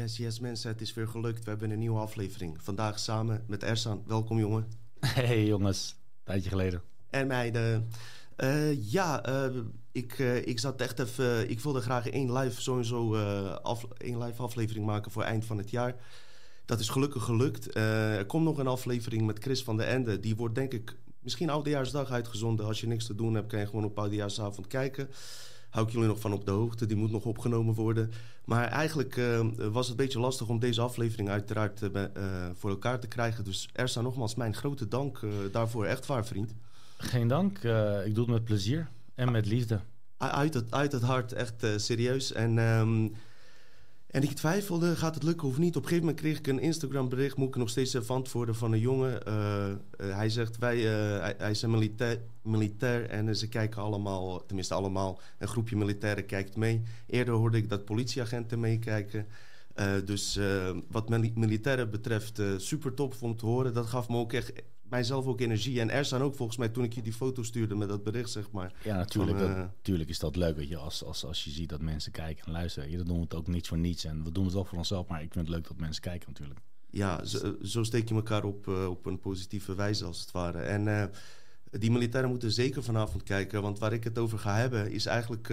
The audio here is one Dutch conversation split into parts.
Yes, yes mensen, het is weer gelukt. We hebben een nieuwe aflevering. Vandaag samen met Ersan. Welkom jongen. Hey jongens, tijdje geleden. En meiden. Uh, ja, uh, ik, uh, ik zat echt even... Ik wilde graag één live, sowieso af, één live aflevering maken voor eind van het jaar. Dat is gelukkig gelukt. er komt nog een aflevering met Chris van der Ende. Die wordt denk ik misschien Oudejaarsdag uitgezonden. Als je niks te doen hebt, kan je gewoon op Oudejaarsavond kijken hou ik jullie nog van op de hoogte. Die moet nog opgenomen worden. Maar eigenlijk uh, was het een beetje lastig om deze aflevering uiteraard uh, voor elkaar te krijgen. Dus Ersa, nogmaals mijn grote dank daarvoor. Echt waar, vriend. Geen dank. ik doe het met plezier en met liefde. Uit het, uit het hart, echt serieus. En... Um, en ik twijfelde, gaat het lukken of niet? Op een gegeven moment kreeg ik een Instagram bericht, moet ik nog steeds even antwoorden van een jongen. Uh, uh, hij zegt, wij, uh, hij, hij, is een militair, militair en ze kijken allemaal, tenminste allemaal, een groepje militairen kijkt mee. Eerder hoorde ik dat politieagenten meekijken. dus wat militairen betreft, super top om te horen. Dat gaf me ook echt mijzelf ook energie. En er staan ook volgens mij toen ik je die foto stuurde met dat bericht, zeg maar. Ja, natuurlijk. Van, uh, natuurlijk is dat leuk, weet je. Als, als, als je ziet dat mensen kijken en luisteren. Je, dan doen we het ook niet voor niets. En we doen het wel voor onszelf, maar ik vind het leuk dat mensen kijken natuurlijk. Ja, zo, zo steek je elkaar op, uh, op een positieve wijze als het ware. En uh, die militairen moeten zeker vanavond kijken. Want waar ik het over ga hebben is eigenlijk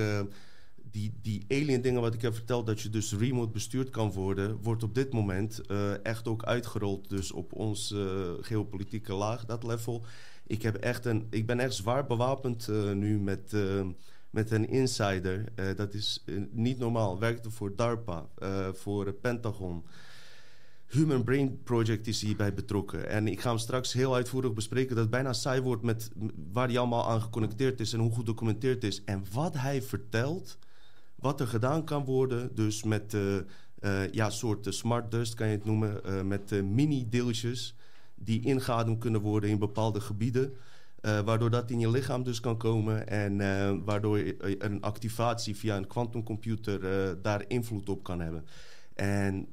die, die alien dingen wat ik heb verteld, dat je dus remote bestuurd kan worden, wordt op dit moment uh, echt ook uitgerold. Dus op ons uh, geopolitieke laag, dat level. Ik, heb echt een, ik ben echt zwaar bewapend uh, nu met, met een insider. dat is niet normaal. Werkte voor DARPA, voor Pentagon. Human Brain Project is hierbij betrokken. En ik ga hem straks heel uitvoerig bespreken. Dat het bijna saai wordt met waar hij allemaal aan geconnecteerd is en hoe goed documenteerd is. En wat hij vertelt wat er gedaan kan worden. Dus met uh, uh, ja, soort smart dust kan je het noemen. Uh, met mini-deeltjes die ingeademd kunnen worden in bepaalde gebieden. waardoor dat in je lichaam dus kan komen. En waardoor een activatie via een quantumcomputer daar invloed op kan hebben. En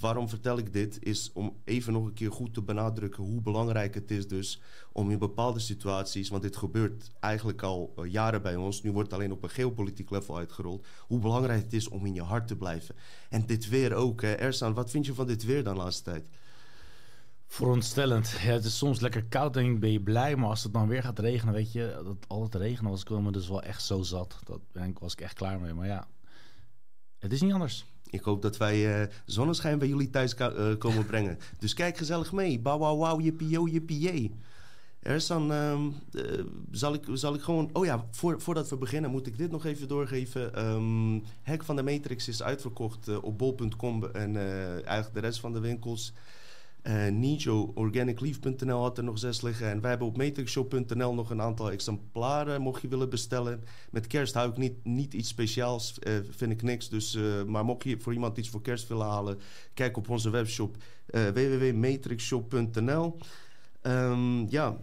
waarom vertel ik dit? Is om even nog een keer goed te benadrukken hoe belangrijk het is dus om in bepaalde situaties, want dit gebeurt eigenlijk al eh, jaren bij ons, nu wordt het alleen op een geopolitiek level uitgerold, hoe belangrijk het is om in je hart te blijven. En dit weer ook. Hè. Ersan, wat vind je van dit weer dan de laatste tijd? Verontstellend. Het is soms lekker koud en ben je blij. Maar als het dan weer gaat regenen, weet je, dat altijd regenen was ik me dus wel echt zo zat. Dat was ik echt klaar mee. Maar ja, het is niet anders. Ik hoop dat wij uh, zonneschijn bij jullie thuis uh, komen brengen. Dus kijk gezellig mee. Bauw, wauw, wauw, yo, jippie, Er is uh, zal, ik, zal ik gewoon... Oh ja, voor, voordat we beginnen moet ik dit nog even doorgeven. Um, Hek van de Matrix is uitverkocht op bol.com en eigenlijk de rest van de winkels. Uh, Nijo, had er nog zes liggen. En wij hebben op matrixshop.nl nog een aantal exemplaren, mocht je willen bestellen. Met kerst hou ik niet, niet iets speciaals, uh, vind ik niks. Dus, uh, maar mocht je voor iemand iets voor kerst willen halen, kijk op onze webshop www.matrixshop.nl. Um, ja,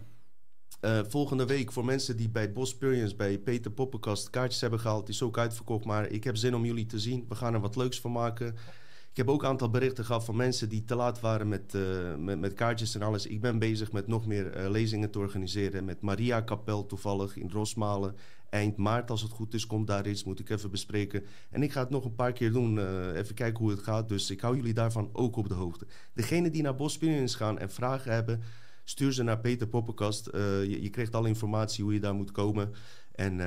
volgende week voor mensen die bij Bosperience, bij Peter Poppenkast kaartjes hebben gehaald, is ook uitverkocht. Maar ik heb zin om jullie te zien. We gaan er wat leuks van maken. Ik heb ook een aantal berichten gehad van mensen die te laat waren met, uh, met, kaartjes en alles. Ik ben bezig met nog meer uh, lezingen te organiseren. Met Maria Kapel toevallig in Rosmalen. Eind maart, als het goed is, komt daar iets. Moet ik even bespreken. En ik ga het nog een paar keer doen. Uh, even kijken hoe het gaat. Dus ik hou jullie daarvan ook op de hoogte. Degene die naar Bospinions gaan en vragen hebben... Stuur ze naar Peter Poppenkast. Je, je, krijgt alle informatie hoe je daar moet komen. En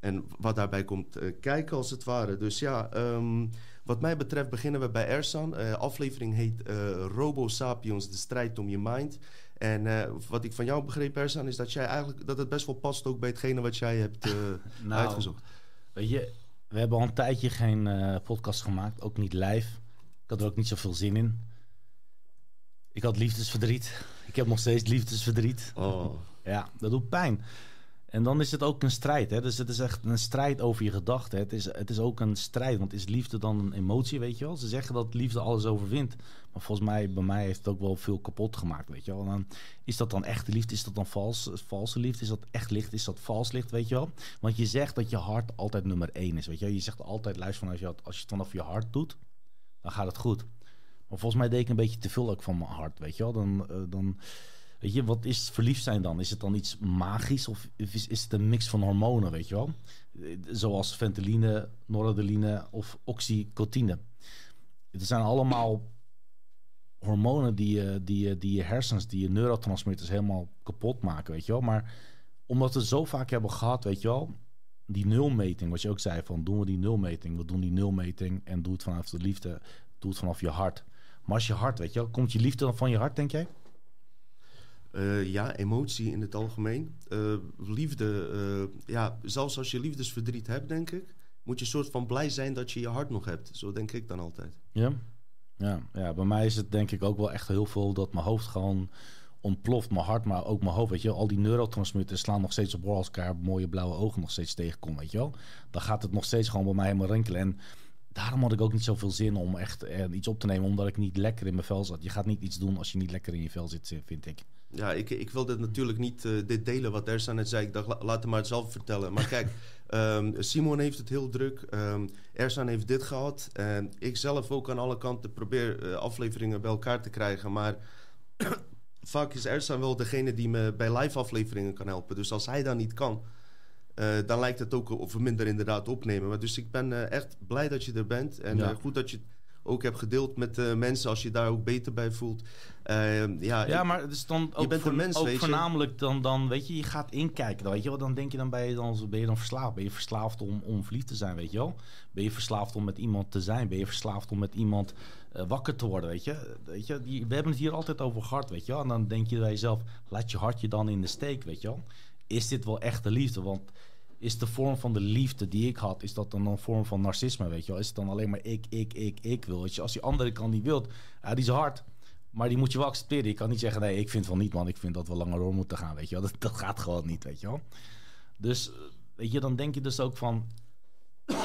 en wat daarbij komt kijken, als het ware. Dus ja, um, wat mij betreft beginnen we bij Ersan. Uh, aflevering heet uh, Robo Sapiens, de strijd om je mind. En wat ik van jou begreep, Ersan, is dat jij eigenlijk dat het best wel past ook bij hetgene wat jij hebt nou, uitgezocht. Weet je, we hebben al een tijdje geen podcast gemaakt, ook niet live. Ik had er ook niet zoveel zin in. Ik had liefdesverdriet. Ik heb nog steeds liefdesverdriet. Oh. Ja, dat doet pijn. En dan is het ook een strijd. Hè? Dus het is echt een strijd over je gedachten. Het is, het is ook een strijd. Want is liefde dan een emotie, weet je wel? Ze zeggen dat liefde alles overwint. Maar volgens mij, bij mij heeft het ook wel veel kapot gemaakt, weet je wel? dan, is dat dan echte liefde? Is dat dan vals, valse liefde? Is dat echt licht? Is dat vals licht, weet je wel? Want je zegt dat je hart altijd nummer één is, weet je wel? Je zegt altijd, luister, van als je, als je het vanaf je hart doet, dan gaat het goed. Maar volgens mij deed ik een beetje te veel ook van mijn hart, weet je wel? Dan... Uh, dan Weet je, wat is verliefd zijn dan? Is het dan iets magisch of is, het een mix van hormonen, weet je wel? Zoals venteline, noradrenaline of oxytocine. het zijn allemaal hormonen die je, die, die je hersens, die je neurotransmitters helemaal kapot maken, weet je wel. Maar omdat we het zo vaak hebben gehad, weet je wel, die nulmeting, wat je ook zei, van doen we die nulmeting, we doen die nulmeting en doe het vanaf de liefde, doe het vanaf je hart. Maar als je hart, weet je wel, komt je liefde dan van je hart, denk jij? Uh, ja, emotie in het algemeen. Uh, liefde, uh, ja, zelfs als je liefdesverdriet hebt, denk ik, moet je soort van blij zijn dat je je hart nog hebt. Zo denk ik dan altijd. Ja, ja, ja bij mij is het denk ik ook wel echt heel veel dat mijn hoofd gewoon ontploft. Mijn hart, maar ook mijn hoofd, weet je Al die neurotransmitters slaan nog steeds op elkaar mooie blauwe ogen nog steeds tegenkomen, weet je wel. Dan gaat het nog steeds gewoon bij mij helemaal rinkelen. En daarom had ik ook niet zoveel zin om echt iets op te nemen, omdat ik niet lekker in mijn vel zat. Je gaat niet iets doen als je niet lekker in je vel zit, vind ik. Ja, ik, ik wilde natuurlijk niet uh, dit delen wat Ersan net zei. Ik dacht, laat hem maar zelf vertellen. Maar kijk, um, Simon heeft het heel druk. Um, Ersan heeft dit gehad. En ik zelf ook aan alle kanten probeer uh, afleveringen bij elkaar te krijgen. Maar vaak is Ersan wel degene die me bij live afleveringen kan helpen. Dus als hij dat niet kan, uh, dan lijkt het ook of we minder inderdaad opnemen. Maar dus ik ben echt blij dat je er bent. En ja. goed dat je ook heb gedeeld met uh, mensen als je daar ook beter bij voelt. Uh, ja, ja, maar het is dan ook, voor, mens, ook voornamelijk dan, dan, weet je, je gaat inkijken. Dan, weet je wel, dan denk je dan ben je dan, ben je dan verslaafd. Ben je verslaafd om, om verliefd te zijn, weet je wel? Ben je verslaafd om met iemand te zijn? Ben je verslaafd om met iemand uh, wakker te worden, weet je? Weet je die, we hebben het hier altijd over hart, weet je wel? En dan denk je bij jezelf, laat je hartje dan in de steek, weet je wel? Is dit wel echte liefde? Want is de vorm van de liefde die ik had, is dat dan een vorm van narcisme, weet je wel? Is het dan alleen maar ik, ik, ik, ik wil? Als die andere kan niet wilt, ja, die is hard. Maar die moet je wel accepteren. Je kan niet zeggen, nee, ik vind van niet, man. Ik vind dat we langer door moeten gaan, weet je wel. Dat, dat gaat gewoon niet, weet je wel. Dus, weet je, dan denk je dus ook van...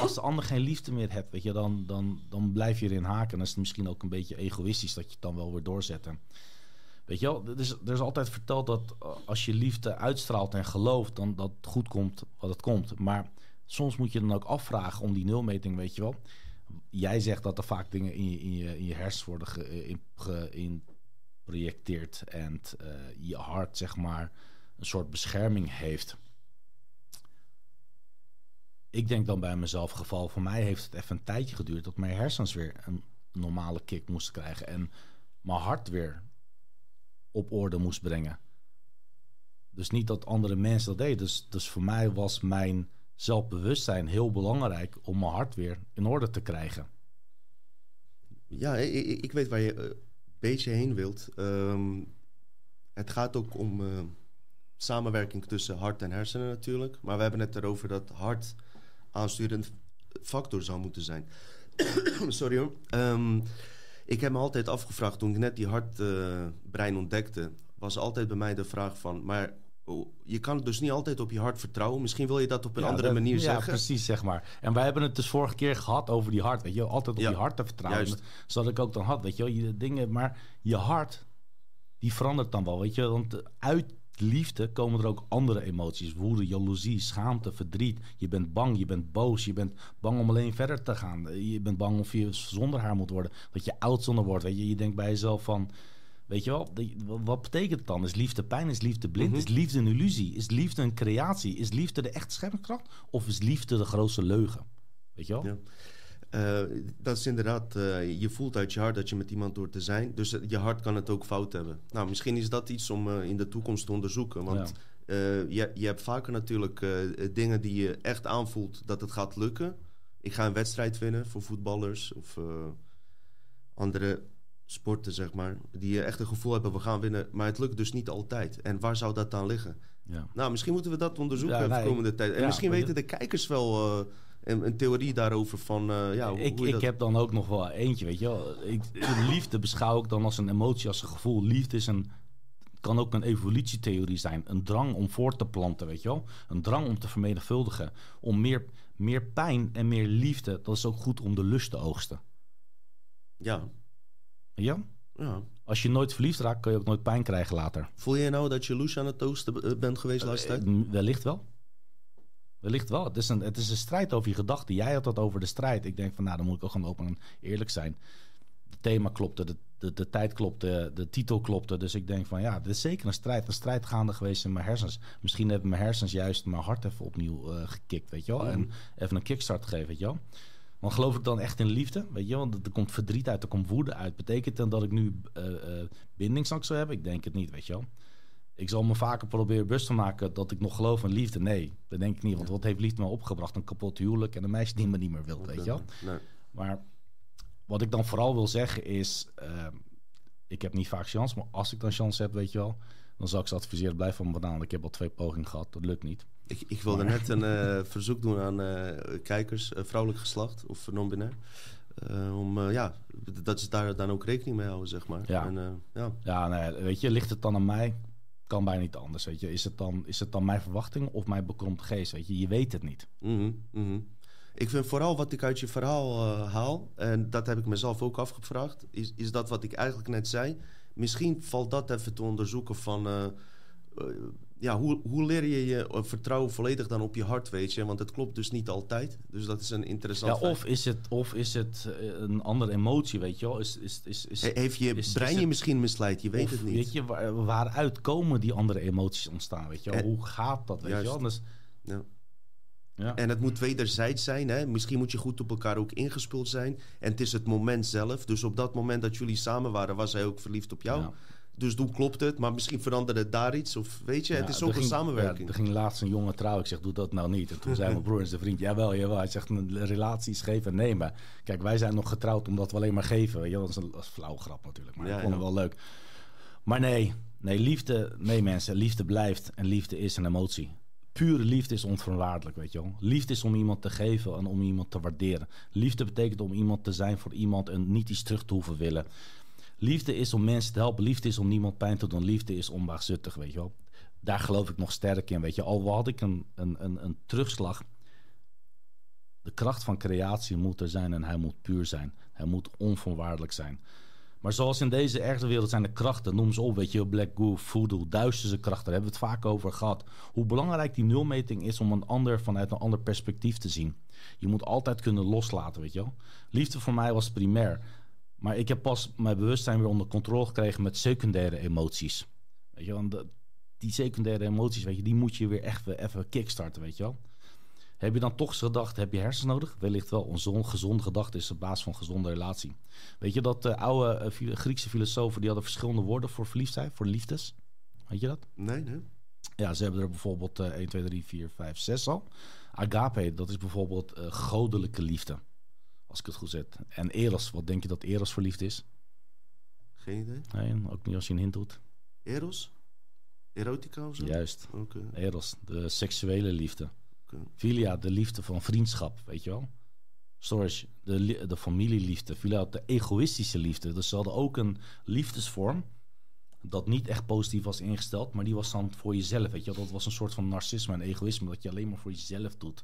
Als de ander geen liefde meer hebt, weet je, dan, dan, dan blijf je erin haken. En dan is het misschien ook een beetje egoïstisch dat je het dan wel weer doorzet. Weet je wel, er is, er is altijd verteld dat eh, als je liefde uitstraalt en gelooft, dan dat goed komt wat het komt. Maar soms moet je dan ook afvragen om die nulmeting, weet je wel. Jij zegt dat er vaak dingen in je, in je, in je worden geïnprojecteerd en uh, je hart, zeg maar, een soort bescherming heeft. Ik denk dan bij mezelf, geval voor mij heeft het even een tijdje geduurd dat mijn hersens weer een normale kick moesten krijgen en mijn hart weer op orde moest brengen. Dus niet dat andere mensen dat deden. Dus, dus voor mij was mijn zelfbewustzijn heel belangrijk om mijn hart weer in orde te krijgen. Ja, ik, weet waar je een beetje heen wilt. Ehm, het gaat ook om uh, samenwerking tussen hart en hersenen natuurlijk. Maar we hebben het erover dat hart aansturend factor zou moeten zijn. Sorry hoor. Um, ik heb me altijd afgevraagd, toen ik net die hartbrein uh, ontdekte, was altijd bij mij de vraag van, maar oh, je kan dus niet altijd op je hart vertrouwen. Misschien wil je dat op een andere manier zeggen. Ja, precies, zeg maar. En wij hebben het dus vorige keer gehad over die hart, weet je. Altijd op je hart te vertrouwen. Juist. Zodat ik ook dan had, weet je. Je dingen, maar je hart, die verandert dan wel, weet je. Want uit liefde komen er ook andere emoties. Woede, jaloezie, schaamte, verdriet. Je bent bang, je bent boos, je bent bang om alleen verder te gaan. Je bent bang of je zonder haar moet worden. Dat je oud zonder wordt. Weet je, je denkt bij jezelf van... Weet je wel, wat betekent het dan? Is liefde pijn? Is liefde blind? Mhm. Is liefde een illusie? Is liefde een creatie? Is liefde de echte schermkracht? Of is liefde de grootste leugen? Weet je wel? Ja. Uh, dat is inderdaad, uh, je voelt uit je hart dat je met iemand door te zijn. Dus je hart kan het ook fout hebben. Nou, misschien is dat iets om in de toekomst te onderzoeken. Want ja. je, je hebt vaker natuurlijk dingen die je echt aanvoelt dat het gaat lukken. Ik ga een wedstrijd winnen voor voetballers of andere sporten, zeg maar. Die echt een gevoel hebben, we gaan winnen. Maar het lukt dus niet altijd. En waar zou dat dan liggen? Ja. Nou, misschien moeten we dat onderzoeken ja, de komende tijd. En misschien weten de kijkers wel een, een theorie daarover van... Uh, ja, hoe, ik, ik heb dan ook nog wel eentje, weet je wel. Ik, liefde beschouw ik dan als een emotie, als een gevoel. Liefde is een, kan ook een evolutietheorie zijn. Een drang om voort te planten, weet je wel. Een drang om te vermenigvuldigen. Om meer, meer pijn en meer liefde. Dat is ook goed om de lust te oogsten. Ja. Ja? Ja. Als je nooit verliefd raakt, kan je ook nooit pijn krijgen later. Voel je nou dat je loes aan het oosten eh, bent geweest de laatste tijd? Eh, wellicht wel. Wellicht wel. Het is, een, het is een strijd over je gedachten. Jij had het over de strijd. Ik denk van, nou, dan moet ik ook gewoon open en eerlijk zijn. Het thema klopte, de, de, de tijd klopte, de titel klopte. Dus ik denk van, ja, dit is zeker een strijd. Een strijd gaande geweest in mijn hersens. Misschien hebben mijn hersens juist mijn hart even opnieuw uh, gekikt, weet je wel. En even een kickstart gegeven, weet je. Want geloof ik dan echt in liefde? Weet je, want er komt verdriet uit, er komt woede uit. Betekent dat dat ik nu uh, uh, bindingsangst zou hebben? Ik denk het niet, weet je wel. Ik zal me vaker proberen bewust te maken dat ik nog geloof in liefde. Nee, dat denk ik niet. Want wat heeft liefde me opgebracht? Een kapot huwelijk en een meisje die me niet meer wil, weet je wel. Nee. Maar wat ik dan vooral wil zeggen is... Uh, ik heb niet vaak chance, maar als ik dan chance heb, weet je wel... dan zal ik ze adviseren, blijf van me vandaan. Ik heb al twee pogingen gehad, dat lukt niet. Ik, ik wilde net een uh, verzoek doen aan uh, kijkers, uh, vrouwelijk geslacht of non-binair. om, ja, dat ze daar dan ook rekening mee houden, zeg maar. Ja, en, ja. ja nee, weet je, ligt het dan aan mij? Kan bijna niet anders, weet je. Is het dan, is het dan mijn verwachting of mijn bekrompt geest, weet je? Je weet het niet. Mm -hmm, Ik vind vooral wat ik uit je verhaal haal, en dat heb ik mezelf ook afgevraagd, is, is dat wat ik eigenlijk net zei. Misschien valt dat even te onderzoeken van ja, hoe, hoe leer je je eh, vertrouwen volledig dan op je hart, weet je? Want het klopt dus niet altijd. Dus dat is een interessant ja, of is het Of is het eh, een andere emotie, weet je wel? Is, is, is, is, Heeft je brein je misschien misleid? Je weet het niet. Weet je, waar, waaruit komen die andere emoties ontstaan, weet je wel? hoe gaat dat, weet je wel? Dus, ja. Ja. En het moet wederzijds zijn. Hè? Misschien moet je goed op elkaar ook ingespeeld zijn. En het is het moment zelf. Dus op dat moment dat jullie samen waren, was hij ook verliefd op jou. Ja. Dus toen klopt het, maar misschien veranderde daar iets. Of weet je, het is ook een samenwerking. Ja, er ging laatst een jongen trouwen. Ik zeg, doe dat nou niet. En toen zei mijn broer en zijn vriend, jawel, jawel. Hij zegt, een relatie is geven en nemen. Kijk, wij zijn nog getrouwd omdat we alleen maar geven. Weet je, dat is een, dat is flauw grap natuurlijk, maar ja, ik vond het wel leuk. Maar nee, nee, liefde, nee mensen, liefde blijft en liefde is een emotie. Pure liefde is onvoorwaardelijk, weet je wel. Liefde is om iemand te geven en om iemand te waarderen. Liefde betekent om iemand te zijn voor iemand en niet iets terug te hoeven willen. Liefde is om mensen te helpen. Liefde is om niemand pijn te doen. Liefde is onbaatzuchtig, weet je wel. Daar geloof ik nog sterk in, weet je. Al had ik een, een, een, een terugslag. De kracht van creatie moet er zijn en hij moet puur zijn. Hij moet onvoorwaardelijk zijn. Maar zoals in deze ergste wereld zijn de krachten, noem ze op, weet je, Black Goo, Voodoo, duisterse krachten, daar hebben we het vaak over gehad. Hoe belangrijk die nulmeting is om een ander vanuit een ander perspectief te zien. Je moet altijd kunnen loslaten, weet je wel. Liefde voor mij was primair. Maar ik heb pas mijn bewustzijn weer onder controle gekregen met secundaire emoties. Weet je wel, die secundaire emoties, weet je, die moet je weer echt even kickstarten, weet je wel. Heb je dan toch eens gedacht, heb je hersens nodig? Wellicht wel. Een gezonde gedachte is de basis van een gezonde relatie. Weet je dat de oude eh, Griekse filosofen, die hadden verschillende woorden voor verliefdheid, voor liefdes? Weet je dat? Nee, nee. Ja, ze hebben er bijvoorbeeld uh, 1, 2, 3, 4, 5, 6 al. Agape, dat is bijvoorbeeld uh, godelijke liefde. Als ik het goed zet. En Eros, wat denk je dat Eros verliefd is? Geen idee. Nee, ook niet als je een hint doet. Eros? Erotica of zo? Juist. Okay. Eros, de seksuele liefde. Okay. Filia, de liefde van vriendschap, weet je wel? Storage, de, de familieliefde. Filia, de egoïstische liefde. Dus ze hadden ook een liefdesvorm dat niet echt positief was ingesteld, maar die was dan voor jezelf, weet je wel? Dat was een soort van narcisme en egoïsme, dat je alleen maar voor jezelf doet.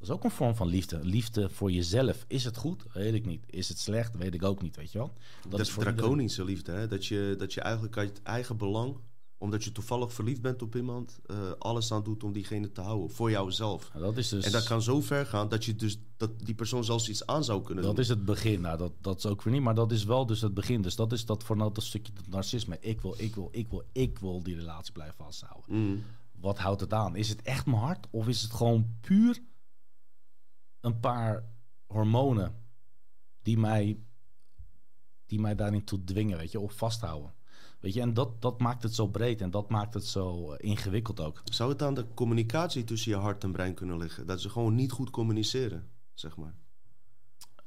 Dat is ook een vorm van liefde. Liefde voor jezelf. Is het goed? Weet ik niet. Is het slecht? Weet ik ook niet, weet je wel. Dat, dat is draconische liefde, hè? Dat je, dat je eigenlijk uit eigen belang omdat je toevallig verliefd bent op iemand, uh, alles aan doet om diegene te houden. Voor jouzelf. dat is dus... En dat kan zo ver gaan dat je dus dat die persoon zelfs iets aan zou kunnen dat doen. Dat is het begin. Nou, dat, dat is ook weer niet. Maar dat is wel dus het begin. Dus dat is dat voor nou dat stukje narcisme. Ik wil, ik wil, ik wil, ik wil die relatie blijven vasthouden. Mm. Wat houdt het aan? Is het echt mijn hart? Of is het gewoon puur een paar hormonen die mij, die mij daarin toe dwingen, weet je, of vasthouden. Weet je, en dat, dat maakt het zo breed en dat maakt het zo ingewikkeld ook. Zou het aan de communicatie tussen je hart en brein kunnen liggen? Dat ze gewoon niet goed communiceren, zeg maar.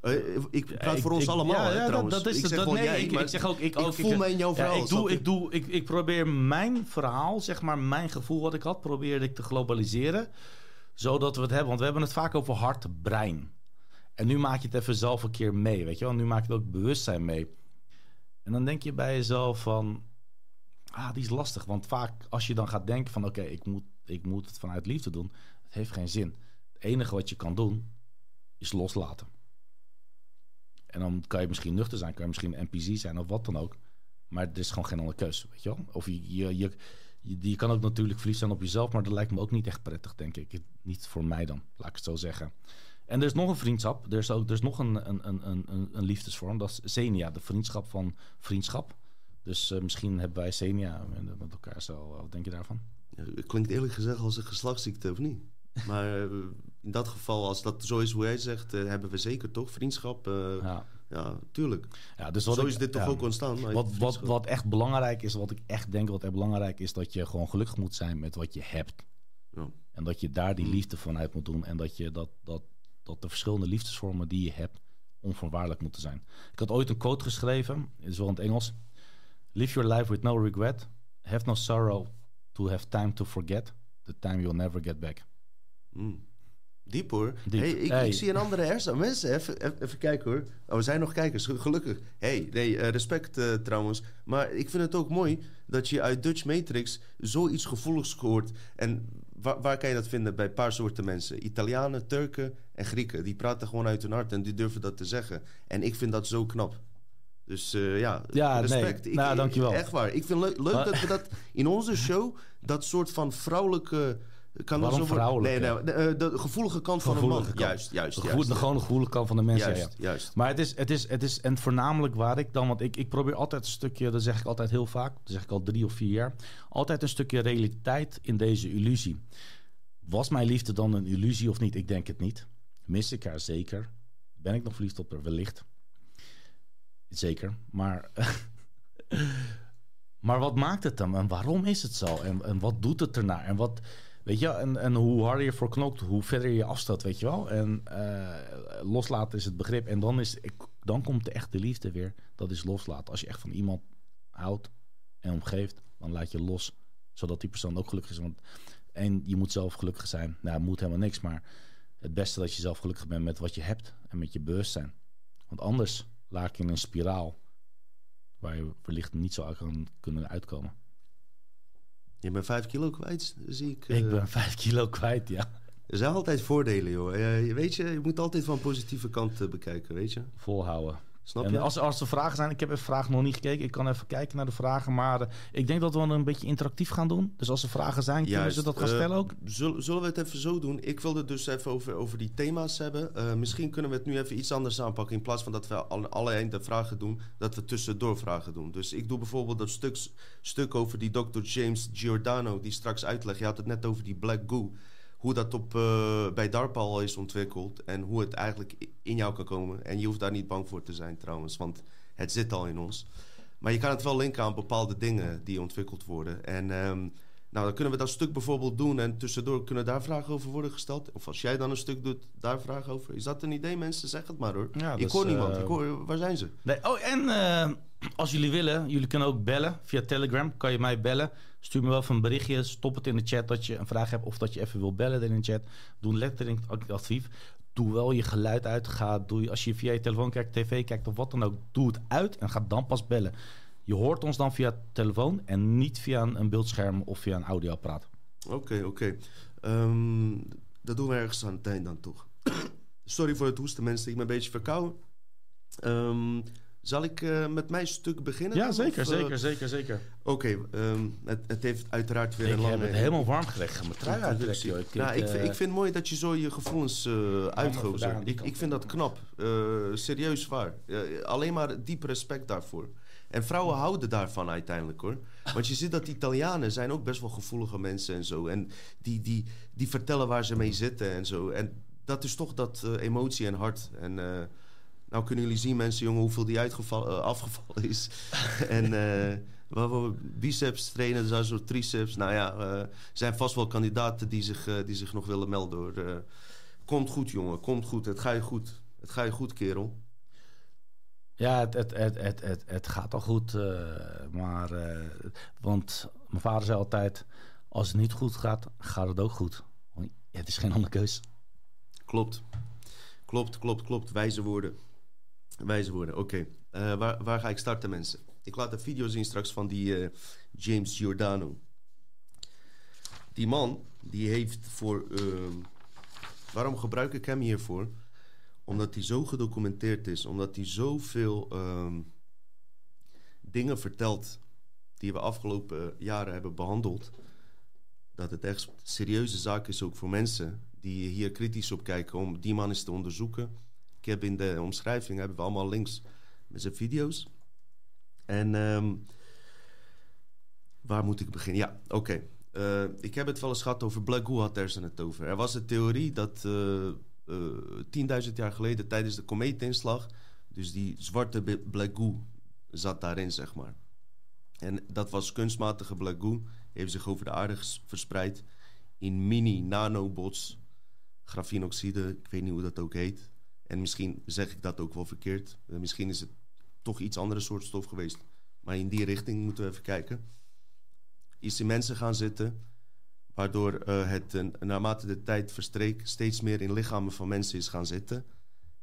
Eh, ik praat voor ons allemaal, ja, hè, trouwens. Dat, is, ik zeg dat, nee, jij, ik, ik, zeg ook... Ik, ik voel me in jouw verhaal. ik, doe, ik, doe, ik, ik probeer mijn verhaal, zeg maar, mijn gevoel wat ik had... probeerde ik te globaliseren zodat we het hebben. Want we hebben het vaak over hart, brein. En nu maak je het even zelf een keer mee, weet je wel. Nu maak je het ook bewustzijn mee. En dan denk je bij jezelf van... Ah, die is lastig. Want vaak als je dan gaat denken van... Oké, ik, moet, ik moet het vanuit liefde doen. Het heeft geen zin. Het enige wat je kan doen, is loslaten. En dan kan je misschien nuchter zijn. Kan je misschien NPC zijn of wat dan ook. Maar er is gewoon geen andere keuze, weet je wel. Of je, je, je je, je, kan ook natuurlijk verliefd zijn op jezelf, maar dat lijkt me ook niet echt prettig, denk ik. Niet voor mij dan, laat ik het zo zeggen. En er is nog een vriendschap, er is, ook, er is nog een, een, een, een, een liefdesvorm, dat is Zenia, de vriendschap van vriendschap. Dus uh, misschien hebben wij Zenia met elkaar zo. Wat denk je daarvan? Ja, het klinkt eerlijk gezegd als een geslachtsziekte, of niet? Maar eh, in dat geval, als dat zo is hoe hij zegt, eh, hebben we zeker toch vriendschap. eh, ja. Ja. tuurlijk. Ja, dus wat Zo ik- is dit toch ja. ook ontstaan. Wat, wat, wat echt belangrijk is, wat ik echt denk wat echt belangrijk is, dat je gewoon gelukkig moet zijn met wat je hebt. Ja. En dat je daar die Mm. liefde vanuit moet doen. En dat, je dat, dat, dat de verschillende liefdesvormen die je hebt, onvoorwaardelijk moeten zijn. Ik had ooit een quote geschreven, het is wel in het Engels. Live your life with no regret. Have no sorrow to have time to forget. The time you'll never get back. Mm. Diep hoor. Diep. Hey, ik, Hey. ik zie een andere hersen. Mensen, even, kijken hoor. Oh, we zijn nog kijkers, ge- gelukkig. hey, nee, eh, respect eh, trouwens. Maar ik vind het ook mooi dat je uit Dutch Matrix zoiets gevoeligs hoort. En waar, waar kan je dat vinden? Bij een paar soorten mensen. Italianen, Turken en Grieken. Die praten gewoon uit hun hart en die durven dat te zeggen. En ik vind dat zo knap. Dus eh, ja, Ja, nee. respect. Ik- Nou, dankjewel. Echt waar. Ik vind leuk, leuk Maar- dat we dat in onze show, dat soort van vrouwelijke... Kan Waarom zo vrouwelijk, Nee, hè? nou, de, eh, de gevoelige kant van een man. kant. Juist, juist, De, juist. gevoel, de, gewoon de gevoelige kant van de ja, ja. juist, juist. Maar het is, het is, het is, en voornamelijk waar ik dan, want ik, ik probeer altijd een stukje, dat zeg ik altijd heel vaak, dat zeg ik al drie of vier jaar, altijd een stukje realiteit in deze illusie. Was mijn liefde dan een illusie of niet? Ik denk het niet. Mis ik haar zeker? Ben ik nog verliefd op haar? Wellicht. Zeker. Maar, maar wat maakt het dan? En waarom is het zo? En, en wat doet het ernaar? En wat, Weet je, en, en hoe harder je voor knokt, hoe verder je afstaat, weet je wel. En eh, loslaten is het begrip. En dan, is, dan komt de echte liefde weer. Dat is loslaten. Als je echt van iemand houdt en omgeeft, dan laat je los. Zodat die persoon ook gelukkig is. Want, en je moet zelf gelukkig zijn. Nou, moet helemaal niks. Maar het beste dat je zelf gelukkig bent met wat je hebt. En met je bewustzijn. Want anders laat je in een spiraal. Waar je wellicht niet zo uit kan kunnen uitkomen. Je bent vijf kilo kwijt, zie ik. Ik eh. ben vijf kilo kwijt, ja. Er zijn altijd voordelen, joh. Eh, je weet je, je moet altijd van positieve kant eh, bekijken, weet je. Volhouden. Snap En je? als, als er vragen zijn, ik heb even vragen nog niet gekeken. Ik kan even kijken naar de vragen. Maar eh, ik denk dat we een beetje interactief gaan doen. Dus als er vragen zijn, kunnen Juist. ze dat gaan Eh, stellen ook? Zullen, zullen we het even zo doen? Ik wilde dus even over, over die thema's hebben. Eh, misschien kunnen we het nu even iets anders aanpakken. In plaats van dat we alle, alle einde vragen doen, dat we tussendoor vragen doen. Dus ik doe bijvoorbeeld dat stuk, stuk over die Dr. James Giordano, die straks uitlegt. Je had het net over die Black Goo. Hoe dat op, eh, bij DARPA al is ontwikkeld en hoe het eigenlijk in jou kan komen. En je hoeft daar niet bang voor te zijn trouwens, want het zit al in ons. Maar je kan het wel linken aan bepaalde dingen die ontwikkeld worden. En ehm, nou, dan kunnen we dat stuk bijvoorbeeld doen en tussendoor kunnen daar vragen over worden gesteld. Of als jij dan een stuk doet, daar vragen over. Is dat een idee, mensen? Zeg het maar hoor. Ja, ik dus, hoor niemand. eh, Ik hoor, waar zijn ze? Nee. Oh, en eh, als jullie willen, jullie kunnen ook bellen via Telegram. Kan je mij bellen. Stuur me wel even een berichtje. Stop het in de chat dat je een vraag hebt of dat je even wil bellen in de chat. Doe letterlijk actief. Doe wel je geluid uit. Ga, doe, als je via je telefoon kijkt, tv kijkt of wat dan ook, doe het uit en ga dan pas bellen. Je hoort ons dan via telefoon en niet via een, een beeldscherm of via een audioapparaat. Oké, oké. Ehm, dat doen we ergens aan het eind dan toch. Sorry voor het hoesten, mensen. Ik ben een beetje verkouden. Ehm, zal ik eh, met mijn stuk beginnen? Ja, dan? zeker, Of, eh, zeker, zeker, zeker. Oké, ehm, het, het heeft uiteraard weer Ik een lange... heb het helemaal warm gelegd. Mijn trui joh. Ik, Nou, ik, ik, vind- eh, ik het mooi dat je zo je gevoelens eh die Ik, ik vind dat knap. Eh, serieus waar. Eh, alleen maar diep respect daarvoor. En vrouwen houden daarvan uiteindelijk hoor. Want je ziet dat Italianen zijn ook best wel gevoelige mensen en zo. En die, die, die vertellen waar ze mee zitten en zo. En dat is toch dat eh, emotie en hart. En eh, nou kunnen jullie zien mensen, jongen, hoeveel die uitgevallen, eh, afgevallen is. en eh waar we biceps trainen, daar zo triceps. Nou ja, eh zijn vast wel kandidaten die zich, eh, die zich nog willen melden. Hoor. Eh, komt goed, jongen, komt goed. Het gaat je goed. Het gaat je goed, kerel. Ja, het, het, het, het, het, het gaat al goed. eh, maar, eh, want mijn vader zei altijd: als het niet goed gaat, gaat het ook goed. Het is geen andere keus. Klopt. Klopt, klopt, klopt. Wijze woorden. Wijze woorden, oké. Eh, waar, waar ga ik starten, mensen? Ik laat een video zien straks van die eh, James Giordano. Die man, die heeft voor... ehm, waarom gebruik ik hem hiervoor? Omdat hij zo gedocumenteerd is. Omdat hij zoveel ehm, dingen vertelt... die we afgelopen jaren hebben behandeld... dat het echt serieuze zaak is ook voor mensen... die hier kritisch op kijken om die man eens te onderzoeken. Ik heb in de omschrijving hebben we allemaal links met zijn video's. En ehm, waar moet ik beginnen? Ja, oké. eh, ik heb het wel eens gehad over Black Goo had er ze het over. Er was een theorie dat uh, uh, 10.000 jaar geleden tijdens de komeetinslag... dus die zwarte Black Goo zat daarin, zeg maar. En dat was kunstmatige Black Goo. Heeft zich over de aarde verspreid in mini-nanobots. Grafenoxide, ik weet niet hoe dat ook heet. En misschien zeg ik dat ook wel verkeerd. misschien is het toch iets andere soort stof geweest. Maar in die richting moeten we even kijken is in mensen gaan zitten. Waardoor uh, het naarmate de tijd verstreek steeds meer in lichamen van mensen is gaan zitten.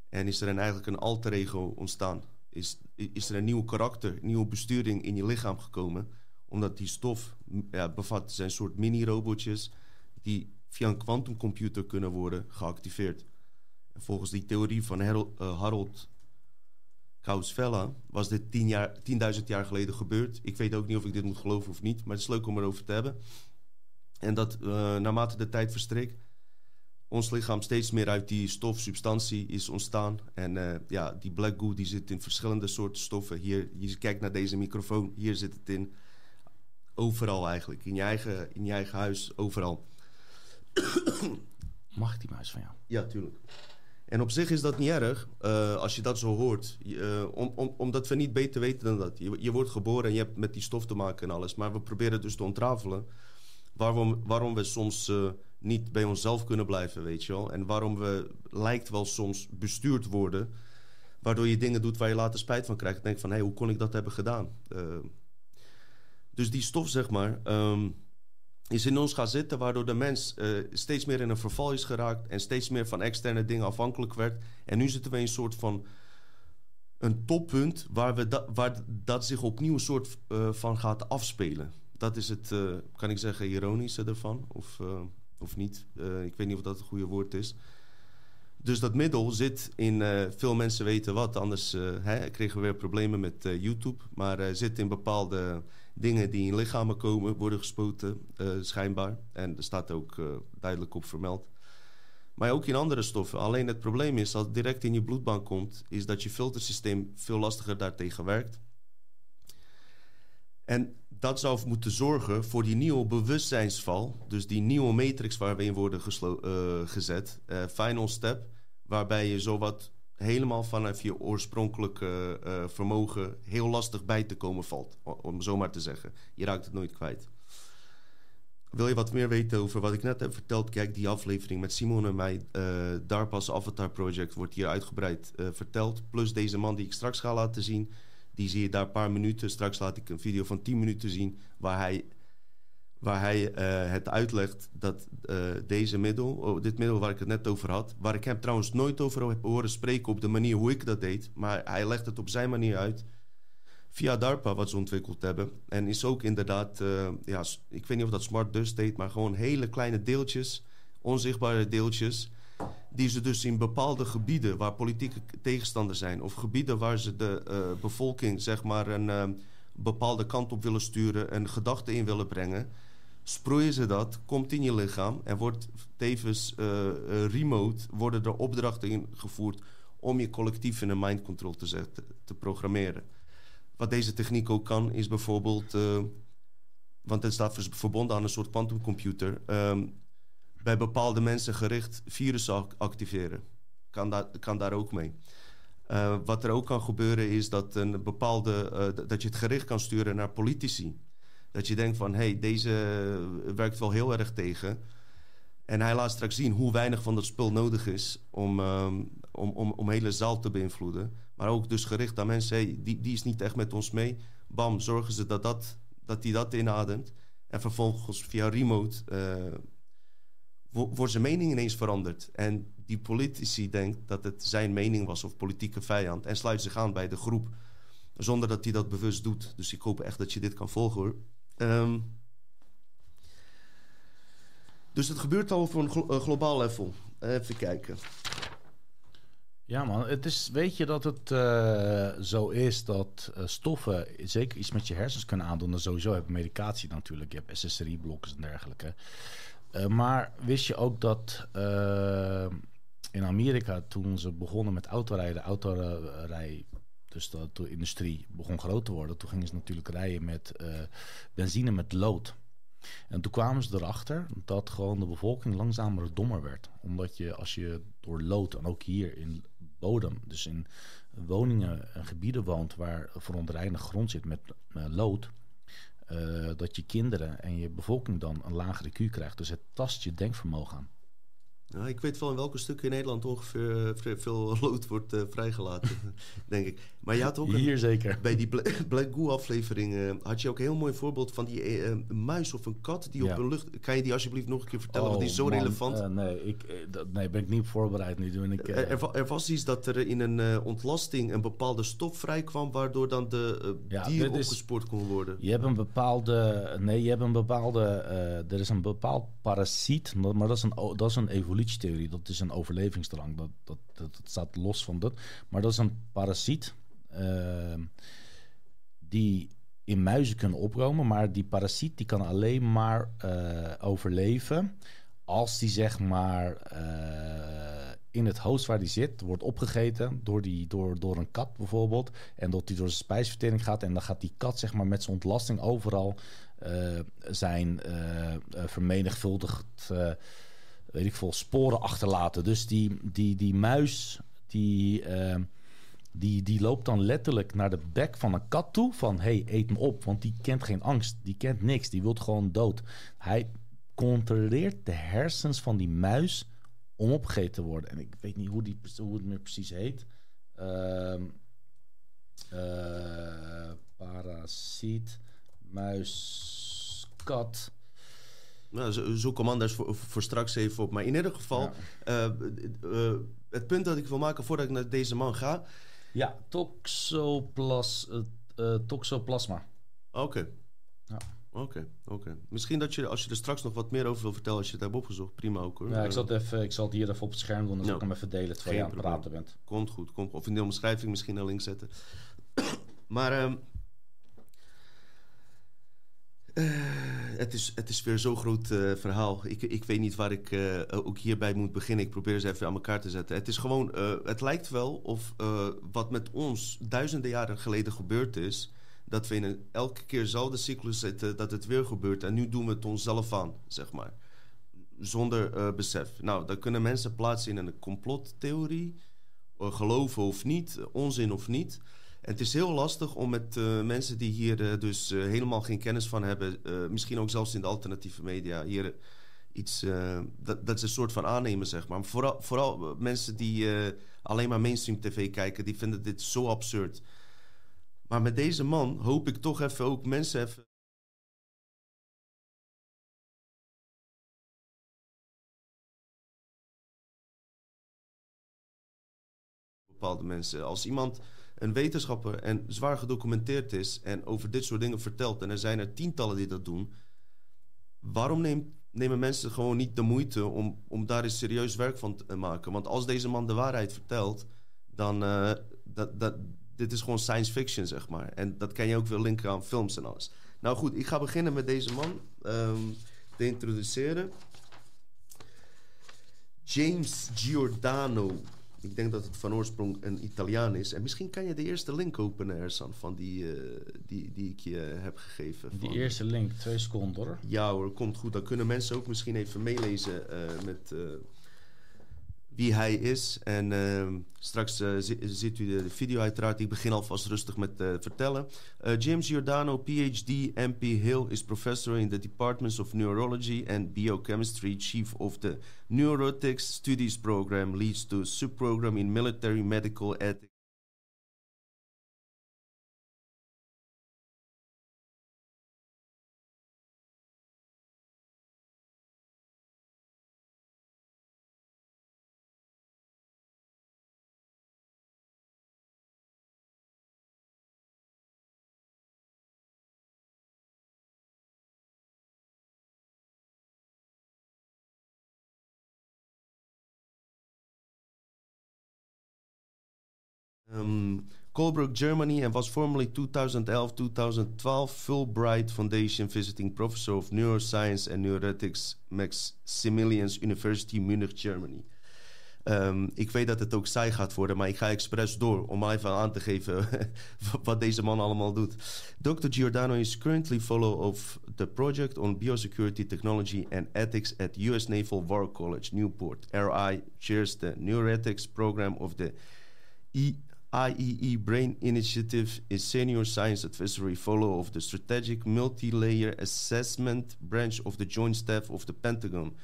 En is er een, eigenlijk een alter ego ontstaan. Is, is er een nieuw karakter, nieuwe besturing in je lichaam gekomen. Omdat die stof ja, bevat zijn soort mini-robotjes die via een kwantumcomputer kunnen worden geactiveerd. En volgens die theorie van Harold, uh, Harold Kausvella was dit 10.000 jaar, 10 jaar geleden gebeurd. Ik weet ook niet of ik dit moet geloven of niet, maar het is leuk om erover te hebben. En dat uh, naarmate de tijd verstreek, ons lichaam steeds meer uit die stofsubstantie is ontstaan. En uh, ja, die black goo die zit in verschillende soorten stoffen. Hier, je kijkt naar deze microfoon, hier zit het in. Overal eigenlijk, in je eigen, in je eigen huis, overal. Mag ik die muis van jou? Ja, tuurlijk. En op zich is dat niet erg uh, als je dat zo hoort. Uh, om, om, omdat we niet beter weten dan dat. Je, je, wordt geboren en je hebt met die stof te maken en alles. Maar we proberen dus te ontrafelen waarom, waarom we soms uh, niet bij onszelf kunnen blijven, weet je wel. En waarom we, lijkt wel soms, bestuurd worden. Waardoor je dingen doet waar je later spijt van krijgt. En denkt van, hé, hey, hoe kon ik dat hebben gedaan? dus die stof, zeg maar... Um, is in ons gaan zitten, waardoor de mens uh, steeds meer in een verval is geraakt en steeds meer van externe dingen afhankelijk werd. En nu zitten we in een soort van een toppunt waar, we waar dat zich opnieuw een soort uh, van gaat afspelen. Dat is het, uh, kan ik zeggen, ironische ervan, of, of niet. ik weet niet of dat het goede woord is. Dus dat middel zit in, veel mensen weten wat, anders hè, kregen we weer problemen met YouTube, maar zit in bepaalde dingen die in lichamen komen worden gespoten, uh, schijnbaar. En er staat ook uh, duidelijk op vermeld. Maar ook in andere stoffen. Alleen het probleem is, als het direct in je bloedbank komt... is dat je filtersysteem veel lastiger daartegen werkt. En dat zou moeten zorgen voor die nieuwe bewustzijnsval. Dus die nieuwe matrix waar we in worden uh, gezet. final step, waarbij je zowat helemaal vanaf je oorspronkelijke uh, vermogen heel lastig bij te komen valt. Om zo maar te zeggen. Je raakt het nooit kwijt. Wil je wat meer weten over wat ik net heb verteld? Kijk, die aflevering met Simon en mij, uh, DARPA's Avatar Project, wordt hier uitgebreid uh, verteld. Plus deze man die ik straks ga laten zien, die zie je daar een paar minuten. Straks laat ik een video van 10 minuten zien waar hij waar hij uh, het uitlegt dat uh, deze middel, oh, dit middel waar ik het net over had, waar ik hem trouwens nooit over heb horen spreken op de manier hoe ik dat deed, maar hij legt het op zijn manier uit via DARPA wat ze ontwikkeld hebben. En is ook inderdaad, uh, ja, ik weet niet of dat smart dust heet, maar gewoon hele kleine deeltjes, onzichtbare deeltjes, die ze dus in bepaalde gebieden waar politieke tegenstanders zijn, of gebieden waar ze de bevolking zeg maar een bepaalde kant op willen sturen, een gedachte in willen brengen sproeien ze dat, komt in je lichaam en wordt tevens uh, uh, remote, worden er opdrachten ingevoerd om je collectief in een mind control te zetten, te programmeren. Wat deze techniek ook kan, is bijvoorbeeld, uh, want het staat verbonden aan een soort quantumcomputer, um, bij bepaalde mensen gericht virussen activeren. Kan, da kan daar ook mee. wat er ook kan gebeuren is dat, een bepaalde, dat je het gericht kan sturen naar politici. Dat je denkt van, hé, hey, deze werkt wel heel erg tegen. En hij laat straks zien hoe weinig van dat spul nodig is om, um, om, om, om hele zaal te beïnvloeden. Maar ook dus gericht aan mensen, hey, die, die is niet echt met ons mee. Bam, zorgen ze dat, dat, dat die dat inademt. En vervolgens via remote uh, wordt zijn mening ineens veranderd. En die politici denkt dat het zijn mening was of politieke vijand. En sluit zich aan bij de groep. Zonder dat hij dat bewust doet. Dus ik hoop echt dat je dit kan volgen hoor. Um, dus het gebeurt al op een uh, globaal level. Even kijken. Ja man, het is, weet je dat het uh, zo is dat stoffen zeker iets met je hersens kunnen aandoen. Dan sowieso heb je medicatie natuurlijk, je hebt SSRI-blokkers en dergelijke. maar wist je ook dat in Amerika toen ze begonnen met autorijden, autorij dus dat de industrie begon groot te worden. Toen gingen ze natuurlijk rijden met uh, benzine met lood. En toen kwamen ze erachter dat gewoon de bevolking langzamer dommer werd. Omdat je als je door lood, en ook hier in bodem, dus in woningen en gebieden woont waar verontreinigd grond zit met uh, lood, uh, dat je kinderen en je bevolking dan een lagere Q krijgt. Dus het tast je denkvermogen aan. Nou, ik weet wel in welke stukken in Nederland ongeveer uh, veel lood wordt uh, vrijgelaten, denk ik. Maar je had ook Hier zeker. Bij die Black, Black Goo aflevering uh, had je ook een heel mooi voorbeeld van die muis of een kat die ja. op een lucht... Kan je die alsjeblieft nog een keer vertellen? Oh, want die is zo man, relevant. nee, ik, dat, nee, ben ik niet voorbereid nu. Doen ik, er, er, was iets dat er in een ontlasting een bepaalde stof vrijkwam... waardoor dan de ja, dier opgespoord kon worden. Je hebt een bepaalde... Nee, je hebt een bepaalde... er is een bepaald parasiet, maar dat is een, dat is een evolutietheorie. Dat is een overlevingsdrang. Dat, dat, dat, staat los van dat. Maar dat is een parasiet uh, die in muizen kunnen opkomen. Maar die parasiet die kan alleen maar uh, overleven als die zeg maar uh, in het host waar die zit wordt opgegeten door, die, door, door een kat bijvoorbeeld. En dat die door zijn spijsvertering gaat. En dan gaat die kat zeg maar met zijn ontlasting overal zijn vermenigvuldigd weet ik veel, sporen achterlaten. Dus die, die, die muis, die, uh, die, die loopt dan letterlijk naar de bek van een kat toe. Van, hey, eet me op. Want die kent geen angst. Die kent niks. Die wil gewoon dood. Hij controleert de hersens van die muis om opgegeten te worden. En ik weet niet hoe, die, hoe het meer precies heet. Uh, uh, parasiet, muis, kat... Nou, zo, zoek hem anders voor, voor, straks even op. Maar in ieder geval, ja. uh, uh, het punt dat ik wil maken voordat ik naar deze man ga. Ja, toxoplas, toxoplasma. Oké. Ja. Oké, oké. Misschien dat je, als je er straks nog wat meer over wil vertellen, als je het hebt opgezocht, prima ook hoor. Ja, ik zal het, even, ik zal het hier even op het scherm doen, dan zal ik hem even delen terwijl je aan het praten bent. Komt goed, komt Of in de omschrijving misschien een link zetten. maar... Um, uh, het, is, het is weer zo'n groot uh, verhaal. Ik, ik weet niet waar ik uh, ook hierbij moet beginnen. Ik probeer ze even aan elkaar te zetten. Het is gewoon, het lijkt wel of wat met ons duizenden jaren geleden gebeurd is, dat we in elke keer dezelfde cyclus zitten, dat het weer gebeurt. En nu doen we het onszelf aan, zeg maar. Zonder besef. Nou, dan kunnen mensen plaatsen in een complottheorie, geloven of niet, onzin of niet. Het is heel lastig om met uh, mensen die hier uh, dus uh, helemaal geen kennis van hebben, misschien ook zelfs in de alternatieve media, hier iets, dat, dat ze een soort van aannemen, zeg maar. maar vooral, vooral mensen die alleen maar mainstream tv kijken, die vinden dit zo absurd. Maar met deze man hoop ik toch even ook mensen even. Bepaalde mensen. Als iemand een wetenschapper en zwaar gedocumenteerd is en over dit soort dingen vertelt, en er zijn er tientallen die dat doen, waarom nemen mensen gewoon niet de moeite om, om daar eens serieus werk van te maken? Want als deze man de waarheid vertelt, dan uh, dat, dat, dit is gewoon science fiction, zeg maar. En dat kan je ook wel linken aan films en alles. Nou goed, ik ga beginnen met deze man um, te introduceren. James Giordano ik denk dat het van oorsprong een Italiaan is. En misschien kan je de eerste link openen, Ersan, van die, uh, die, die ik je heb gegeven. Die eerste link, twee seconden hoor. Ja hoor, komt goed. Dan kunnen mensen ook misschien even meelezen uh, met... Wie hij is. En uh, straks uh, ziet u de video uiteraard. Ik begin alvast rustig met uh, vertellen. James Giordano, PhD, MP Hill, is professor in the departments of neurology and biochemistry, chief of the Neurotics Studies Program, leads to subprogram in military medical ethics. Um, Colebrook, Germany, and was formerly 2011-2012 Fulbright Foundation visiting professor of neuroscience and neuroetics Maximilians University, Munich, Germany. Ehm, ik weet dat het ook saai gaat worden, maar ik ga expres door om even aan te geven wat deze man allemaal doet. Dr. Giordano is currently fellow of the project on biosecurity technology and ethics at US Naval War College, Newport. RI chairs the neuroethics program of the IEE Brain Initiative, is senior science advisory fellow of the strategic multi-layer assessment branch of the Joint Staff of the Pentagon.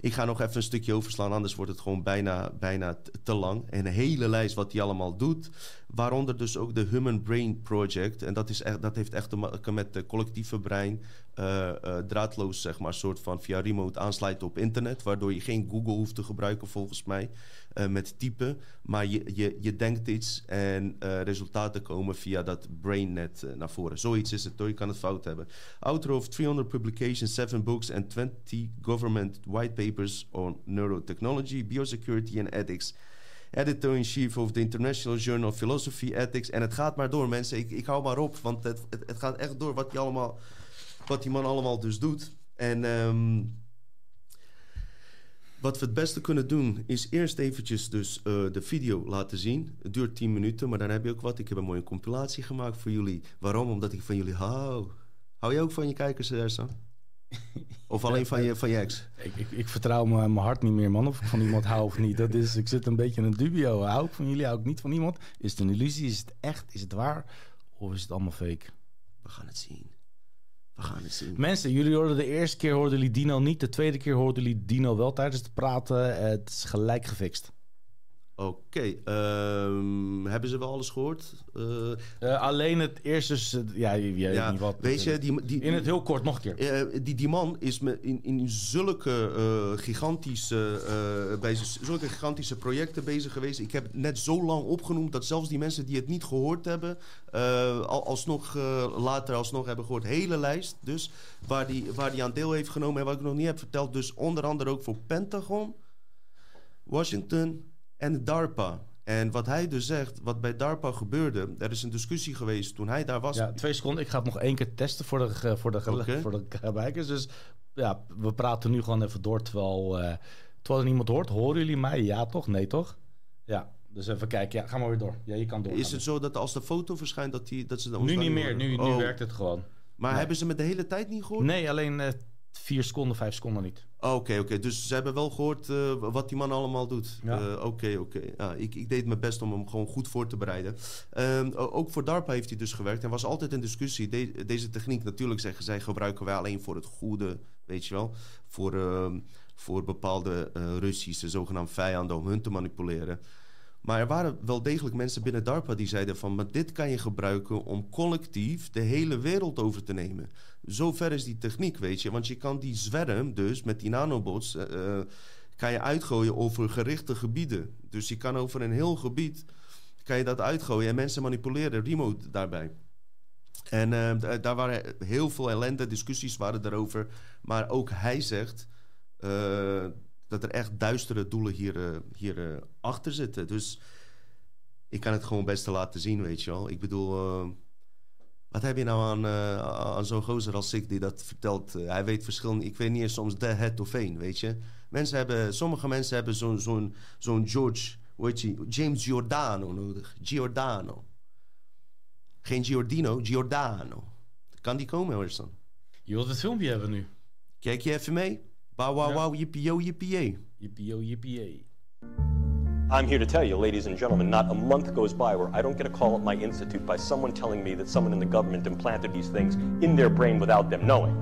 Ik ga nog even een stukje overslaan, anders wordt het gewoon bijna, bijna te lang. En een hele lijst wat hij allemaal doet. Waaronder dus ook de Human Brain Project. En dat, is echt, dat heeft echt te maken met het collectieve brein. Uh, uh, draadloos, zeg maar, soort van via remote aansluiten op internet. Waardoor je geen Google hoeft te gebruiken, volgens mij, uh, met typen. Maar je, je, je denkt iets en resultaten komen via dat brainnet naar voren. Zoiets is het, hoor. Je kan het fout hebben. Author of 300 publications, 7 books and 20 government white papers on neurotechnology, biosecurity and ethics editor-in-chief of the International Journal of Philosophy, Ethics. En het gaat maar door, mensen. Ik, ik hou maar op, want het, het, gaat echt door wat allemaal, wat die man allemaal dus doet. En um, wat we het beste kunnen doen, is eerst eventjes dus uh, de video laten zien. Het duurt 10 minuten, maar dan heb je ook wat. Ik heb een mooie compilatie gemaakt voor jullie. Waarom? Omdat ik van jullie hou. Hou je ook van je kijkers, Ersan? Of alleen van je, van je ex? Ik, ik, ik vertrouw mijn hart niet meer, man. Of ik van iemand hou of niet. Dat is, ik zit een beetje in een dubio. Hou ik van jullie, hou ik niet van iemand? Is het een illusie? Is het echt? Is het waar? Of is het allemaal fake? We gaan het zien. Mensen, jullie hoorden de eerste keer hoorden jullie Dino niet. De tweede keer hoorden jullie Dino wel tijdens het praten. Het is gelijk gefixt. Oké, okay, um, hebben ze wel alles gehoord? Uh, uh, alleen het eerste, dus, ja, je, je ja, weet niet wat. Weet je, die, die, in het heel kort nog een keer. Uh, die, die man is me in, in zulke gigantische, bij zulke gigantische projecten bezig geweest. Ik heb net zo lang opgenoemd dat zelfs die mensen die het niet gehoord hebben, alsnog later alsnog hebben gehoord. Hele lijst dus, waar die, waar die aan deel heeft genomen en wat ik nog niet heb verteld. Dus onder andere ook voor Pentagon, Washington en DARPA. En wat hij dus zegt, wat bij DARPA gebeurde, er is een discussie geweest toen hij daar was. Ja, twee seconden. Ik ga het nog één keer testen voor de, voor de, okay. voor de kijkers. Dus ja, we praten nu gewoon even door terwijl, uh, terwijl er niemand hoort. Horen jullie mij? Ja, toch? Nee, toch? Ja. Dus even kijken. Ja, ga maar weer door. Ja, je kan door. Is het zo dat als de foto verschijnt, dat, die, dat ze dan Nu niet meer. Nu, nu oh. werkt het gewoon. Maar hebben ze me de hele tijd niet gehoord? Nee, alleen uh, vier seconden, vijf seconden niet. Oké, okay, oké. Okay. Dus ze hebben wel gehoord uh, wat die man allemaal doet. Oké, ja. oké. Okay, ja, ik, ik, deed mijn best om hem gewoon goed voor te bereiden. Um, ook voor DARPA heeft hij dus gewerkt. Er was altijd een discussie. De, deze techniek, natuurlijk zeggen zij, gebruiken wij alleen voor het goede, weet je wel. Voor, uh, voor bepaalde uh, Russische zogenaamde vijanden om hun te manipuleren. Maar er waren wel degelijk mensen binnen DARPA die zeiden van... maar dit kan je gebruiken om collectief de hele wereld over te nemen. Zover is die techniek, weet je. Want je kan die zwerm dus met die nanobots... Uh, kan je uitgooien over gerichte gebieden. Dus je kan over een heel gebied... kan je dat uitgooien en mensen manipuleren remote daarbij. En uh, daar waren heel veel ellende, discussies waren daarover. Maar ook hij zegt... Dat er echt duistere doelen hier, hier achter zitten. Dus ik kan het gewoon best te laten zien, weet je wel. Ik bedoel, wat heb je nou aan, aan zo'n gozer als ik die dat vertelt? hij weet verschillende, ik weet niet eens soms de, het of één, weet je. Mensen hebben, sommige mensen hebben zo'n zo'n zo'n George, weet je, James Giordano nodig. Giordano. Geen Giordino, Giordano. Kan die komen, Harrison? Je wilt het filmpje hebben nu. Kijk je even mee? Wow, wow, wow, yippee yo, yippee yay. Yippee yo, yippee yay. I'm here to tell you, ladies and gentlemen, not a month goes by where I don't get a call at my institute by someone telling me that someone in the government implanted these things in their brain without them knowing.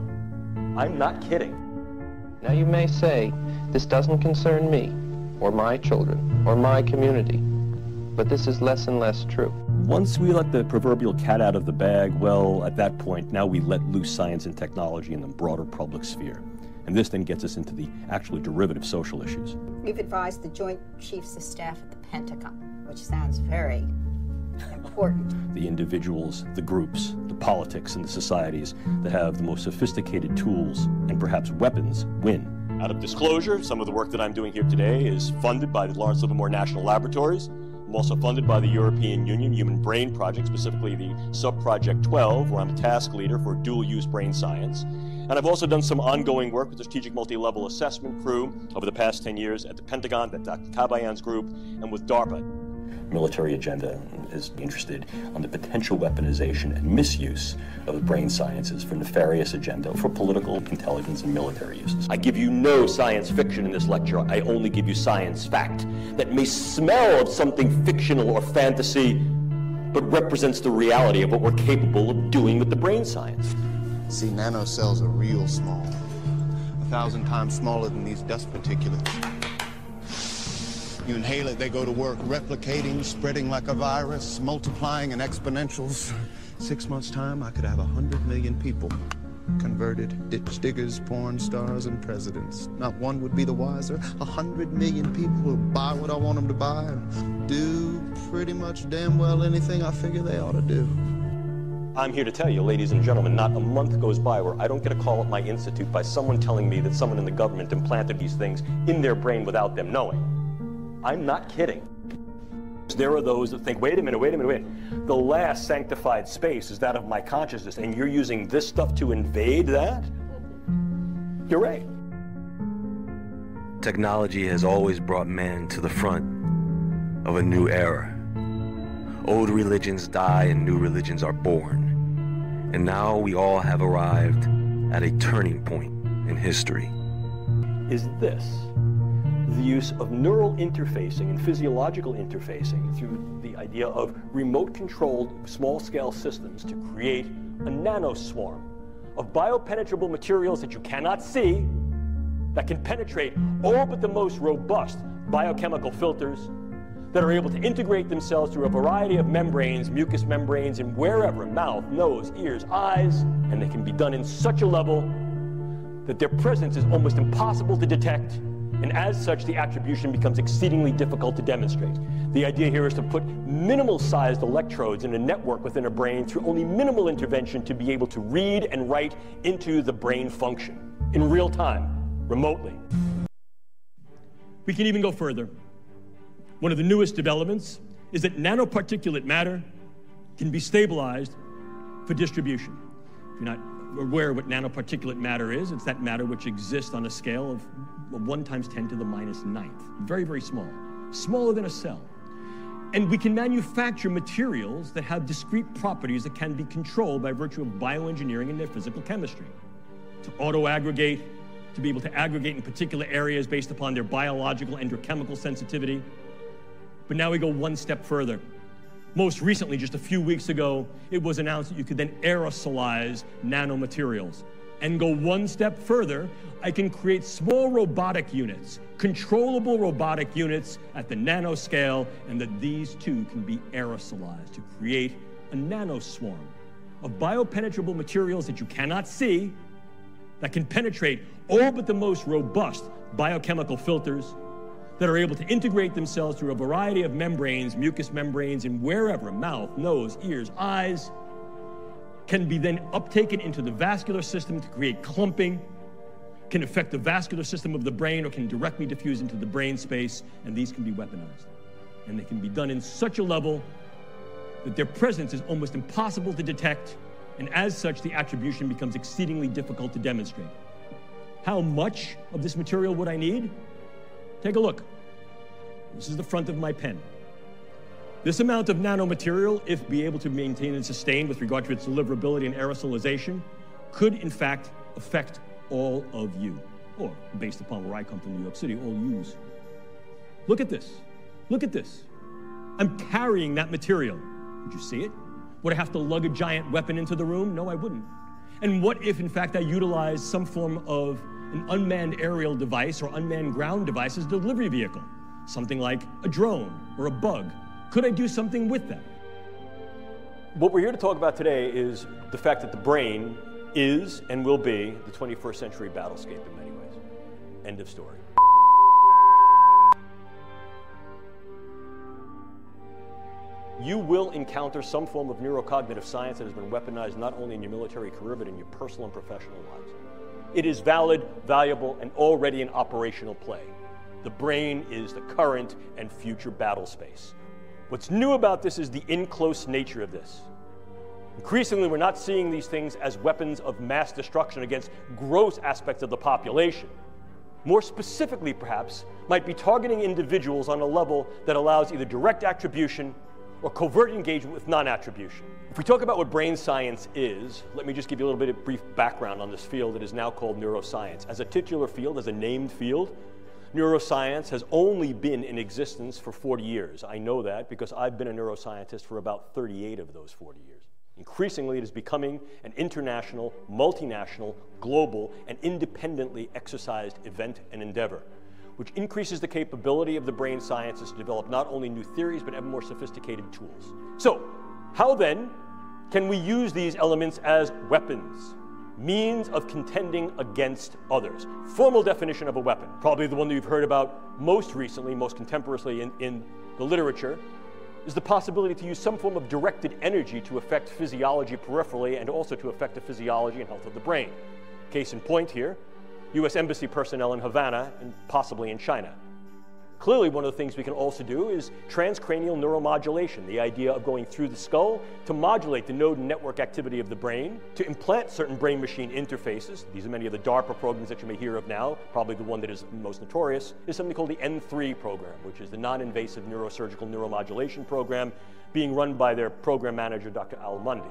I'm not kidding. Now you may say, this doesn't concern me, or my children, or my community. But this is less and less true. Once we let the proverbial cat out of the bag, well, at that point, now we let loose science and technology in the broader public sphere. And this then gets us into the actually derivative social issues. We've advised the Joint Chiefs of Staff at the Pentagon, which sounds very important. The individuals, the groups, the politics, and the societies that have the most sophisticated tools and perhaps weapons win. Out of disclosure, some of the work that I'm doing here today is funded by the Lawrence Livermore National Laboratories. I'm also funded by the European Union Human Brain Project, specifically the Sub-Project 12, where I'm a task leader for dual-use brain science. And I've also done some ongoing work with the Strategic Multi Level Assessment crew over the past 10 years at the Pentagon, at Dr. Kabayan's group, and with DARPA. Military agenda is interested on the potential weaponization and misuse of the brain sciences for nefarious agenda, for political intelligence and military uses. I give you no science fiction in this lecture. I only give you science fact that may smell of something fictional or fantasy, but represents the reality of what we're capable of doing with the brain science. See, nanocells are real small. A thousand times smaller than these dust particulates. You inhale it, they go to work replicating, spreading like a virus, multiplying in exponentials. Six months' time, I could have a hundred million people converted, ditch diggers, porn stars, and presidents. Not one would be the wiser. A hundred million people will buy what I want them to buy and do pretty much damn well anything I figure they ought to do. I'm here to tell you, ladies and gentlemen, not a month goes by where I don't get a call at my institute by someone telling me that someone in the government implanted these things in their brain without them knowing. I'm not kidding. There are those that think, wait a minute, wait a minute, wait. The last sanctified space is that of my consciousness, and you're using this stuff to invade that? You're right. Technology has always brought man to the front of a new era. Old religions die and new religions are born. And now we all have arrived at a turning point in history. Is this the use of neural interfacing and physiological interfacing through the idea of remote controlled small scale systems to create a nanoswarm of biopenetrable materials that you cannot see that can penetrate all but the most robust biochemical filters that are able to integrate themselves through a variety of membranes, mucous membranes, and wherever mouth, nose, ears, eyes, and they can be done in such a level that their presence is almost impossible to detect, and as such, the attribution becomes exceedingly difficult to demonstrate. The idea here is to put minimal sized electrodes in a network within a brain through only minimal intervention to be able to read and write into the brain function in real time, remotely. We can even go further. One of the newest developments is that nanoparticulate matter can be stabilized for distribution. If you're not aware what nanoparticulate matter is, it's that matter which exists on a scale of 1 times 10 to the minus ninth. Very, very small. Smaller than a cell. And we can manufacture materials that have discrete properties that can be controlled by virtue of bioengineering and their physical chemistry. To auto aggregate, to be able to aggregate in particular areas based upon their biological and or chemical sensitivity. But now we go one step further. Most recently, just a few weeks ago, it was announced that you could then aerosolize nanomaterials. And go one step further, I can create small robotic units, controllable robotic units at the nanoscale, and that these too can be aerosolized to create a nanoswarm of biopenetrable materials that you cannot see, that can penetrate all but the most robust biochemical filters that are able to integrate themselves through a variety of membranes, mucous membranes, and wherever mouth, nose, ears, eyes can be then uptaken into the vascular system to create clumping, can affect the vascular system of the brain, or can directly diffuse into the brain space, and these can be weaponized. And they can be done in such a level that their presence is almost impossible to detect, and as such, the attribution becomes exceedingly difficult to demonstrate. How much of this material would I need? Take a look. This is the front of my pen. This amount of nanomaterial, if be able to maintain and sustain with regard to its deliverability and aerosolization, could in fact affect all of you, or based upon where I come from, New York City, all yous. Look at this. Look at this. I'm carrying that material. Would you see it? Would I have to lug a giant weapon into the room? No, I wouldn't. And what if, in fact, I utilized some form of an unmanned aerial device or unmanned ground device as a delivery vehicle? Something like a drone or a bug. Could I do something with that? What we're here to talk about today is the fact that the brain is and will be the 21st century battlescape in many ways. End of story. You will encounter some form of neurocognitive science that has been weaponized not only in your military career, but in your personal and professional lives. It is valid, valuable, and already in operational play. The brain is the current and future battle space. What's new about this is the in close nature of this. Increasingly, we're not seeing these things as weapons of mass destruction against gross aspects of the population. More specifically, perhaps, might be targeting individuals on a level that allows either direct attribution or covert engagement with non attribution. If we talk about what brain science is, let me just give you a little bit of brief background on this field that is now called neuroscience. As a titular field, as a named field, neuroscience has only been in existence for 40 years. I know that because I've been a neuroscientist for about 38 of those 40 years. Increasingly, it is becoming an international, multinational, global, and independently exercised event and endeavor, which increases the capability of the brain sciences to develop not only new theories, but ever more sophisticated tools. So, how then can we use these elements as weapons? Means of contending against others. Formal definition of a weapon, probably the one that you've heard about most recently, most contemporaneously in, in the literature, is the possibility to use some form of directed energy to affect physiology peripherally and also to affect the physiology and health of the brain. Case in point here, US Embassy personnel in Havana and possibly in China. Clearly, one of the things we can also do is transcranial neuromodulation, the idea of going through the skull to modulate the node and network activity of the brain, to implant certain brain machine interfaces. These are many of the DARPA programs that you may hear of now. Probably the one that is most notorious is something called the N3 program, which is the non invasive neurosurgical neuromodulation program being run by their program manager, Dr. Al Mundy.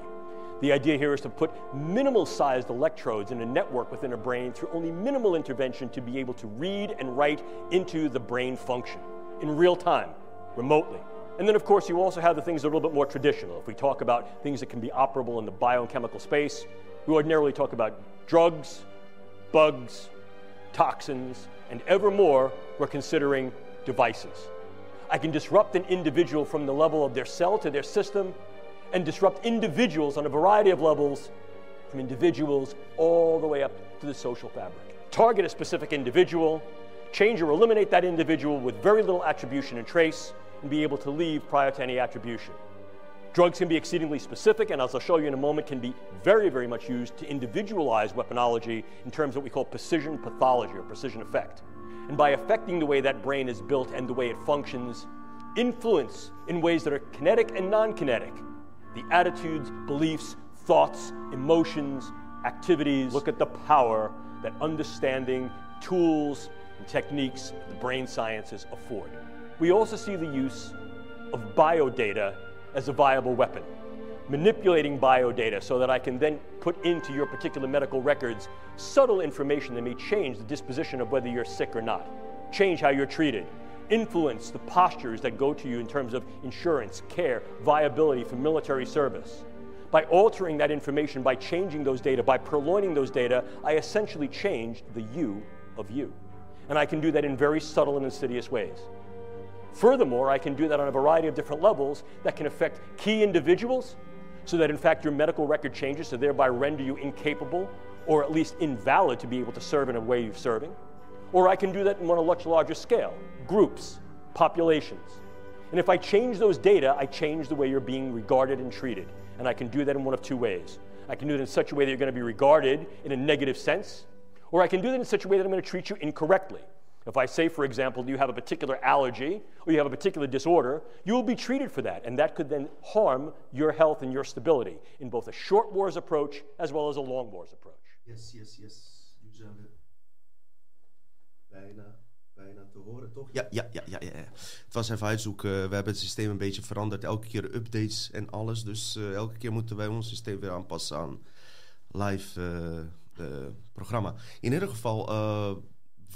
The idea here is to put minimal sized electrodes in a network within a brain through only minimal intervention to be able to read and write into the brain function in real time, remotely. And then, of course, you also have the things that are a little bit more traditional. If we talk about things that can be operable in the biochemical space, we ordinarily talk about drugs, bugs, toxins, and ever more, we're considering devices. I can disrupt an individual from the level of their cell to their system and disrupt individuals on a variety of levels, from individuals all the way up to the social fabric. Target a specific individual, change or eliminate that individual with very little attribution and trace, and be able to leave prior to any attribution. Drugs can be exceedingly specific, and as I'll show you in a moment, can be very, very much used to individualize weaponology in terms of what we call precision pathology or precision effect. And by affecting the way that brain is built and the way it functions, influence in ways that are kinetic and non kinetic the attitudes, beliefs, thoughts, emotions, activities. Look at the power that understanding, tools, and techniques the brain sciences afford. We also see the use of biodata as a viable weapon. Manipulating biodata so that I can then put into your particular medical records subtle information that may change the disposition of whether you're sick or not, change how you're treated, influence the postures that go to you in terms of insurance, care, viability for military service. By altering that information, by changing those data, by purloining those data, I essentially change the you of you. And I can do that in very subtle and insidious ways. Furthermore, I can do that on a variety of different levels that can affect key individuals so that in fact your medical record changes to thereby render you incapable or at least invalid to be able to serve in a way you're serving. Or I can do that on a much larger scale groups, populations. And if I change those data, I change the way you're being regarded and treated. And I can do that in one of two ways. I can do it in such a way that you're going to be regarded in a negative sense, or I can do that in such a way that I'm going to treat you incorrectly. If I say, for example, you have a particular allergy or you have a particular disorder, you will be treated for that, and that could then harm your health and your stability in both a short wars approach as well as a long wars approach. Yes, yes, yes. Bijna, bijna te horen, toch? Ja, ja, ja, ja, ja. Het was even uitzoeken. We hebben het systeem een beetje veranderd. Elke keer updates en alles. Dus uh, elke keer moeten wij ons systeem weer aanpassen aan live uh, programma. In ieder geval,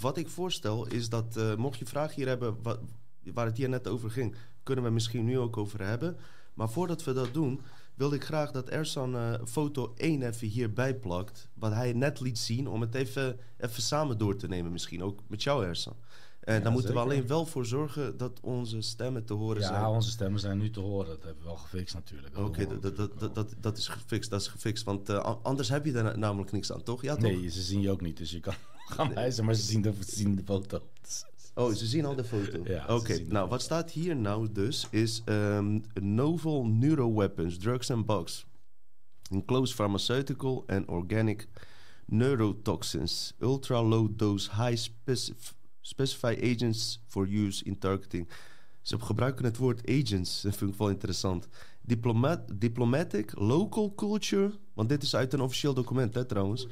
wat ik voorstel is dat, mocht je vragen hier hebben, wat, waar het hier net over ging, kunnen we misschien nu ook over hebben. Maar voordat we dat doen, wilde ik graag dat Ersan uh, foto 1 even hierbij plakt. Wat hij net liet zien, om het even, even samen door te nemen misschien. Ook met jou Ersan. En ja, dan moeten zeker. we alleen wel voor zorgen dat onze stemmen te horen ja, zijn. Ja, onze stemmen zijn nu te horen. Dat hebben we wel gefixt natuurlijk. Oké, okay, dat, dat, dat, dat, dat is gefixt. Dat is gefixt. Want uh, anders heb je er namelijk niks aan, toch? Ja, toch? Nee, ze zien je ook niet. Dus je kan gaan wijzen, maar ze zien de, ze zien de foto. Oh, ze zien al de foto. ja, Oké, okay. nou wat staat hier nou dus is um, novel neuroweapons, drugs and bugs. Enclosed pharmaceutical and organic neurotoxins. Ultra low dose high specif specified agents for use in targeting. Ze gebruiken het woord agents, dat vind ik wel interessant. Diplomat, diplomatic local culture. Want dit is uit een officieel document, hè, trouwens.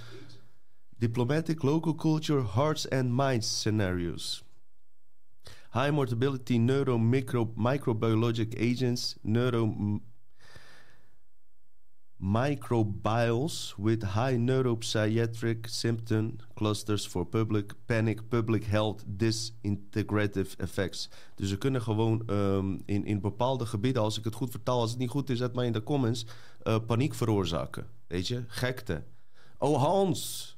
Diplomatic local culture hearts and minds scenarios. High mortality neuro micro, microbiologic agents, neuro microbials with high neuropsychiatric symptom clusters for public panic, public health, disintegrative effects. Dus ze kunnen gewoon ehm, in, in bepaalde gebieden, als ik het goed vertaal, als het niet goed is, zet maar in de comments, uh, paniek veroorzaken. Weet je, gekte. Oh Hans,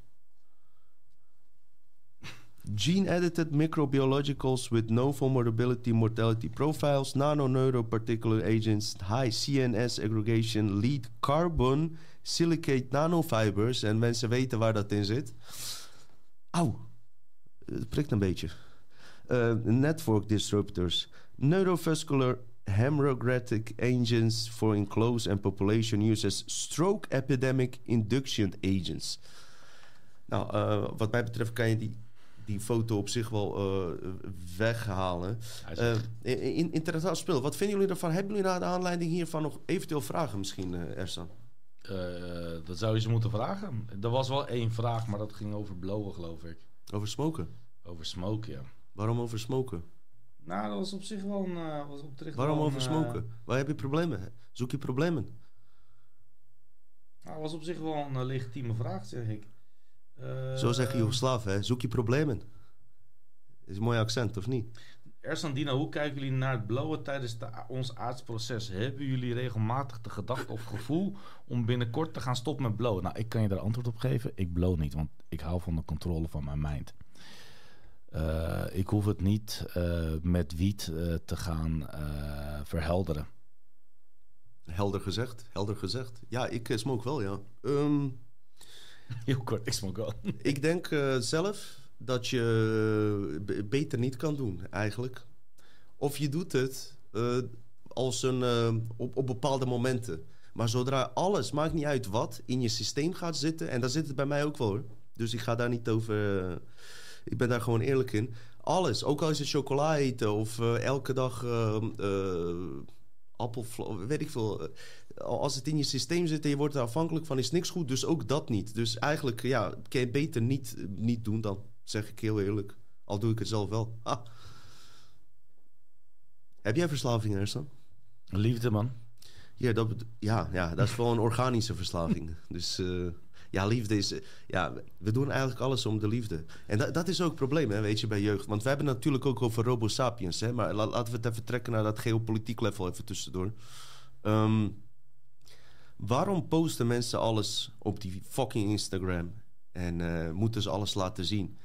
Gene-edited microbiologicals with no vulnerability mortality profiles, nano-neuroparticular agents, high CNS aggregation, lead carbon, silicate nanofibers. En mensen weten waar dat in zit. Auw, het prikt een beetje. Uh, network disruptors, neurovascular hemorrhagic agents for enclosed and population uses, stroke epidemic induction agents. Nou, uh, wat mij betreft kan je die die foto op zich wel uh, weghalen. Uh, in, interessant speel. Wat vinden jullie ervan? Hebben jullie na de aanleiding hiervan nog eventueel vragen misschien, uh, Ersan? dat zou je ze moeten vragen. Er was wel één vraag, maar dat ging over blowen, geloof ik. Over smoken? Over smoken, ja. Waarom over smoken? Nou, dat was op zich wel een... was op Waarom over smoken? Waar heb je problemen? Zoek je problemen? Nou, dat was op zich wel een legitieme vraag, zeg ik. Zo zeg je Joegoslaaf, hè? Zoek je problemen. Is een mooi accent, of niet? Ersandina, hoe kijken jullie naar het blowen tijdens de, ons aardsproces? Hebben jullie regelmatig de gedachte of gevoel om binnenkort te gaan stoppen met blowen? Nou, ik kan je daar antwoord op geven. Ik blow niet, want ik hou van de controle van mijn mind. Uh, ik hoef het niet uh, met wiet uh, te gaan verhelderen. Helder gezegd, helder gezegd. Ja, ik smoke wel, ja. Um, Heel kort, ik smoke wel. ik denk uh, zelf dat je beter niet kan doen, eigenlijk. Of je doet het uh, als een, op, op bepaalde momenten. Maar zodra alles, maakt niet uit wat, in je systeem gaat zitten... en daar zit het bij mij ook wel hoor. Dus ik ga daar niet over... ik ben daar gewoon eerlijk in. Alles, ook al is het chocola eten of elke dag appel, weet ik veel als het in je systeem zit en je wordt er afhankelijk van, is niks goed. Dus ook dat niet. Dus eigenlijk, ja, kan je beter niet, niet doen dan, zeg ik heel eerlijk. Al doe ik het zelf wel. Ah. Heb jij verslaving, Ersan? Liefde, man. Ja, dat, ja, ja, dat is wel een organische verslaving. Dus uh, ja, liefde is... ja, we doen eigenlijk alles om de liefde. En dat, dat is ook het probleem, hè, weet je, bij jeugd. Want we hebben het natuurlijk ook over robo sapiens. Hè, maar laten we het even trekken naar dat geopolitiek level even tussendoor. Um, Waarom posten mensen alles op die fucking Instagram? En uh, moeten ze alles laten zien?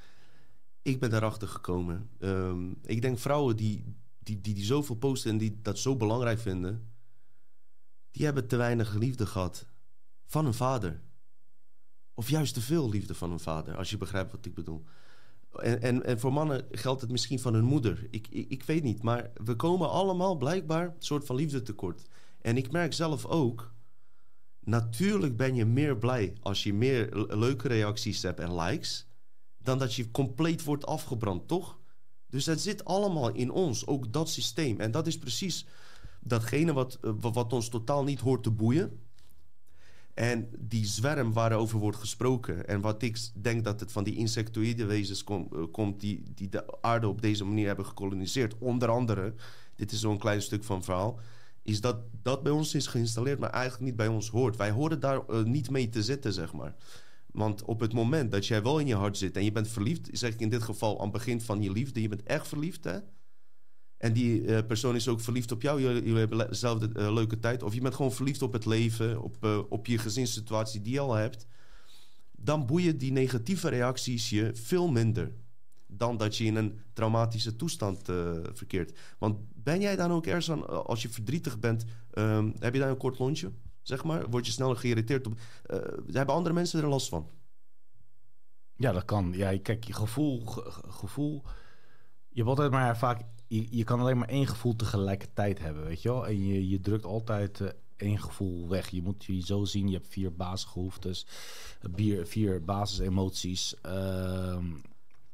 Ik ben daarachter gekomen. Um, ik denk vrouwen die, die, die, die zoveel posten en die dat zo belangrijk vinden... die hebben te weinig liefde gehad van een vader. Of juist te veel liefde van een vader, als je begrijpt wat ik bedoel. En, en, en voor mannen geldt het misschien van hun moeder. Ik, ik, ik weet niet, maar we komen allemaal blijkbaar een soort van liefde tekort. En ik merk zelf ook Natuurlijk ben je meer blij als je meer leuke reacties hebt en likes, dan dat je compleet wordt afgebrand, toch? Dus het zit allemaal in ons, ook dat systeem. En dat is precies datgene wat, eh, wat ons totaal niet hoort te boeien. En die zwerm waarover wordt gesproken, en wat ik denk dat het van die insectoïde wezens eh, komt die, die de aarde op deze manier hebben gekoloniseerd, onder andere, dit is zo'n klein stuk van verhaal is dat dat bij ons is geïnstalleerd, maar eigenlijk niet bij ons hoort. Wij horen daar uh, niet mee te zitten, zeg maar. Want op het moment dat jij wel in je hart zit en je bent verliefd, zeg ik in dit geval aan het begin van je liefde, je bent echt verliefd, hè? En die uh, persoon is ook verliefd op jou, jullie, hebben dezelfde uh, leuke tijd. Of je bent gewoon verliefd op het leven, op, op je gezinssituatie die je al hebt. Dan boeien die negatieve reacties je veel minder dan dat je in een traumatische toestand verkeert. Want ben jij dan ook ergens aan, eh, als je verdrietig bent, um, heb je daar een kort lontje? Zeg maar, word je sneller geïrriteerd op. Hebben andere mensen er last van? Ja, dat kan. Ja, kijk, je gevoel, gevoel. Je hebt altijd maar vaak. Je, kan alleen maar één gevoel tegelijkertijd hebben, weet je wel? En je, je drukt altijd uh, één gevoel weg. Je moet je zo zien: je hebt vier basisbehoeftes, vier, basisemoties. Uh,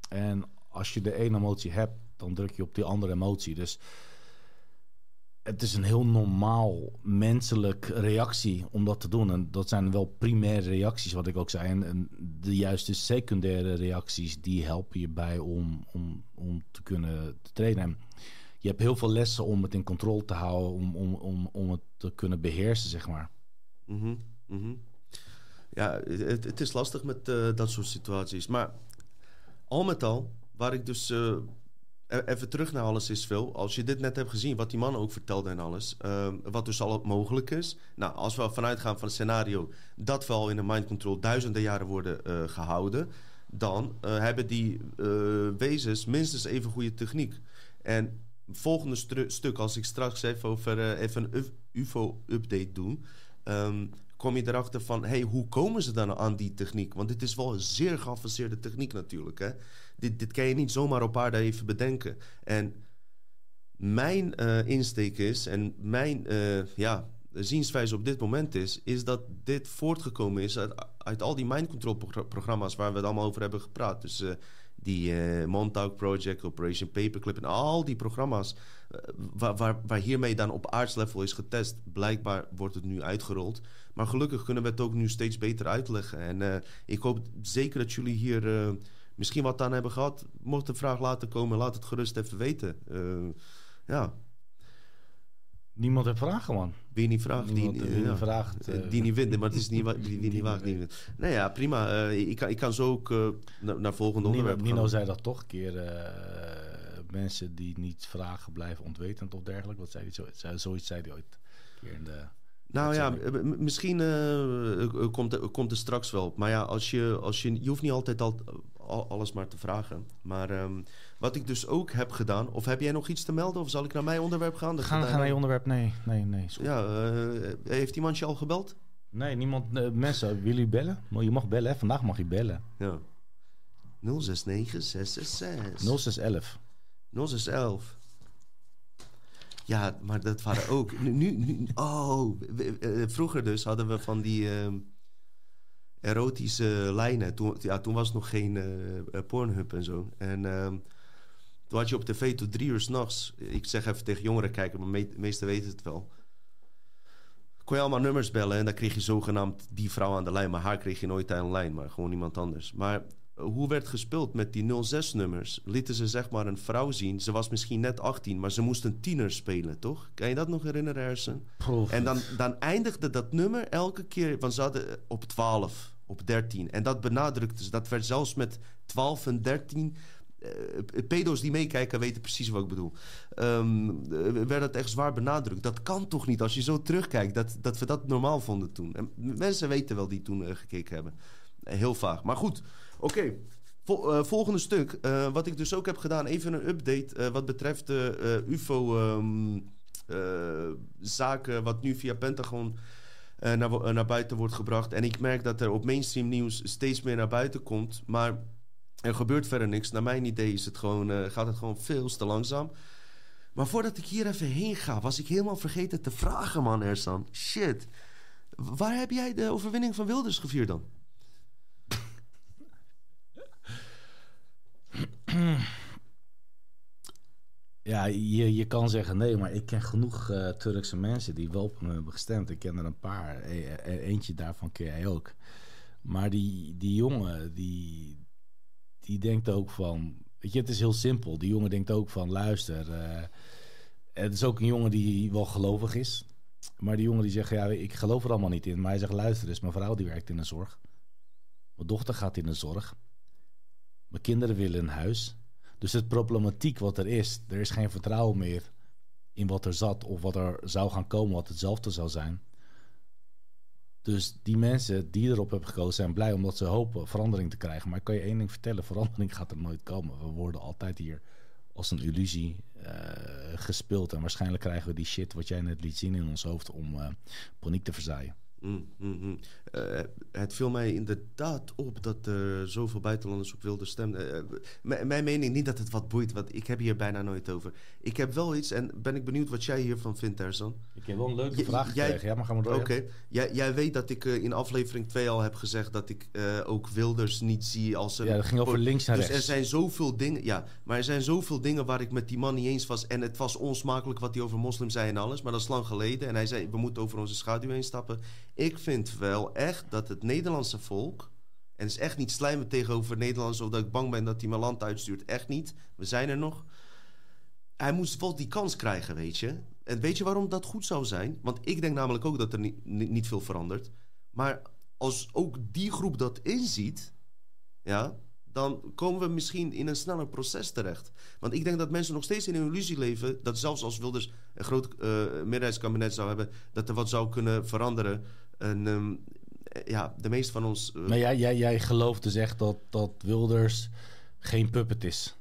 en als je de ene emotie hebt, dan druk je op die andere emotie. Dus het is een heel normaal menselijk reactie om dat te doen. En dat zijn wel primaire reacties, wat ik ook zei. En, de juiste secundaire reacties, die helpen je bij om, om, om te kunnen trainen. En je hebt heel veel lessen om het in controle te houden, om, om, om, om het te kunnen beheersen, zeg maar. Mhm, mhm. Ja, het, is lastig met eh, dat soort situaties. Maar al met al, waar ik dus eh, even terug naar alles is veel. Als je dit net hebt gezien, wat die man ook vertelde en alles, eh, wat dus al mogelijk is. Nou, als we vanuit gaan van het scenario dat we al in de mind control duizenden jaren worden eh, gehouden, dan eh, hebben die eh, wezens minstens even goede techniek. En volgende stuk, als ik straks even over even een UFO-update doe, ehm, kom je erachter van, hey, hoe komen ze dan aan die techniek? Want dit is wel een zeer geavanceerde techniek natuurlijk. Hè? Dit, dit kan je niet zomaar op aarde even bedenken. En mijn eh, insteek is, en mijn eh, ja, zienswijze op dit moment is, is dat dit voortgekomen is uit, uit al die mind control progr- programma's waar we het allemaal over hebben gepraat. Dus eh, die Montauk Project, Operation Paperclip en al die programma's waar, waar, waar hiermee dan op aardslevel is getest. Blijkbaar wordt het nu uitgerold. Maar gelukkig kunnen we het ook nu steeds beter uitleggen. En eh, ik hoop zeker dat jullie hier eh, misschien wat aan hebben gehad. Mocht de vraag later komen, laat het gerust even weten. Eh, ja, Niemand heeft vragen, man. wie niet vraagt, die, ja, niet vraagt, die niet wint. Maar het is niet, wie niet waagt, niet wint. Nee, ja, prima. Ik, kan, ik kan zo ook naar, naar volgende Nino, onderwerp Nino gaan. zei dat toch een keer. mensen die niet vragen blijven ontwetend of dergelijk. Wat zei hij? Zo, zo- zoiets zei hij ooit. Keer in de... Nou ja, misschien eh, eh, komt, er, komt er straks wel op. Maar ja, als je, als je, je hoeft niet altijd al, al- alles maar te vragen. Maar ehm, wat ik dus ook heb gedaan... Of heb jij nog iets te melden? Of zal ik naar mijn onderwerp gaan? Dat Gaan gaan naar je onderwerp? Nee, nee, nee. Ja, eh, heeft iemand je al gebeld? Nee, niemand. mensen, willen jullie bellen? Maar je mag bellen, hè? Vandaag mag je bellen. Ja. 069 666 0611. 0611. Ja, maar dat waren ook... Nu, nu, oh, eh, vroeger dus hadden we van die ehm, erotische lijnen. Toen, ja, toen was nog geen eh, eh, Pornhub en zo. En ehm, toen had je op tv tot drie uur s'nachts... Ik zeg even tegen jongeren kijken, maar meesten weten het wel. Kon je allemaal nummers bellen en dan kreeg je zogenaamd die vrouw aan de lijn. Maar haar kreeg je nooit aan de lijn, maar gewoon iemand anders. Maar hoe werd gespeeld met die 06-nummers? Lieten ze zeg maar een vrouw zien. Ze was misschien net 18, maar ze moest een tiener spelen, toch? Kan je dat nog herinneren, Hersen? En dan, dan eindigde dat nummer elke keer... Want ze hadden op 12, op 13. En dat benadrukte ze. Dat werd zelfs met 12 en 13... eh, pedo's die meekijken weten precies wat ik bedoel. Eh, werd dat echt zwaar benadrukt. Dat kan toch niet als je zo terugkijkt dat, dat we dat normaal vonden toen. En mensen weten wel die toen eh, gekeken hebben. Eh, heel vaag. Maar goed, oké. Eh, volgende stuk. Eh, wat ik dus ook heb gedaan, even een update eh, wat betreft de eh, UFO. ehm, eh, wat nu via Pentagon naar, naar buiten wordt gebracht. En ik merk dat er op mainstream nieuws steeds meer naar buiten komt. Maar er gebeurt verder niks. Naar mijn idee is het gewoon, gaat het gewoon veel te langzaam. Maar voordat ik hier even heen ga, was ik helemaal vergeten te vragen, man, Ersan. Shit. Waar heb jij de overwinning van Wilders gevierd dan? Ja, je, je kan zeggen nee, maar ik ken genoeg eh, Turkse mensen die wel op hem hebben gestemd. Ik ken er een paar. E- e- eentje daarvan ken jij ook. Maar die, die jongen, die, die denkt ook van... Weet je, het is heel simpel. Die jongen denkt ook van, luister... eh, het is ook een jongen die wel gelovig is. Maar die jongen die zegt, ja, ik geloof er allemaal niet in. Maar hij zegt, luister eens, mijn vrouw die werkt in de zorg. Mijn dochter gaat in de zorg. Mijn kinderen willen een huis. Dus het problematiek wat er is, er is geen vertrouwen meer in wat er zat of wat er zou gaan komen, wat hetzelfde zou zijn. Dus die mensen die erop hebben gekozen zijn blij omdat ze hopen verandering te krijgen. Maar ik kan je één ding vertellen, verandering gaat er nooit komen. We worden altijd hier als een illusie eh, gespeeld. En waarschijnlijk krijgen we die shit wat jij net liet zien in ons hoofd om eh, paniek te verzaaien. Mm, mm, mm. Eh, het viel mij inderdaad op dat er zoveel buitenlanders op wilde stemmen. Eh, m- mijn mening, niet dat het wat boeit, want ik heb hier bijna nooit over. Ik heb wel iets en ben ik benieuwd wat jij hiervan vindt, Tarzan. Ik heb wel een leuke J- vraag gekregen. Ja, maar gaan we door. Oké, jij, jij weet dat ik eh, in aflevering 2 al heb gezegd dat ik eh, ook Wilders niet zie als een... Ja, dat ging over links en dus rechts. er zijn zoveel dingen, ja, maar er zijn zoveel dingen waar ik met die man niet eens was. En het was onsmakelijk wat hij over moslims zei en alles, maar dat is lang geleden. En hij zei, we moeten over onze schaduw heen stappen. Ik vind wel echt dat het Nederlandse volk... En is echt niet slijmen tegenover Nederlanders... of dat ik bang ben dat hij mijn land uitstuurt. Echt niet. We zijn er nog. Hij moest wel die kans krijgen, weet je. En weet je waarom dat goed zou zijn? Want ik denk namelijk ook dat er niet, niet, veel verandert. Maar als ook die groep dat inziet... Ja, dan komen we misschien in een sneller proces terecht. Want ik denk dat mensen nog steeds in een illusie leven... dat zelfs als Wilders een groot eh meerderheidskabinet zou hebben... dat er wat zou kunnen veranderen. En ehm, ja, de meeste van ons... eh, Maar jij, jij, jij gelooft dus echt dat, dat Wilders geen puppet is.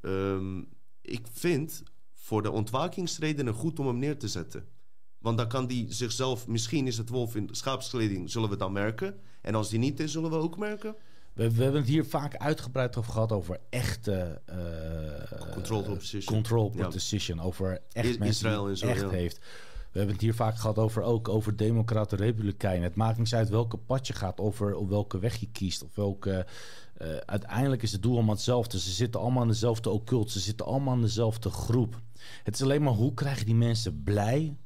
Ehm, ik vind voor de ontwakingsredenen goed om hem neer te zetten. Want dan kan die zichzelf, misschien is het wolf in schaapskleding, zullen we dan merken. En als die niet is, zullen we ook merken. We, we hebben het hier vaak uitgebreid over gehad over echte... opposition. Control Ja. opposition. Over echt Is- mensen Israël die en zo, echt ja. heeft. We hebben het hier vaak gehad over ook over democraten, republikeinen. Het maakt niet uit welke pad je gaat, over op welke weg je kiest. Of welke, eh, uiteindelijk is het doel allemaal hetzelfde. Ze zitten allemaal in dezelfde occult. Ze zitten allemaal in dezelfde groep. Het is alleen maar hoe krijg je die mensen blij?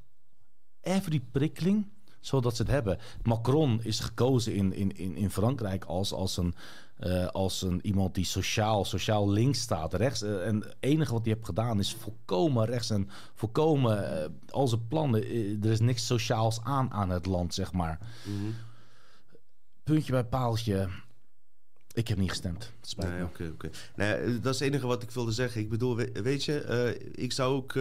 Die prikkeling, zodat ze het hebben. Macron is gekozen in, in, in, in Frankrijk als, als, een, eh, als een, iemand die sociaal, sociaal links staat. Rechts, eh, en het enige wat hij heeft gedaan is volkomen rechts en volkomen eh, al zijn plannen. er is niks sociaals aan aan het land, zeg maar. Puntje bij paaltje. Ik heb niet gestemd. Spijt Nee, dat is het enige wat ik wilde zeggen. Ik bedoel, we- weet je, ik zou ook...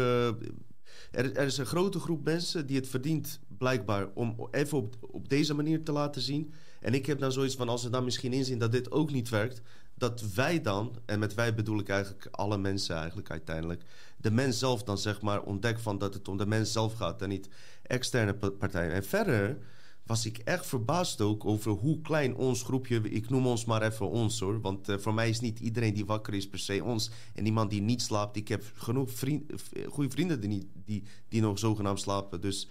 er is een grote groep mensen die het verdient, blijkbaar, om even op, op deze manier te laten zien. En ik heb dan zoiets van, als ze dan misschien inzien dat dit ook niet werkt, dat wij dan, en met wij bedoel ik eigenlijk alle mensen eigenlijk uiteindelijk, de mens zelf dan zeg maar ontdekt van dat het om de mens zelf gaat en niet externe pa- partijen. En verder was ik echt verbaasd ook over hoe klein ons groepje... Ik noem ons maar even ons hoor. Want eh, voor mij is niet iedereen die wakker is per se ons. En iemand die niet slaapt. Ik heb genoeg vriend, goede vrienden die, die, die nog zogenaamd slapen. Dus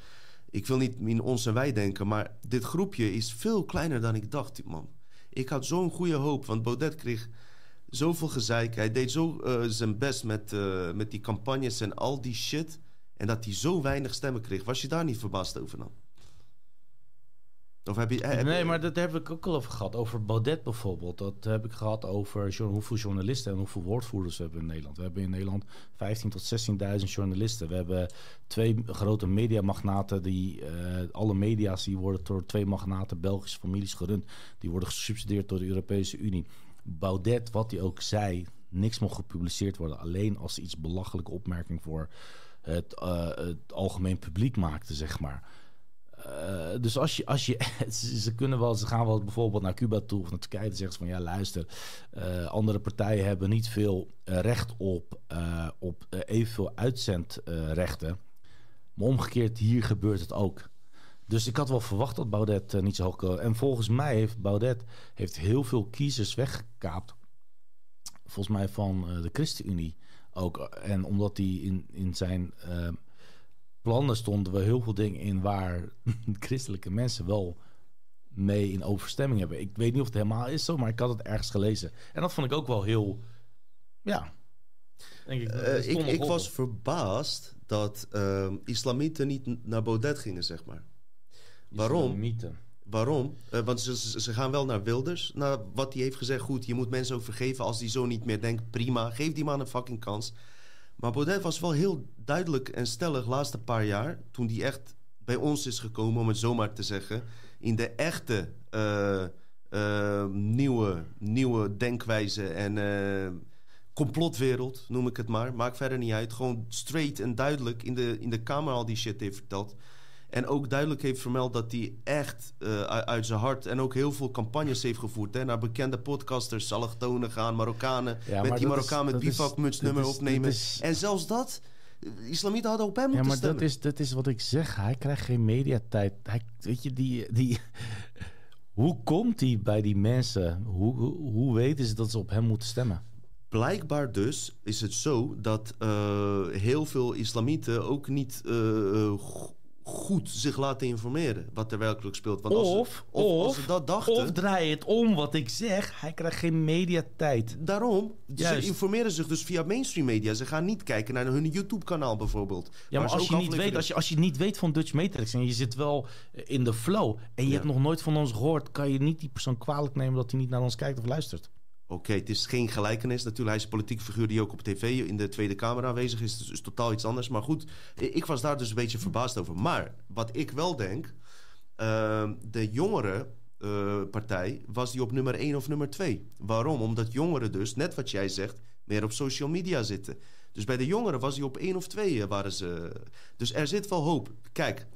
ik wil niet in ons en wij denken. Maar dit groepje is veel kleiner dan ik dacht, man. Ik had zo'n goede hoop. Want Baudet kreeg zoveel gezeik. Hij deed zo eh, zijn best met, eh, met die campagnes en al die shit. En dat hij zo weinig stemmen kreeg. Was je daar niet verbaasd over dan? Of heb je... heb- Nee, maar dat heb ik ook al over gehad. Over Baudet bijvoorbeeld. Dat heb ik gehad over hoeveel journalisten en hoeveel woordvoerders we hebben in Nederland. We hebben in Nederland 15.000 tot 16.000 journalisten. We hebben twee grote mediamagnaten. Die, eh, alle media's die worden door twee magnaten Belgische families gerund. Die worden gesubsidieerd door de Europese Unie. Baudet, wat hij ook zei, niks mocht gepubliceerd worden. Alleen als iets belachelijke opmerking voor het, eh, het algemeen publiek maakte, zeg maar. Eh, dus als je, als je ze, kunnen wel, ze gaan wel bijvoorbeeld naar Cuba toe of naar Turkije, dan zeggen ze van ja, luister, eh, andere partijen hebben niet veel eh, recht op, op evenveel uitzendrechten. maar omgekeerd, hier gebeurt het ook. Dus ik had wel verwacht dat Baudet niet zo hoog kon. En volgens mij heeft Baudet heeft heel veel kiezers weggekaapt. Volgens mij van de ChristenUnie ook. En omdat hij in, in zijn plannen stonden we heel veel dingen in waar christelijke mensen wel mee in overstemming hebben. Ik weet niet of het helemaal is zo, maar ik had het ergens gelezen. En dat vond ik ook wel heel, ja. Denk ik, Eh, ik, ik was verbaasd dat ehm, islamieten niet naar Baudet gingen, zeg maar. Waarom? Islamieten. Waarom? Eh, want ze, ze ze gaan wel naar Wilders. Naar wat hij heeft gezegd. Goed, je moet mensen ook vergeven als die zo niet meer denkt. Prima, geef die man een fucking kans. Maar Baudet was wel heel duidelijk en stellig laatste paar jaar... toen hij echt bij ons is gekomen, om het zomaar te zeggen... in de echte eh, eh, nieuwe, nieuwe denkwijze en eh, complotwereld, noem ik het maar. Maakt verder niet uit. Gewoon straight en duidelijk in de, in de Kamer al die shit heeft verteld. En ook duidelijk heeft vermeld dat hij echt eh, uit zijn hart... en ook heel veel campagnes heeft gevoerd. Hè, naar bekende podcasters, allochtonen gaan, Marokkanen... Ja, met maar die Marokkaan is- met dat is- opnemen. is- En zelfs dat De Islamieten hadden op hem Ja, moeten maar stemmen. dat is, dat is wat ik zeg. Hij krijgt geen mediatijd. Hij, weet je, die, die, hoe komt hij bij die mensen? Hoe, hoe, hoe weten ze dat ze op hem moeten stemmen? Blijkbaar dus is het zo dat eh, heel veel islamieten ook niet eh, goed zich laten informeren wat er werkelijk speelt. Want als ze- Of, of, of, als ze dat dachten, of draai het om wat ik zeg. Hij krijgt geen mediatijd. daarom, Juist. ze informeren zich dus via mainstream media. Ze gaan niet kijken naar hun YouTube-kanaal bijvoorbeeld. Ja, maar als je, niet weet, als, je, als je niet weet van Dutch Matrix en je zit wel in de flow en je Ja. hebt nog nooit van ons gehoord, kan je niet die persoon kwalijk nemen dat hij niet naar ons kijkt of luistert. Oké, het is geen gelijkenis. Natuurlijk, hij is een politiek figuur die ook op tv in de Tweede Kamer aanwezig is. Dus is totaal iets anders. Maar goed, ik was daar dus een beetje verbaasd over. Maar wat ik wel denk, ehm, de jongere eh, partij was die op nummer 1 of nummer 2. Waarom? Omdat jongeren dus, net wat jij zegt, meer op social media zitten. Dus bij de jongeren was hij op 1 of 2 eh, waren ze. Dus er zit wel hoop. Kijk,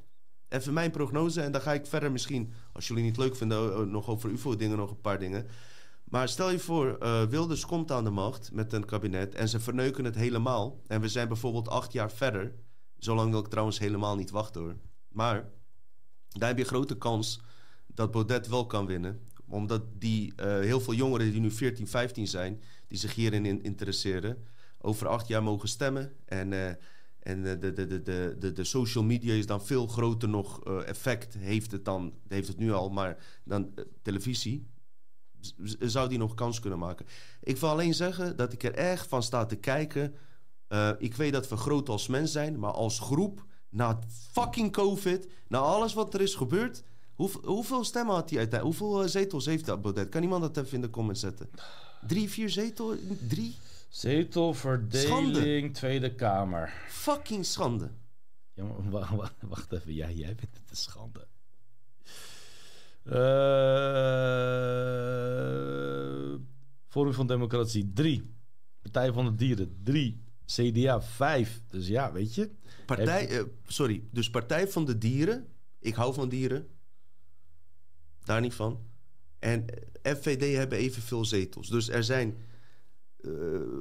even mijn prognose en dan ga ik verder misschien, als jullie niet leuk vinden, eh, nog over UFO-dingen, nog een paar dingen. Maar stel je voor, eh, Wilders komt aan de macht met een kabinet en ze verneuken het helemaal. En we zijn bijvoorbeeld acht jaar verder. Zolang wil ik trouwens helemaal niet wachten hoor. Maar daar heb je grote kans dat Baudet wel kan winnen. Omdat die eh, heel veel jongeren die nu 14, 15 zijn, die zich hierin in- interesseren, over acht jaar mogen stemmen. En, eh, en de, de, de, de, de, de social media is dan veel groter nog effect. Heeft het dan, heeft het nu al, maar dan televisie zou die nog kans kunnen maken. Ik wil alleen zeggen dat ik er echt van sta te kijken. Eh, ik weet dat we groot als mens zijn, maar als groep, na fucking COVID, na alles wat er is gebeurd. Hoeveel, hoeveel stemmen had hij uiteindelijk? Hoeveel eh, zetels heeft dat, Baudet? Kan iemand dat even in de comments zetten? Drie, vier zetels? Drie? Zetelverdeling Tweede Kamer. Fucking schande. Ja, maar wacht even, jij, jij vindt het een schande. Eh, Forum van Democratie 3. Partij van de Dieren 3. CDA 5. Dus ja, weet je. Partij, eh, sorry, dus Partij van de Dieren. Ik hou van dieren. Daar niet van. En eh, FVD hebben evenveel zetels. Dus er zijn. eh,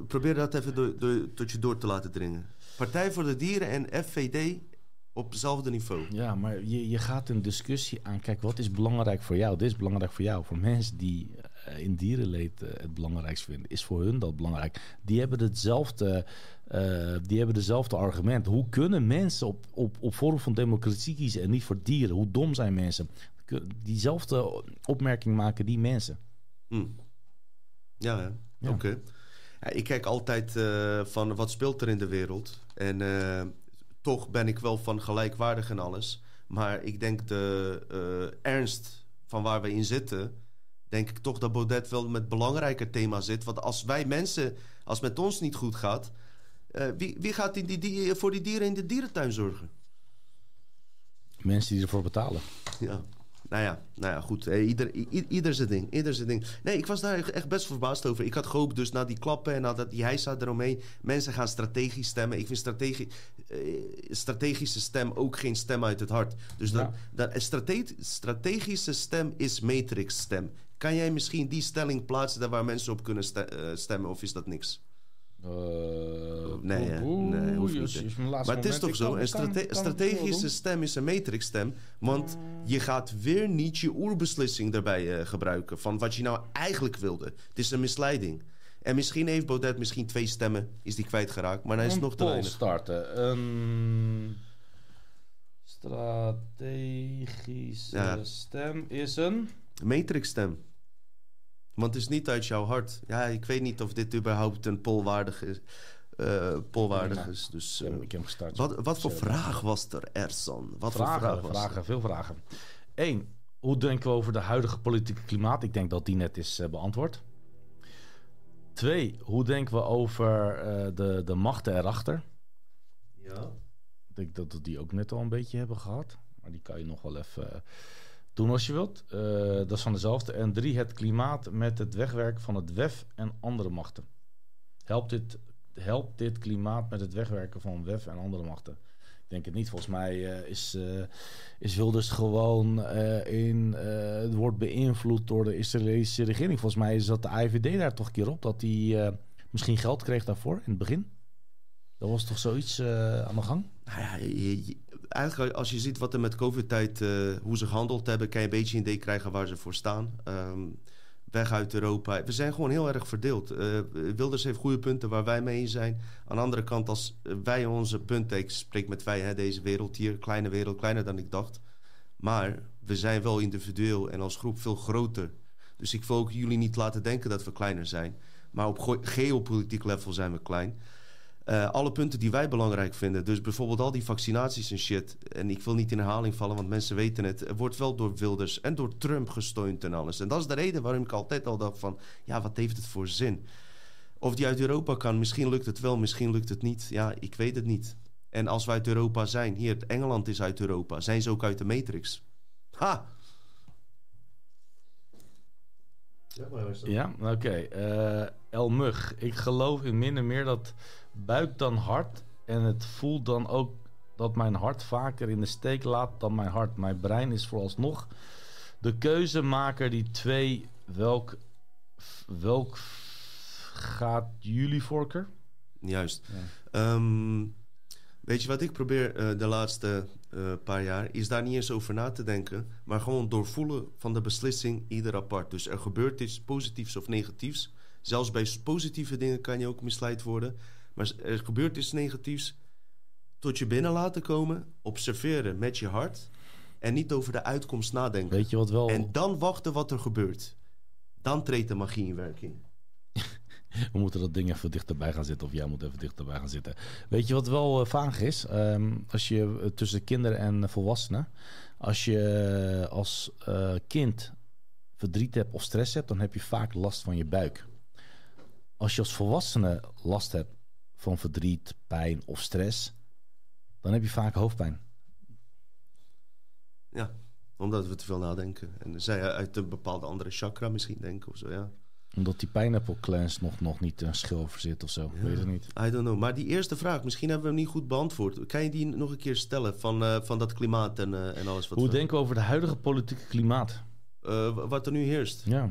probeer dat even door, door- tot je door te laten dringen. Partij voor de Dieren en FVD op hetzelfde niveau. Ja, maar je, je gaat een discussie aan. Kijk, wat is belangrijk voor jou? Dit is belangrijk voor jou. Voor mensen die eh, in dierenleed eh, het belangrijkst vinden, is voor hun dat belangrijk. Die hebben hetzelfde, eh, die hebben dezelfde argument. Hoe kunnen mensen op, op, op vorm van democratie kiezen en niet voor dieren? Hoe dom zijn mensen? Diezelfde opmerking maken die mensen. Hm. Ja? Ja. oké. Ja, ik kijk altijd van wat speelt er in de wereld. En toch ben ik wel van gelijkwaardig en alles. Maar ik denk de eh, ernst van waar we in zitten... denk ik toch dat Baudet wel met belangrijker thema zit. Want als wij mensen, als het met ons niet goed gaat... eh, wie, wie gaat in die, die, voor die dieren in de dierentuin zorgen? Mensen die ervoor betalen. Ja. Nou ja, nou ja goed. Eh, ieder, ieder zijn ding. Ieder zijn ding. Nee, ik was daar echt- best verbaasd over. Ik had gehoopt dus na die klappen en na dat, die hijsa eromheen... mensen gaan strategisch stemmen. Ik vind strategi eh, strategische stem ook geen stem uit het hart. Dus dat, Ja. strate- strategische stem is matrix stem. Kan jij misschien die stelling plaatsen daar waar mensen op kunnen eh, stemmen? Of is dat niks? Nee, hè? Nee, hoeft niet, hè. Maar het is toch zo, een strate- strategische stem is een matrixstem. Want je gaat weer niet je oerbeslissing daarbij eh, gebruiken... van wat je nou eigenlijk wilde. Het is een misleiding. En misschien heeft Baudet misschien twee stemmen, is die kwijtgeraakt. Maar dan is nog te weinig. starten. Een strategische Ja. stem is een... Matrixstem. Want het is niet uit jouw hart. Ja, ik weet niet of dit überhaupt een polwaardig is. eh, polwaardig Nee, is. Dus, eh, ik heb gestart. wat, wat voor vraag was er, Ersan? Wat vragen, voor vraag was vragen, er? veel vragen. Eén, hoe denken we over de huidige politieke klimaat? Ik denk dat die net is eh, beantwoord. Twee, hoe denken we over eh, de, de machten erachter? Ja. Ik denk dat we die ook net al een beetje hebben gehad. Maar die kan je nog wel even eh, doen als je wilt. Eh, dat is van dezelfde. En drie, het klimaat met het wegwerken van het WEF en andere machten. Helpt dit, helpt dit klimaat met het wegwerken van WEF en andere machten? Denk het niet. Volgens mij eh, is, eh, is Wilders gewoon eh, in, wordt beïnvloed door de Israëlische regering. Volgens mij is dat de IVD daar toch een keer op. Dat hij misschien geld kreeg daarvoor in het begin. Er was toch zoiets uh, aan de gang? Nou ja, eigenlijk als je ziet wat er met COVID-tijd, uh, hoe ze gehandeld hebben, kan je een beetje een idee krijgen waar ze voor staan. Um, weg uit Europa. We zijn gewoon heel erg verdeeld. Uh, Wilders heeft goede punten waar wij mee zijn. Aan de andere kant, als wij onze punten, ik spreek met wij, hè, deze wereld hier, kleine wereld, kleiner dan ik dacht. Maar we zijn wel individueel en als groep veel groter. Dus ik wil ook jullie niet laten denken dat we kleiner zijn. Maar op geopolitiek level zijn we klein. Uh, alle punten die wij belangrijk vinden. Dus bijvoorbeeld al die vaccinaties en shit. En ik wil niet in herhaling vallen, want mensen weten het. Wordt wel door Wilders en door Trump gesteund en alles. En dat is de reden waarom ik altijd al dacht van... Ja, wat heeft het voor zin? Of die uit Europa kan, misschien lukt het wel, misschien lukt het niet. Ja, ik weet het niet. En als we uit Europa zijn, hier, Engeland is uit Europa. Zijn ze ook uit de Matrix? Ha! Ja, oké. Okay. Uh, eh, El Mug. Ik geloof in min en meer dat buik dan hart. En het voelt dan ook dat mijn hart vaker in de steek laat dan mijn hart. Mijn brein is vooralsnog de keuzemaker die twee. Welk, welk gaat jullie voorkeur? Juist. Ja. Um, weet je wat ik probeer uh, de laatste uh, paar jaar? Is daar niet eens over na te denken. Maar gewoon doorvoelen van de beslissing ieder apart. Dus er gebeurt iets positiefs of negatiefs. Zelfs bij positieve dingen kan je ook misleid worden. Maar er gebeurt iets negatiefs. Tot je binnen laten komen, observeren met je hart. En niet over de uitkomst nadenken. Weet je wat wel... En dan wachten wat er gebeurt. Dan treedt de magie in werking. We moeten dat ding even dichterbij gaan zitten. Of jij moet even dichterbij gaan zitten. Weet je wat wel uh, vaag is? Um, als je uh, tussen kinderen en volwassenen. Als je uh, als kind verdriet hebt of stress hebt, dan heb je vaak last van je buik. Als je als volwassene last hebt van verdriet, pijn of stress, dan heb je vaak hoofdpijn. Ja, omdat we te veel nadenken. En zij uit een bepaalde andere chakra misschien denken of zo, ja. Omdat die pineapple cleanse nog, nog niet een schil zit of zo. Weet het niet. I don't know. Maar die eerste vraag, misschien hebben we hem niet goed beantwoord. Kan je die nog een keer stellen van, uh, van dat klimaat en, uh, en alles wat Hoe denken we over de huidige politieke klimaat? Uh, wat er nu heerst? Ja.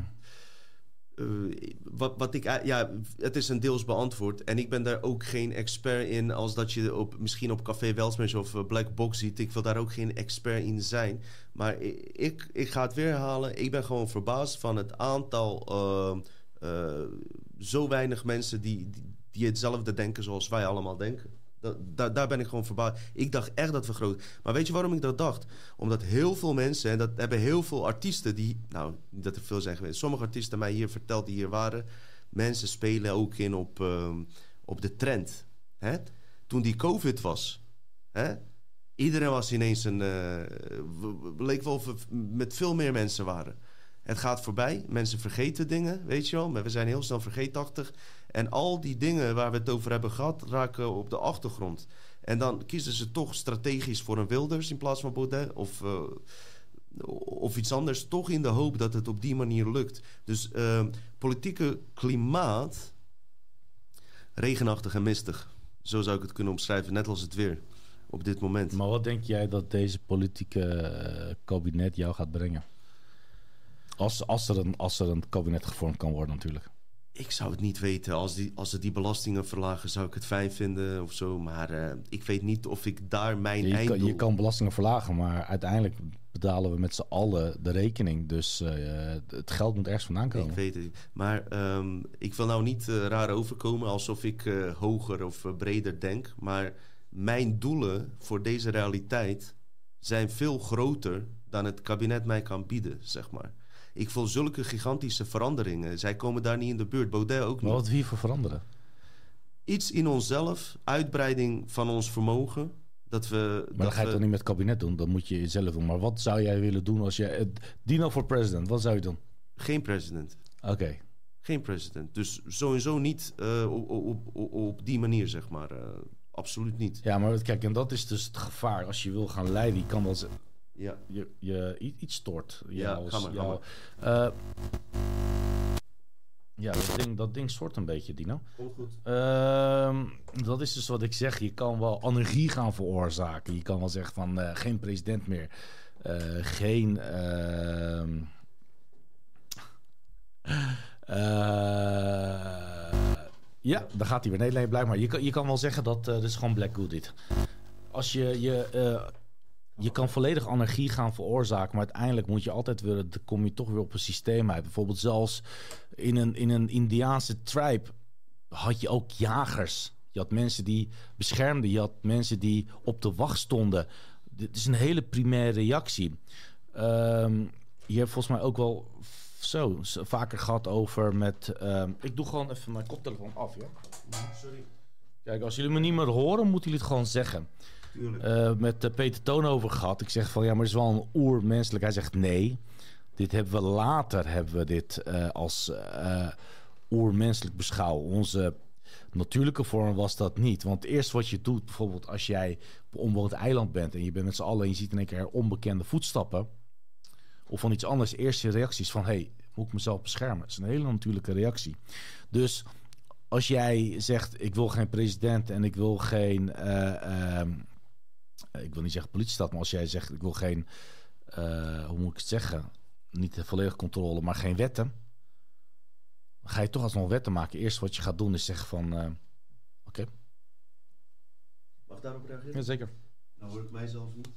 Uh, wat, wat ik, ja, het is een deels beantwoord. En ik ben daar ook geen expert in. Als dat je op, misschien op Café Welsmers of eh, Black Box ziet. Ik wil daar ook geen expert in zijn. Maar ik, ik ga het weer herhalen. Ik ben gewoon verbaasd van het aantal. Uh, zo weinig mensen die, die hetzelfde denken zoals wij allemaal denken. Da daar ben ik gewoon verbaasd. Ik dacht echt dat we groot. Maar weet je waarom ik dat dacht? Omdat heel veel mensen, en dat hebben heel veel artiesten die. Nou, niet dat er veel zijn geweest. Sommige artiesten mij hier verteld die hier waren. Mensen spelen ook in op, uh, op de trend. Hè? Toen die COVID was. Hè? Iedereen was ineens een. Uh, leek wel of we met veel meer mensen waren. Het gaat voorbij. Mensen vergeten dingen, weet je wel. Maar we zijn heel snel vergeetachtig. En al die dingen waar we het over hebben gehad, raken op de achtergrond. En dan kiezen ze toch strategisch voor een Wilders in plaats van Baudet. Of, uh, of iets anders. Toch in de hoop dat het op die manier lukt. Dus uh, politieke klimaat. Regenachtig en mistig. Zo zou ik het kunnen omschrijven. Net als het weer op dit moment. Maar wat denk jij dat deze politieke uh, kabinet jou gaat brengen? Als, als, er een, als er een kabinet gevormd kan worden natuurlijk. Ik zou het niet weten. Als, die, als ze die belastingen verlagen, zou ik het fijn vinden of zo. Maar uh, ik weet niet of ik daar mijn je einddoel... Kan, je kan belastingen verlagen, maar uiteindelijk betalen we met z'n allen de rekening. Dus uh, het geld moet ergens vandaan komen. Ik weet het. Maar um, ik wil nou niet uh, raar overkomen alsof ik hoger of breder denk. Maar mijn doelen voor deze realiteit zijn veel groter dan het kabinet mij kan bieden, zeg maar. Ik voel zulke gigantische veranderingen. Zij komen daar niet in de buurt. Baudet ook niet. Maar wat wil je voor veranderen? Iets in onszelf, uitbreiding van ons vermogen. Dat we, maar dan ga je het toch niet met het kabinet doen? Dan moet je zelf doen. Maar wat zou jij willen doen als je... Dino voor president, wat zou je doen? Geen president. Oké. Geen president. Dus sowieso niet uh, op, op, op, op, die manier, zeg maar. Uh, absoluut niet. Ja, maar kijk, en dat is dus het gevaar. Als je wil gaan leiden, je kan wel ja. je, je iets stort. Ja, als, ga maar, jou, uh, ja, dat ding, dat ding stort een beetje, Dino. Komt goed. Uh, dat is dus wat ik zeg. Je kan wel anarchie gaan veroorzaken. Je kan wel zeggen van uh, geen president meer. Uh, geen... Ja, dan gaat hij weer. Nee, nee, blijf maar. Je kan, je kan wel zeggen dat dit is gewoon Black Good dit. Als je je... Je kan volledig anarchie gaan veroorzaken, maar uiteindelijk moet je altijd weer, dan kom je toch weer op een systeem uit. Bijvoorbeeld zelfs in een, in een Indiaanse tribe had je ook jagers. Je had mensen die beschermden, je had mensen die op de wacht stonden. Dit is een hele primaire reactie. Um, je hebt volgens mij ook wel zo vaker gehad over met. Um, ik doe gewoon even mijn koptelefoon af, ja. Sorry. Kijk, als jullie me niet meer horen, moeten jullie het gewoon zeggen. Uh, met uh, Peter Toon over gehad. Ik zeg van ja, maar het is wel een oermenselijk. Hij zegt nee. Dit hebben we later hebben we dit uh, als oermenselijk beschouwen. Onze natuurlijke vorm was dat niet. Want eerst wat je doet, bijvoorbeeld als jij op een onbewoond eiland bent en je bent met z'n allen en je ziet in één keer onbekende voetstappen of van iets anders, eerste reacties van hey, moet ik mezelf beschermen? Dat is een hele natuurlijke reactie. Dus als jij zegt ik wil geen president en ik wil geen, uh, ik wil niet zeggen politiestad, maar als jij zegt ik wil geen, uh, hoe moet ik het zeggen, niet volledig controle, maar geen wetten, dan ga je toch alsnog wetten maken. Eerst wat je gaat doen is zeggen van, oké. Okay. Mag daarop reageren? Ja, zeker. Nou hoor ik mijzelf niet.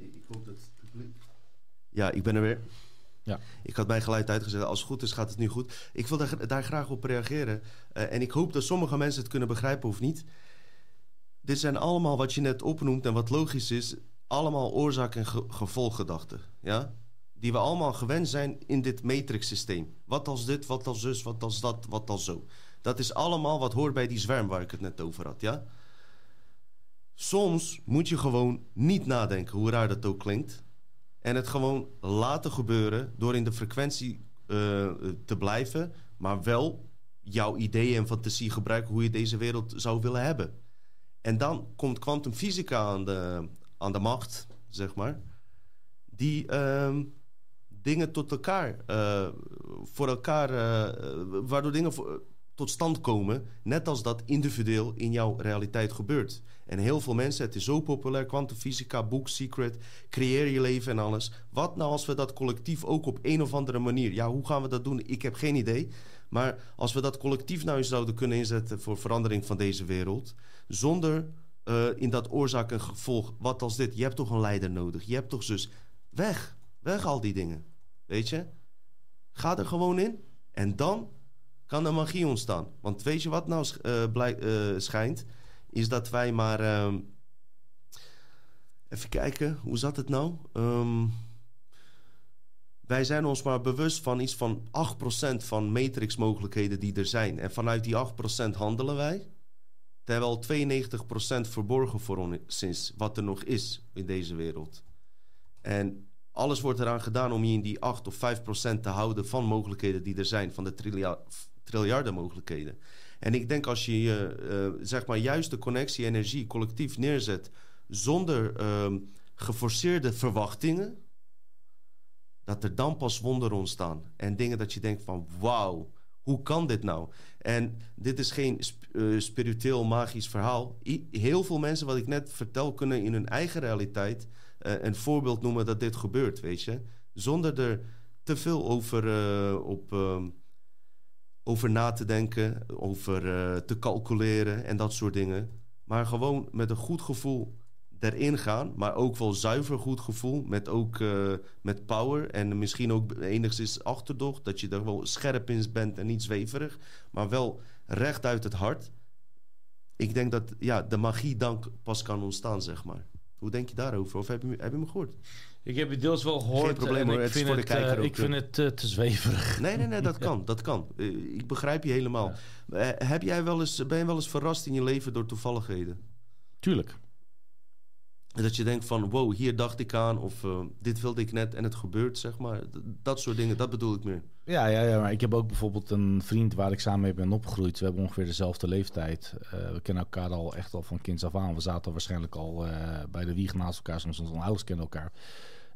ik, ik hoop dat het publiek ja, ik ben er weer. Ja. Ik had mijn geluid uitgezet. Als het goed is, gaat het nu goed. Ik wil daar, daar graag op reageren. Uh, en ik hoop dat sommige mensen het kunnen begrijpen of niet. Dit zijn allemaal wat je net opnoemt en wat logisch is. Allemaal oorzaak- en ge gevolggedachten. Ja? Die we allemaal gewend zijn in dit matrix-systeem. Wat als dit, wat als zus, wat als dat, wat als zo. Dat is allemaal wat hoort bij die zwerm waar ik het net over had. Ja? Soms moet je gewoon niet nadenken, hoe raar dat ook klinkt. En het gewoon laten gebeuren door in de frequentie uh, te blijven, maar wel jouw ideeën en fantasie gebruiken hoe je deze wereld zou willen hebben. En dan komt kwantumfysica aan de, aan de macht, zeg maar, die uh, dingen tot elkaar, uh, voor elkaar, uh, waardoor dingen tot stand komen, net als dat individueel in jouw realiteit gebeurt. En heel veel mensen, het is zo populair, kwantumfysica, boek, secret, creëer je leven en alles. Wat nou als we dat collectief ook op een of andere manier, ja, hoe gaan we dat doen? Ik heb geen idee. Maar als we dat collectief nou eens zouden kunnen inzetten voor verandering van deze wereld, zonder uh, in dat oorzaak en gevolg, wat als dit? Je hebt toch een leider nodig? Je hebt toch zus? Weg, weg al die dingen. Weet je? Ga er gewoon in en dan kan er magie ontstaan. Want weet je wat nou uh, blijk, uh, schijnt? Is dat wij maar... Uh, even kijken, hoe zat het nou? Um, wij zijn ons maar bewust van iets van 8% van matrix-mogelijkheden die er zijn. En vanuit die 8% handelen wij. Terwijl 92% verborgen voor ons is wat er nog is in deze wereld. En alles wordt eraan gedaan om je in die 8 of 5% te houden van mogelijkheden die er zijn, van de trilja triljarden mogelijkheden. En ik denk als je je uh, zeg maar juist de connectie, energie, collectief neerzet zonder uh, geforceerde verwachtingen, dat er dan pas wonderen ontstaan. En dingen dat je denkt van wauw, hoe kan dit nou? En dit is geen uh, spiritueel magisch verhaal. Heel veel mensen, wat ik net vertel, kunnen in hun eigen realiteit uh, een voorbeeld noemen dat dit gebeurt, weet je. Zonder er te veel over uh, op ehm, over na te denken, over te calculeren en dat soort dingen. Maar gewoon met een goed gevoel erin gaan, maar ook wel zuiver goed gevoel, met ook uh, met power en misschien ook enigszins achterdocht, dat je er wel scherp in bent en niet zweverig, maar wel recht uit het hart. Ik denk dat ja, de magie dan pas kan ontstaan, zeg maar. Hoe denk je daarover? Of heb je, heb je me gehoord? Ik heb het deels wel gehoord. Geen probleem hoor, ik vind voor de kijker uh, ook. Ik vind het uh, te zweverig. Nee, nee, nee, dat kan. Dat kan. Uh, ik begrijp je helemaal. Ja. heb jij wel eens, ben je wel eens verrast in je leven door toevalligheden? Tuurlijk. Dat je denkt van, wow, hier dacht ik aan... of dit wilde ik net en het gebeurt, zeg maar. Dat soort dingen, dat bedoel ik meer. Ja, ja, ja, maar ik heb ook bijvoorbeeld een vriend waar ik samen mee ben opgegroeid. We hebben ongeveer dezelfde leeftijd. we kennen elkaar al echt al van kinds af aan. We zaten waarschijnlijk al bij de wieg naast elkaar. Soms onze ouders kennen elkaar.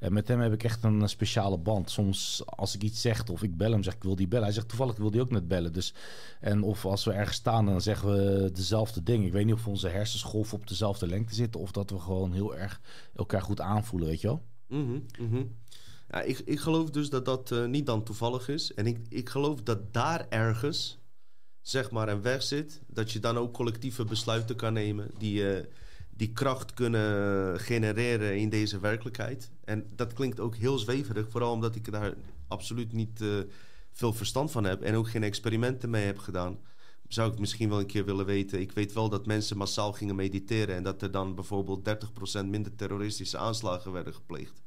En met hem heb ik echt een speciale band. Soms als ik iets zeg of ik bel hem, zeg ik wil die bellen. Hij zegt toevallig wil die ook net bellen. Dus, en of als we ergens staan, dan zeggen we dezelfde dingen. Ik weet niet of onze hersensgolf op dezelfde lengte zitten... of dat we gewoon heel erg elkaar goed aanvoelen, weet je wel? Mm -hmm, mm -hmm. Ja, ik, ik geloof dus dat dat uh, niet dan toevallig is. En ik, ik geloof dat daar ergens zeg maar, een weg zit, dat je dan ook collectieve besluiten kan nemen die, eh, die kracht kunnen genereren in deze werkelijkheid. En dat klinkt ook heel zweverig, vooral omdat ik daar absoluut niet eh, veel verstand van heb en ook geen experimenten mee heb gedaan. Zou ik misschien wel een keer willen weten. Ik weet wel dat mensen massaal gingen mediteren en dat er dan bijvoorbeeld 30% minder terroristische aanslagen werden gepleegd.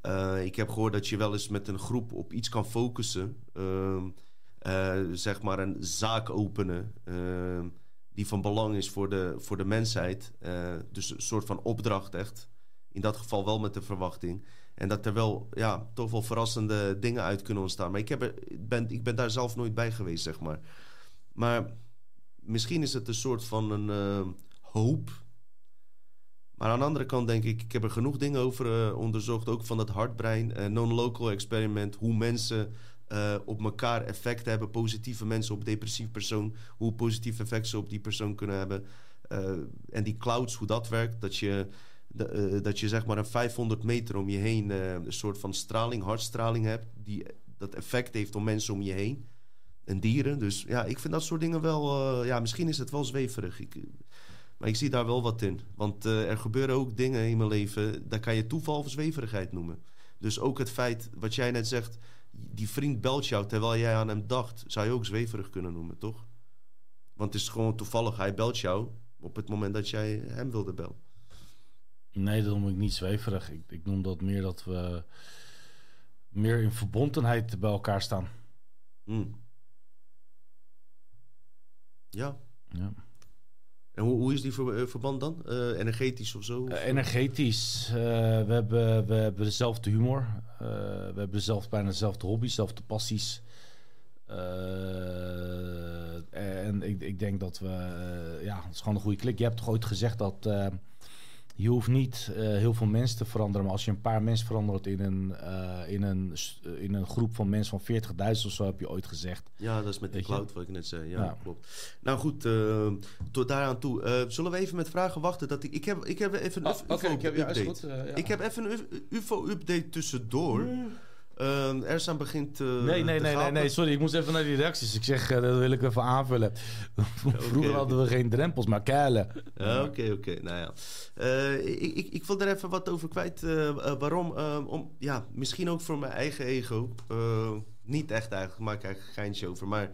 Eh, ik heb gehoord dat je wel eens met een groep op iets kan focussen. Ehm, eh, zeg maar een zaak openen. Die van belang is voor de, voor de mensheid. Eh, dus een soort van opdracht echt. In dat geval wel met de verwachting. En dat er wel ja, toch wel verrassende dingen uit kunnen ontstaan. Maar ik, heb er, ben, ik ben daar zelf nooit bij geweest, zeg maar. Maar misschien is het een soort van een eh, hoop. Maar aan de andere kant denk ik, ik heb er genoeg dingen over eh, onderzocht. Ook van dat hartbrein, non-local experiment. Hoe mensen eh, op elkaar effect hebben. Positieve mensen op depressief persoon. Hoe positief effect ze op die persoon kunnen hebben. Eh, en die clouds, hoe dat werkt. Dat je, eh, dat je zeg maar een 500 meter om je heen een soort van straling, hartstraling hebt. Die dat effect heeft op mensen om je heen. En dieren. Dus ja, ik vind dat soort dingen wel... ja, misschien is het wel zweverig. Ik, maar ik zie daar wel wat in. Want er gebeuren ook dingen in mijn leven... daar kan je toeval zweverigheid noemen. Dus ook het feit, wat jij net zegt... die vriend belt jou terwijl jij aan hem dacht... zou je ook zweverig kunnen noemen, toch? Want het is gewoon toevallig. Hij belt jou op het moment dat jij hem wilde bellen. Nee, dat noem ik niet zweverig. Ik, ik noem dat meer dat we meer in verbondenheid bij elkaar staan. Hmm. Ja. Ja. En hoe, hoe is die ver- eh, verband dan? Eh, energetisch of zo? Eh, energetisch. we, hebben, we hebben dezelfde humor. We hebben zelf, bijna dezelfde hobby's, dezelfde passies. En ik, ik denk dat we... ja, het is gewoon een goede klik. Je hebt toch ooit gezegd dat... je hoeft niet eh, heel veel mensen te veranderen, maar als je een paar mensen verandert in een, eh, in een, eh, in een groep van mensen van 40.000 of zo, heb je ooit gezegd. Ja, dat is met je? cloud wat ik net zei. Ja, Ja. klopt. Nou goed, tot daaraan toe. Eh, zullen we even met vragen wachten? Dat ik, ik, heb, ik heb even een Oh, UFO oké, ik heb- ja, eh. Ik heb even een UFO-update tussendoor. Uh, Ersan begint eh, Nee, nee, te nee, nee, gapen. nee, sorry, ik moest even naar die reacties. Ik zeg, eh, dat wil ik even aanvullen. Vroeger hadden we geen drempels, maar keilen. Oké, oké. Nou ja. Eh, ik, ik, ik wil er even wat over kwijt. waarom? Eh, om, ja, misschien ook voor mijn eigen ego. Niet echt eigenlijk, ik maak eigenlijk een geintje over. Maar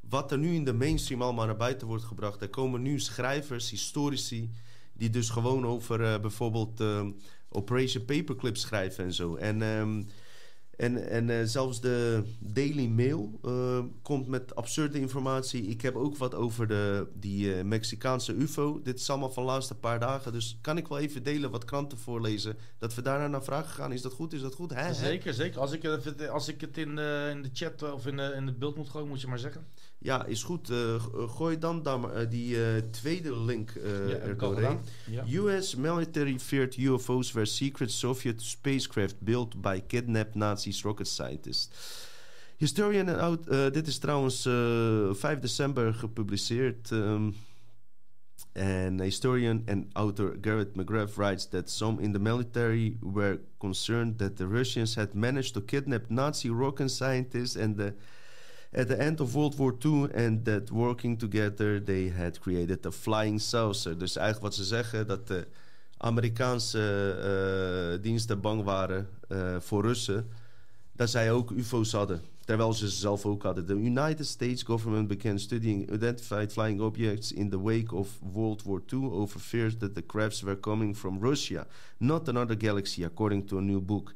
wat er nu in de mainstream allemaal naar buiten wordt gebracht. Er komen nu schrijvers, historici... die dus gewoon over bijvoorbeeld eh, Operation Paperclip schrijven en zo. En... ehm, en, en eh, zelfs de Daily Mail eh, komt met absurde informatie. Ik heb ook wat over de, die eh, Mexicaanse UFO. Dit is allemaal van de laatste paar dagen. Dus kan ik wel even delen, wat kranten voorlezen. Dat we daarna naar vragen gaan. Is dat goed? Is dat goed? Zeker, zeker. Als ik, als ik het in de, in de chat of in, in het beeld moet gooien, moet je maar zeggen. Ja, is goed. Eh, gooi dan, dan eh, die tweede link Ja, heb er ik al doorheen. gedaan. Ja. US military feared UFO's were secret Soviet spacecraft built by kidnapped Nazis rocket scientists. Historian en out, eh, dit is trouwens eh 5 december gepubliceerd. ehm, en historian and author Garrett McGrath writes that some in the military were concerned that the Russians had managed to kidnap Nazi rocket scientists and the at the end of World War II and that working together they had created a flying saucer. Dus eigenlijk wat ze zeggen dat de Amerikaanse eh, diensten bang waren eh, voor Russen, dat zij ook UFO's hadden. Terwijl ze ze zelf ook hadden. The United States government began studying identified flying objects in the wake of World War II over fears that the crafts were coming from Russia, not another galaxy, according to a new book.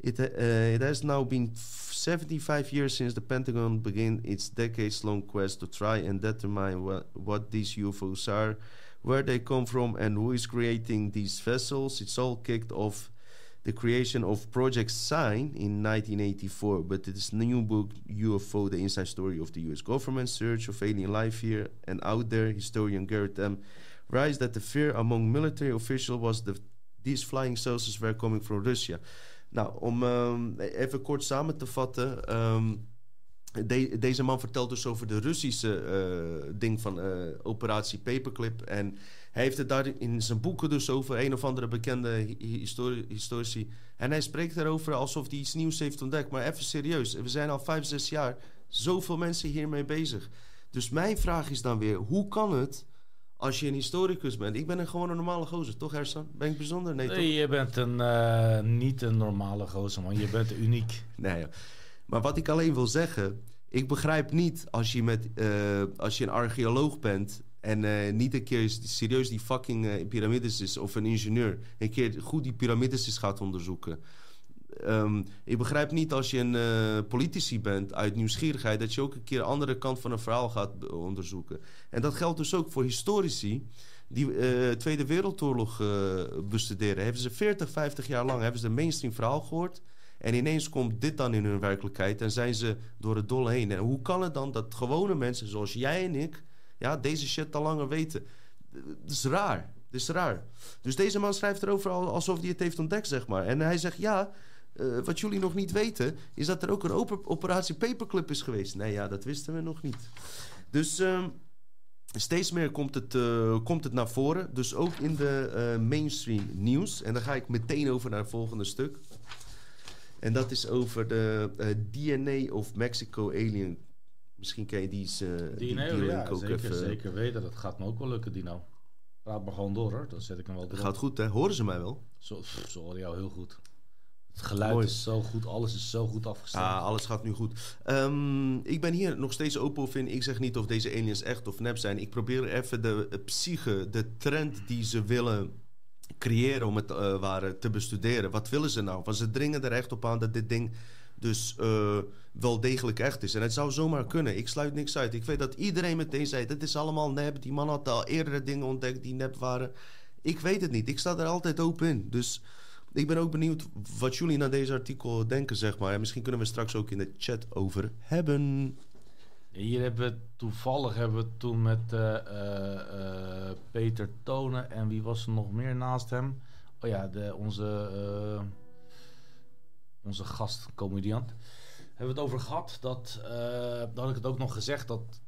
It, uh, it has now been 75 years since the Pentagon began its decades long quest to try and determine wha- what these UFOs are, where they come from, and who is creating these vessels. It's all kicked off the creation of Project Sign in 1984, but this new book, UFO, The Inside Story of the US Government Search of Alien Life Here and Out There, historian Garrett M. writes that the fear among military officials was that these flying saucers were coming from Russia. Nou, om ehm, even kort samen te vatten. ehm, de- deze man vertelt dus over de Russische eh, ding van eh, operatie Paperclip. En hij heeft het daar in zijn boeken dus over. Een of andere bekende hi- histori- historici. En hij spreekt erover alsof hij iets nieuws heeft ontdekt. Maar even serieus. We zijn al vijf, zes jaar zoveel mensen hiermee bezig. Dus mijn vraag is dan weer, hoe kan het als je een historicus bent? Ik ben een gewoon een normale gozer, toch Hersan? Ben ik bijzonder? Nee, toch? Nee, je bent een, eh, niet een normale gozer, man. Je bent uniek. Nee, maar wat ik alleen wil zeggen, ik begrijp niet als je, met, eh, als je een archeoloog bent en eh, niet een keer serieus die fucking piramides is of een ingenieur, een keer goed die piramides is gaat onderzoeken. Ehm, ik begrijp niet als je een eh, politici bent uit nieuwsgierigheid dat je ook een keer de andere kant van een verhaal gaat onderzoeken. En dat geldt dus ook voor historici die eh Tweede Wereldoorlog eh, bestuderen. Hebben ze 40, 50 jaar lang hebben ze een mainstream verhaal gehoord. En ineens komt dit dan in hun werkelijkheid en zijn ze door het dolle heen. En hoe kan het dan dat gewone mensen zoals jij en ik ja, deze shit al langer weten? Dat is raar. Dat is raar. Dus deze man schrijft erover al- alsof hij het heeft ontdekt, zeg maar. En hij zegt, ja, eh, wat jullie nog niet weten... is dat er ook een open operatie Paperclip is geweest. Nee, ja, dat wisten we nog niet. Dus ehm, steeds meer komt het, eh, komt het naar voren. Dus ook in de eh, mainstream nieuws. En dan ga ik meteen over naar het volgende stuk. En dat is over de DNA of Mexico alien. Misschien ken je die, eh, die, Dino, die ja, link ook zeker, even. zeker weten. Dat gaat me ook wel lukken, Dino. Praat maar gewoon door, hoor. Dan zet ik hem wel Dat door. gaat goed, hè? Horen ze mij wel? Zo, ze horen jou heel goed. Het geluid Mooi. is zo goed, alles is zo goed afgestemd. Ah, alles gaat nu goed. Ehm, ik ben hier nog steeds open of in. Ik zeg niet of deze aliens echt of nep zijn. Ik probeer even de eh, psyche, de trend die ze willen creëren om het eh, ware te bestuderen. Wat willen ze nou? Want ze dringen er echt op aan dat dit ding dus eh, wel degelijk echt is. En het zou zomaar kunnen. Ik sluit niks uit. Ik weet dat iedereen meteen zei, dit is allemaal nep. Die man had al eerdere dingen ontdekt die nep waren. Ik weet het niet. Ik sta er altijd open in. Dus ik ben ook benieuwd wat jullie naar deze artikel denken, zeg maar. En misschien kunnen we straks ook in de chat over hebben. Hier hebben we toevallig hebben we toen met eh, eh, eh, Peter Tonen en wie was er nog meer naast hem? Oh ja, de, onze, eh, onze. Hebben we het over gehad dat, daar had ik het ook nog gezegd, dat,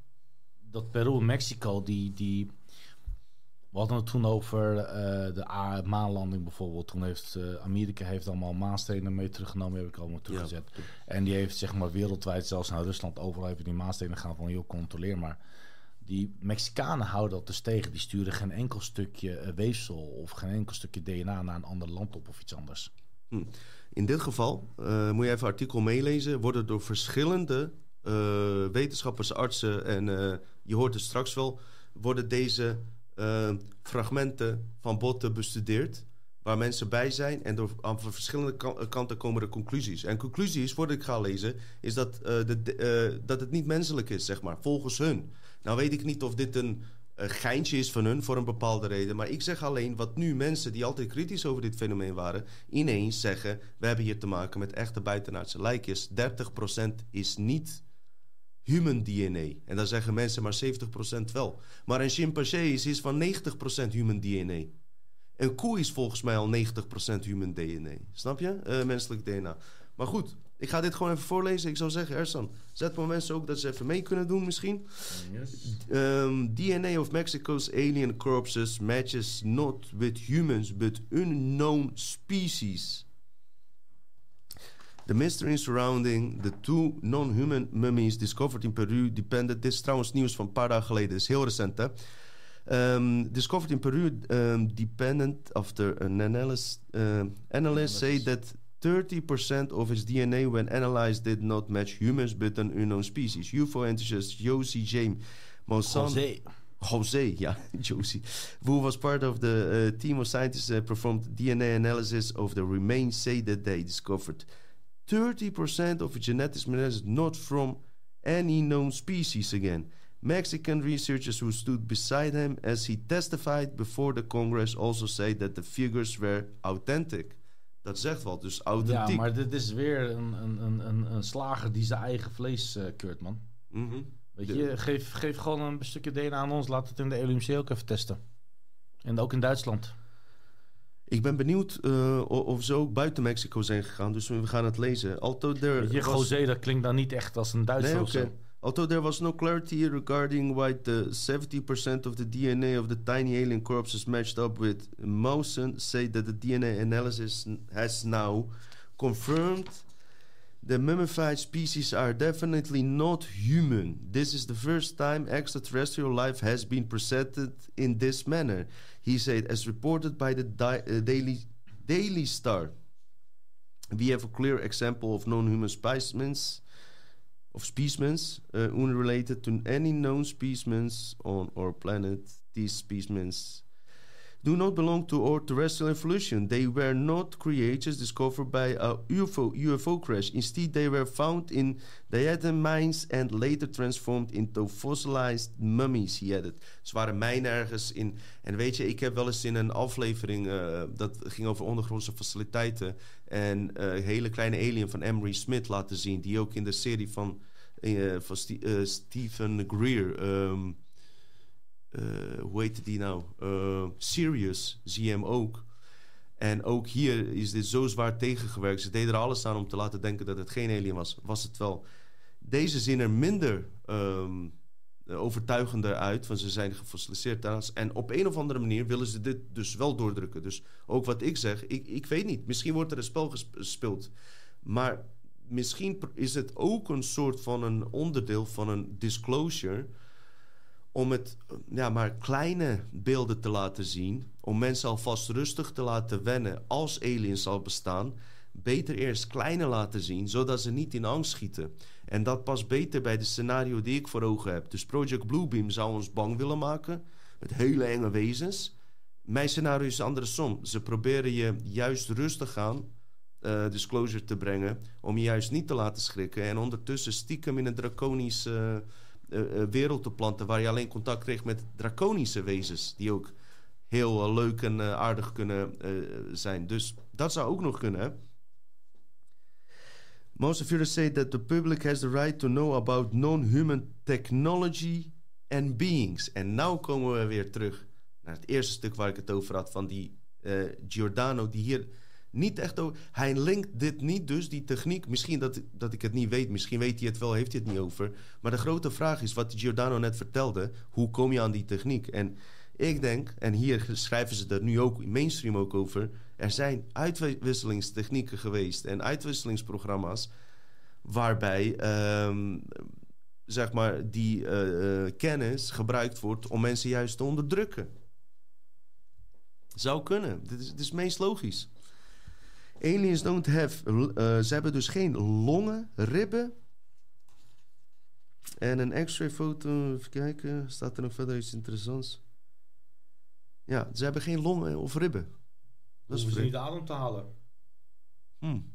dat Peru en Mexico, die, die, we hadden het toen over eh, de maanlanding bijvoorbeeld. Toen heeft eh, Amerika heeft allemaal maanstenen mee teruggenomen, die heb ik allemaal teruggezet. En die heeft zeg maar wereldwijd, zelfs naar Rusland, overal even die maanstenen gaan van joh, controleer maar. Die Mexicanen houden dat dus tegen. Die sturen geen enkel stukje eh, weefsel of geen enkel stukje DNA naar een ander land op of iets anders. Hm. In dit geval, moet je even artikel meelezen, worden door verschillende wetenschappers, artsen en je hoort het straks wel, worden deze eh, fragmenten van botten bestudeerd. Waar mensen bij zijn en door, aan verschillende kan- kanten komen er conclusies. En conclusies, voordat ik ga lezen, is dat, eh, de, eh, dat het niet menselijk is, zeg maar, volgens hun. Nou weet ik niet of dit een eh, geintje is van hun voor een bepaalde reden. Maar ik zeg alleen wat nu mensen die altijd kritisch over dit fenomeen waren, ineens zeggen: we hebben hier te maken met echte buitenaardse lijkjes. 30% is niet human DNA. En dan zeggen mensen maar 70% wel. Maar een chimpansee is iets van 90% human DNA. Een koe is volgens mij al 90% human DNA. Snap je? Eh, menselijk DNA. Maar goed, ik ga dit gewoon even voorlezen. Ik zou zeggen, Ersan, zet maar mensen ook dat ze even mee kunnen doen misschien. Um, DNA of Mexico's alien corpses matches not with humans, but unknown species. The mystery surrounding the two non-human mummies discovered in Peru depended... Dit is trouwens nieuws van een paar dagen geleden, is heel recent hè. Um, discovered in Peru, um, dependent after an analysis, uh, analysts say that 30% of its DNA when analyzed did not match humans but an unknown species. UFO enthusiast Josie James Monsanto... José. Jose, yeah, Josie, who was part of the uh, team of scientists that performed DNA analysis of the remains, say that they discovered 30% of genetics is not from any known species again. Mexican researchers who stood beside him as he testified before the Congress also say that the figures were authentic. Dat zegt wel, dus authentiek. Ja, maar dit is weer een, een, een, een, slager die zijn eigen vlees eh, keurt, man. Mhm. Weet De- je, geef, geef gewoon een stukje DNA aan ons. Laat het in de LUMC ook even testen. En ook in Duitsland. Ik ben benieuwd eh, of ze ook buiten Mexico zijn gegaan, dus we gaan het lezen. Although there je, was- José, dat klinkt dan niet echt als een Duitser Nee, zo. Although there was no clarity regarding why the 70% of the DNA of the tiny alien corpses matched up with Mawson, say that the DNA analysis has now confirmed The mummified species are definitely not human. This is the first time extraterrestrial life has been presented in this manner. He said, as reported by the uh, Daily, Daily Star. We have a clear example of non-human specimens, of specimens uh, unrelated to any known specimens on our planet. These specimens do not belong to our terrestrial evolution. They were not creatures discovered by a UFO, UFO crash. Instead, they were found in diatom mines and later transformed into fossilized mummies, he added. Ze waren mijnen ergens in... En weet je, ik heb wel eens in een aflevering... Uh, dat ging over ondergrondse faciliteiten... en uh, hele kleine alien van Emery Smith laten zien... die ook in de serie van, uh, van St Stephen Greer... Uh, hoe heette die nou? Uh, Sirius zie hem ook. En ook hier is dit zo zwaar tegengewerkt. Ze deden er alles aan om te laten denken dat het geen alien was. Was het wel. Deze zien er minder um, overtuigender uit, want ze zijn gefossiliseerd daarnaast. En op een of andere manier willen ze dit dus wel doordrukken. Dus ook wat ik zeg, ik, ik weet niet. Misschien wordt er een spel gespeeld. Maar misschien is het ook een soort van een onderdeel van een disclosure om het ja, maar kleine beelden te laten zien. Om mensen alvast rustig te laten wennen als aliens zal bestaan. Beter eerst kleine laten zien, zodat ze niet in angst schieten. En dat past beter bij de scenario die ik voor ogen heb. Dus Project Bluebeam zou ons bang willen maken. Met hele enge wezens. Mijn scenario is andersom. Ze proberen je juist rustig aan uh, disclosure te brengen. Om je juist niet te laten schrikken. En ondertussen stiekem in een draconisch... Uh, wereld te planten waar je alleen contact kreeg met draconische wezens, die ook heel uh, leuk en aardig kunnen zijn. Dus dat zou ook nog kunnen. Most of you say that the public has the right to know about non-human technology and beings. En nou komen we weer terug naar het eerste stuk waar ik het over had van die Giordano, die hier niet echt over. Hij linkt dit niet, dus die techniek. Misschien dat, dat ik het niet weet, misschien weet hij het wel, heeft hij het niet over. Maar de grote vraag is wat Giordano net vertelde: hoe kom je aan die techniek? En ik denk, en hier schrijven ze er nu ook mainstream ook over. Er zijn uitwisselingstechnieken geweest en uitwisselingsprogramma's waarbij um, zeg maar die uh, uh, kennis gebruikt wordt om mensen juist te onderdrukken. Zou kunnen. Dit is, is meest logisch. Aliens don't have... Uh, ze hebben dus geen longen, ribben. En een x-ray foto, even kijken. Staat er nog verder iets interessants? Ja, ze hebben geen longen of ribben. Dat is niet adem te halen. Hmm.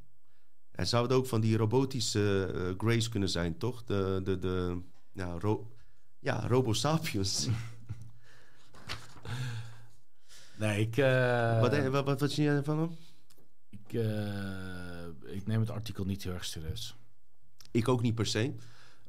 En zou het ook van die robotische uh, Grace kunnen zijn, toch? De, de, de ja, ro ja, Robo Sapiens. nee, ik... Uh... Wat, wat, wat, wat zie jij van hem? Ik, uh, ik neem het artikel niet heel erg serieus. Ik ook niet per se.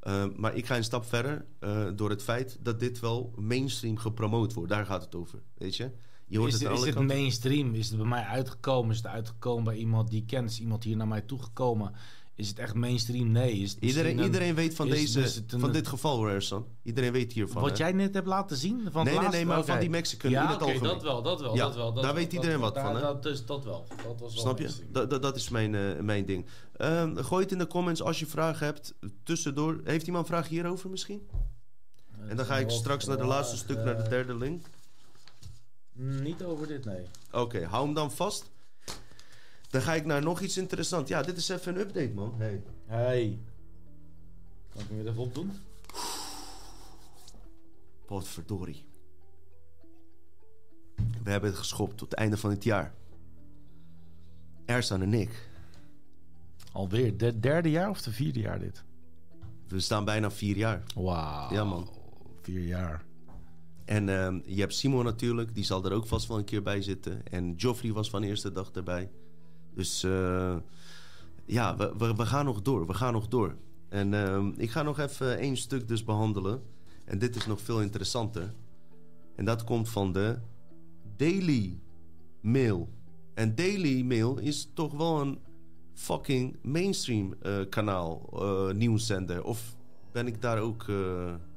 Uh, maar ik ga een stap verder uh, door het feit dat dit wel mainstream gepromoot wordt. Daar gaat het over, weet je? je hoort is het, het, is het mainstream? Is het bij mij uitgekomen? Is het uitgekomen bij iemand die kent? Is iemand hier naar mij toegekomen? Is het echt mainstream? Nee. Is het iedereen, een, iedereen weet van, deze, een, van dit geval, Rarson. Iedereen weet hiervan. Wat hè? jij net hebt laten zien? Van nee, nee, nee, maar okay. van die Mexican ja, in het okay, algemeen. dat wel, dat wel. Ja, dat wel dat daar weet iedereen dat, wat van, hè? Dat, dus, dat wel. Dat was wel Snap je? Dat, dat, is mijn, uh, mijn ding. Um, gooi het in de comments als je vragen hebt. Tussendoor. Heeft iemand vragen hierover misschien? Ja, en dan ga ik straks naar de laatste stuk, naar de derde link. Niet over dit, nee. Oké, okay, hou hem dan vast. Dan ga ik naar nog iets interessants. Ja, dit is even een update, man. Hey. Hey. Kan ik hem weer even opdoen? Potverdorie. We hebben het geschopt tot het einde van het jaar. Ersan en ik. Alweer de derde jaar of de vierde jaar dit? We staan bijna vier jaar. Wauw. Ja, man. Vier jaar. En uh, je hebt Simon natuurlijk, die zal er ook vast wel een keer bij zitten. En Joffrey was van de eerste dag erbij. Dus uh, ja, we, we, we, gaan nog door. We gaan nog door. En uh, ik ga nog even één stuk dus behandelen. En dit is nog veel interessanter. En dat komt van de Daily Mail. En Daily Mail is toch wel een fucking mainstream uh, kanaal, nieuwszender. Of ben ik daar ook...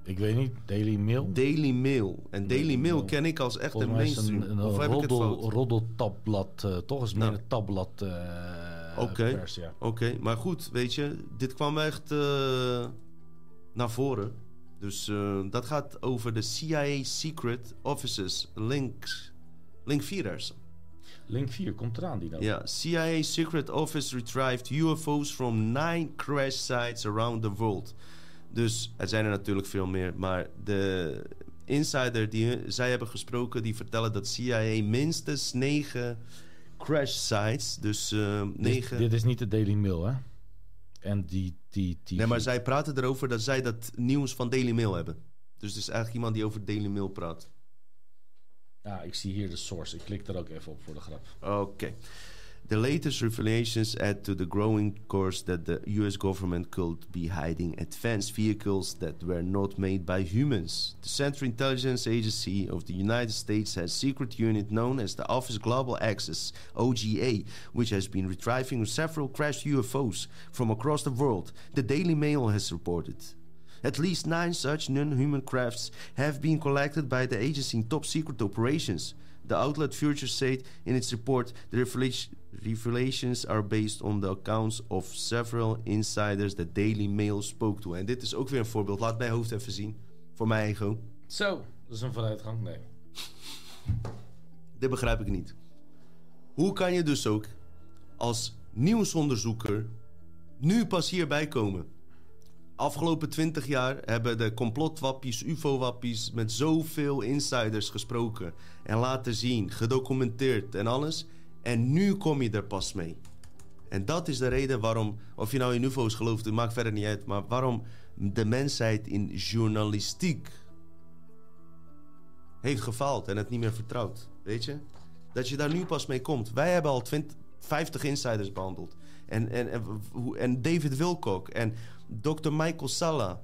Ik weet niet, Daily Mail? Daily Mail. En Daily Mail ken ik als echt een mainstream. Een, een, of heb roddel, roddeltabblad, uh, toch? Is meer Nou. een tabblad. Uh, Oké. pers, ja. Oké, maar goed, weet je, dit kwam echt eh, naar voren. Dus eh, dat gaat over de CIA Secret Offices Links. Link 4 er. Link 4 komt eraan, die nou. Ja, CIA Secret Office retrieved UFO's from nine crash sites around the world. Dus er zijn er natuurlijk veel meer, maar de insider die zij hebben gesproken, die vertellen dat CIA minstens negen crash sites, dus eh, Dit, negen. dit is niet de Daily Mail, hè? En die... die, die Nee, maar zij praten erover dat zij dat nieuws van Daily Mail hebben. Dus het is eigenlijk iemand die over Daily Mail praat. Ja, ik zie hier de source. Ik klik er ook even op voor de grap. Okay. The latest revelations add to the growing course that the US government could be hiding advanced vehicles that were not made by humans. The Central Intelligence Agency of the United States has a secret unit known as the Office Global Access, OGA, which has been retrieving several crashed UFOs from across the world, the Daily Mail has reported. At least nine such non-human crafts have been collected by the agency in top secret operations. The outlet Future said in its report the revelation- revelations are based on the accounts of several insiders that Daily Mail spoke to. En dit is ook weer een voorbeeld. Laat mijn hoofd even zien. Voor mijn ego. Zo, dat is een vooruitgang. Nee. Dit begrijp ik niet. Hoe kan je dus ook als nieuwsonderzoeker nu pas hierbij komen? Afgelopen twintig jaar hebben de complotwappies, ufo-wappies met zoveel insiders gesproken en laten zien, gedocumenteerd en alles. En nu kom je er pas mee. En dat is de reden waarom, of je nou in ufo's gelooft, het maakt verder niet uit, maar waarom de mensheid in journalistiek heeft gefaald en het niet meer vertrouwt. Weet je? Dat je daar nu pas mee komt. Wij hebben al 20, 50 insiders behandeld. En, en, en, en David Wilcock en Dr. Michael Salla,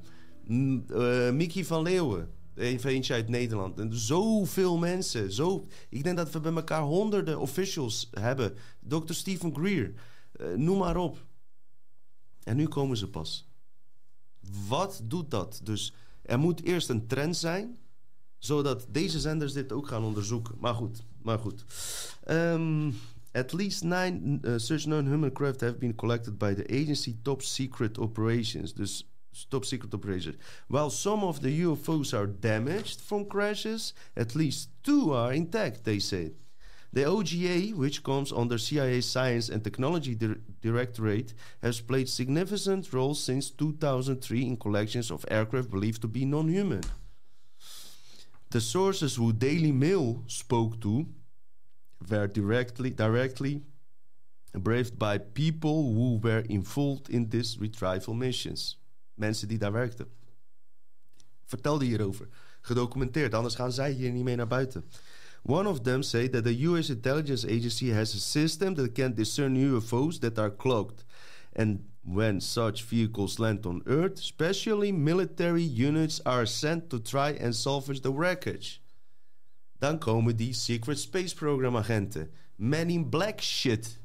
eh, Mickey van Leeuwen. Even eentje uit Nederland. En zoveel mensen. Zo, ik denk dat we bij elkaar honderden officials hebben. Dr. Stephen Greer. eh, noem maar op. En nu komen ze pas. Wat doet dat? Dus er moet eerst een trend zijn zodat deze zenders dit ook gaan onderzoeken. Maar goed, maar goed. Um, at least nine uh, such non-human craft have been collected by the agency top secret operations. Dus top secret operations. While some of the UFO's are damaged from crashes, at least two are intact, they said. The OGA, which comes under CIA Science and Technology Dir- Directorate, has played significant roles since 2003 in collections of aircraft believed to be non-human. The sources who Daily Mail spoke to were directly directly briefed by people who were involved in these retrieval missions. Mensen die daar werkten. Vertelde hierover. Gedocumenteerd, anders gaan zij hier niet mee naar buiten. One of them said that the US intelligence agency has a system that can discern UFO's that are cloaked. And when such vehicles land on Earth, specially military units are sent to try and salvage the wreckage. Dan komen die Secret Space Program agenten. Men in Black shit.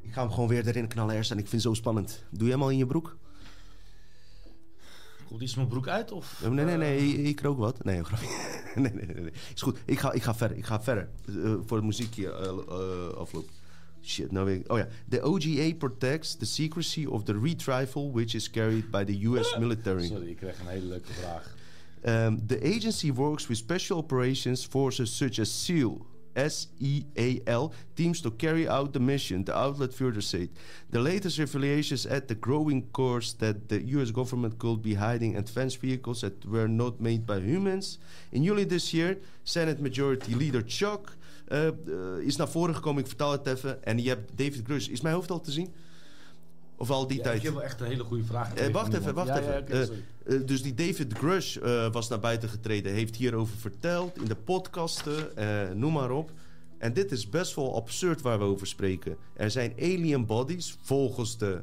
Ik ga hem gewoon weer erin knallen, Ersan. Ik vind het zo spannend. Doe je hem al in je broek? Komt iets mijn broek uit? Of, Nee, nee, nee. eh, Ik, rook wat. Nee, grapje. nee, nee, nee, nee. Is goed. Ik ga, ik ga verder. Ik ga verder. Eh, voor het muziekje eh, afloopt. Shit, nou weet ik. Oh ja. The OGA protects the secrecy of the retrieval which is carried by the US military. Sorry, ik kreeg een hele leuke vraag. Um, the agency works with special operations forces such as SEAL, S-E-A-L, teams to carry out the mission, the outlet further said. The latest revelations add the growing course that the US government could be hiding advanced vehicles that were not made by humans. In juli this year, Senate Majority Leader Chuck uh, uh, is naar voren gekomen, ik vertaal het even, en je hebt David Grush. Is mijn hoofd al te zien? Of al die Ja, tijd? ik heb wel echt een hele goede vraag. Eh, wacht even, wacht Ja, even. Eh, eh, dus die David Grush was naar buiten getreden, heeft hierover verteld in de podcasten, noem maar op. En dit is best wel absurd waar we over spreken. Er zijn alien bodies, volgens de,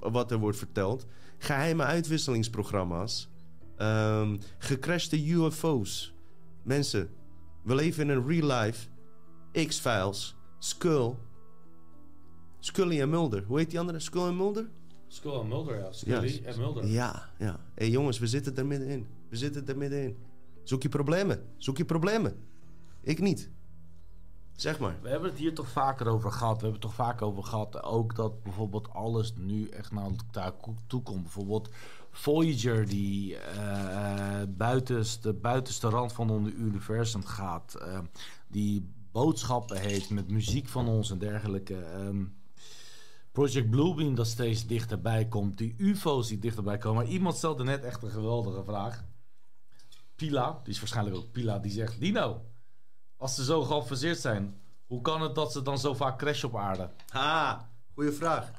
wat er wordt verteld, geheime uitwisselingsprogramma's, ehm gecrashte UFO's. Mensen, we leven in een real life, X-Files, Skull, Scully en Mulder. Hoe heet die andere? Skull en Mulder? Skull en Mulder, ja. Scully en Mulder. Ja, ja. Hé hey, jongens, we zitten er middenin. We zitten er middenin. Zoek je problemen. Zoek je problemen. Ik niet. Zeg maar. We hebben het hier toch vaker over gehad. We hebben het toch vaker over gehad. Ook dat bijvoorbeeld alles nu echt naar elkaar toe komt. Bijvoorbeeld Voyager die eh buitenste, buitenste rand van ons universum gaat. eh, die boodschappen heeft met muziek van ons en dergelijke. Ehm, Project Bluebeam dat steeds dichterbij komt. Die UFO's die dichterbij komen. Maar iemand stelde net echt een geweldige vraag. Pila, die is waarschijnlijk ook Pila, die zegt... Dino, als ze zo geavanceerd zijn... hoe kan het dat ze dan zo vaak crashen op aarde? Ha, goede vraag.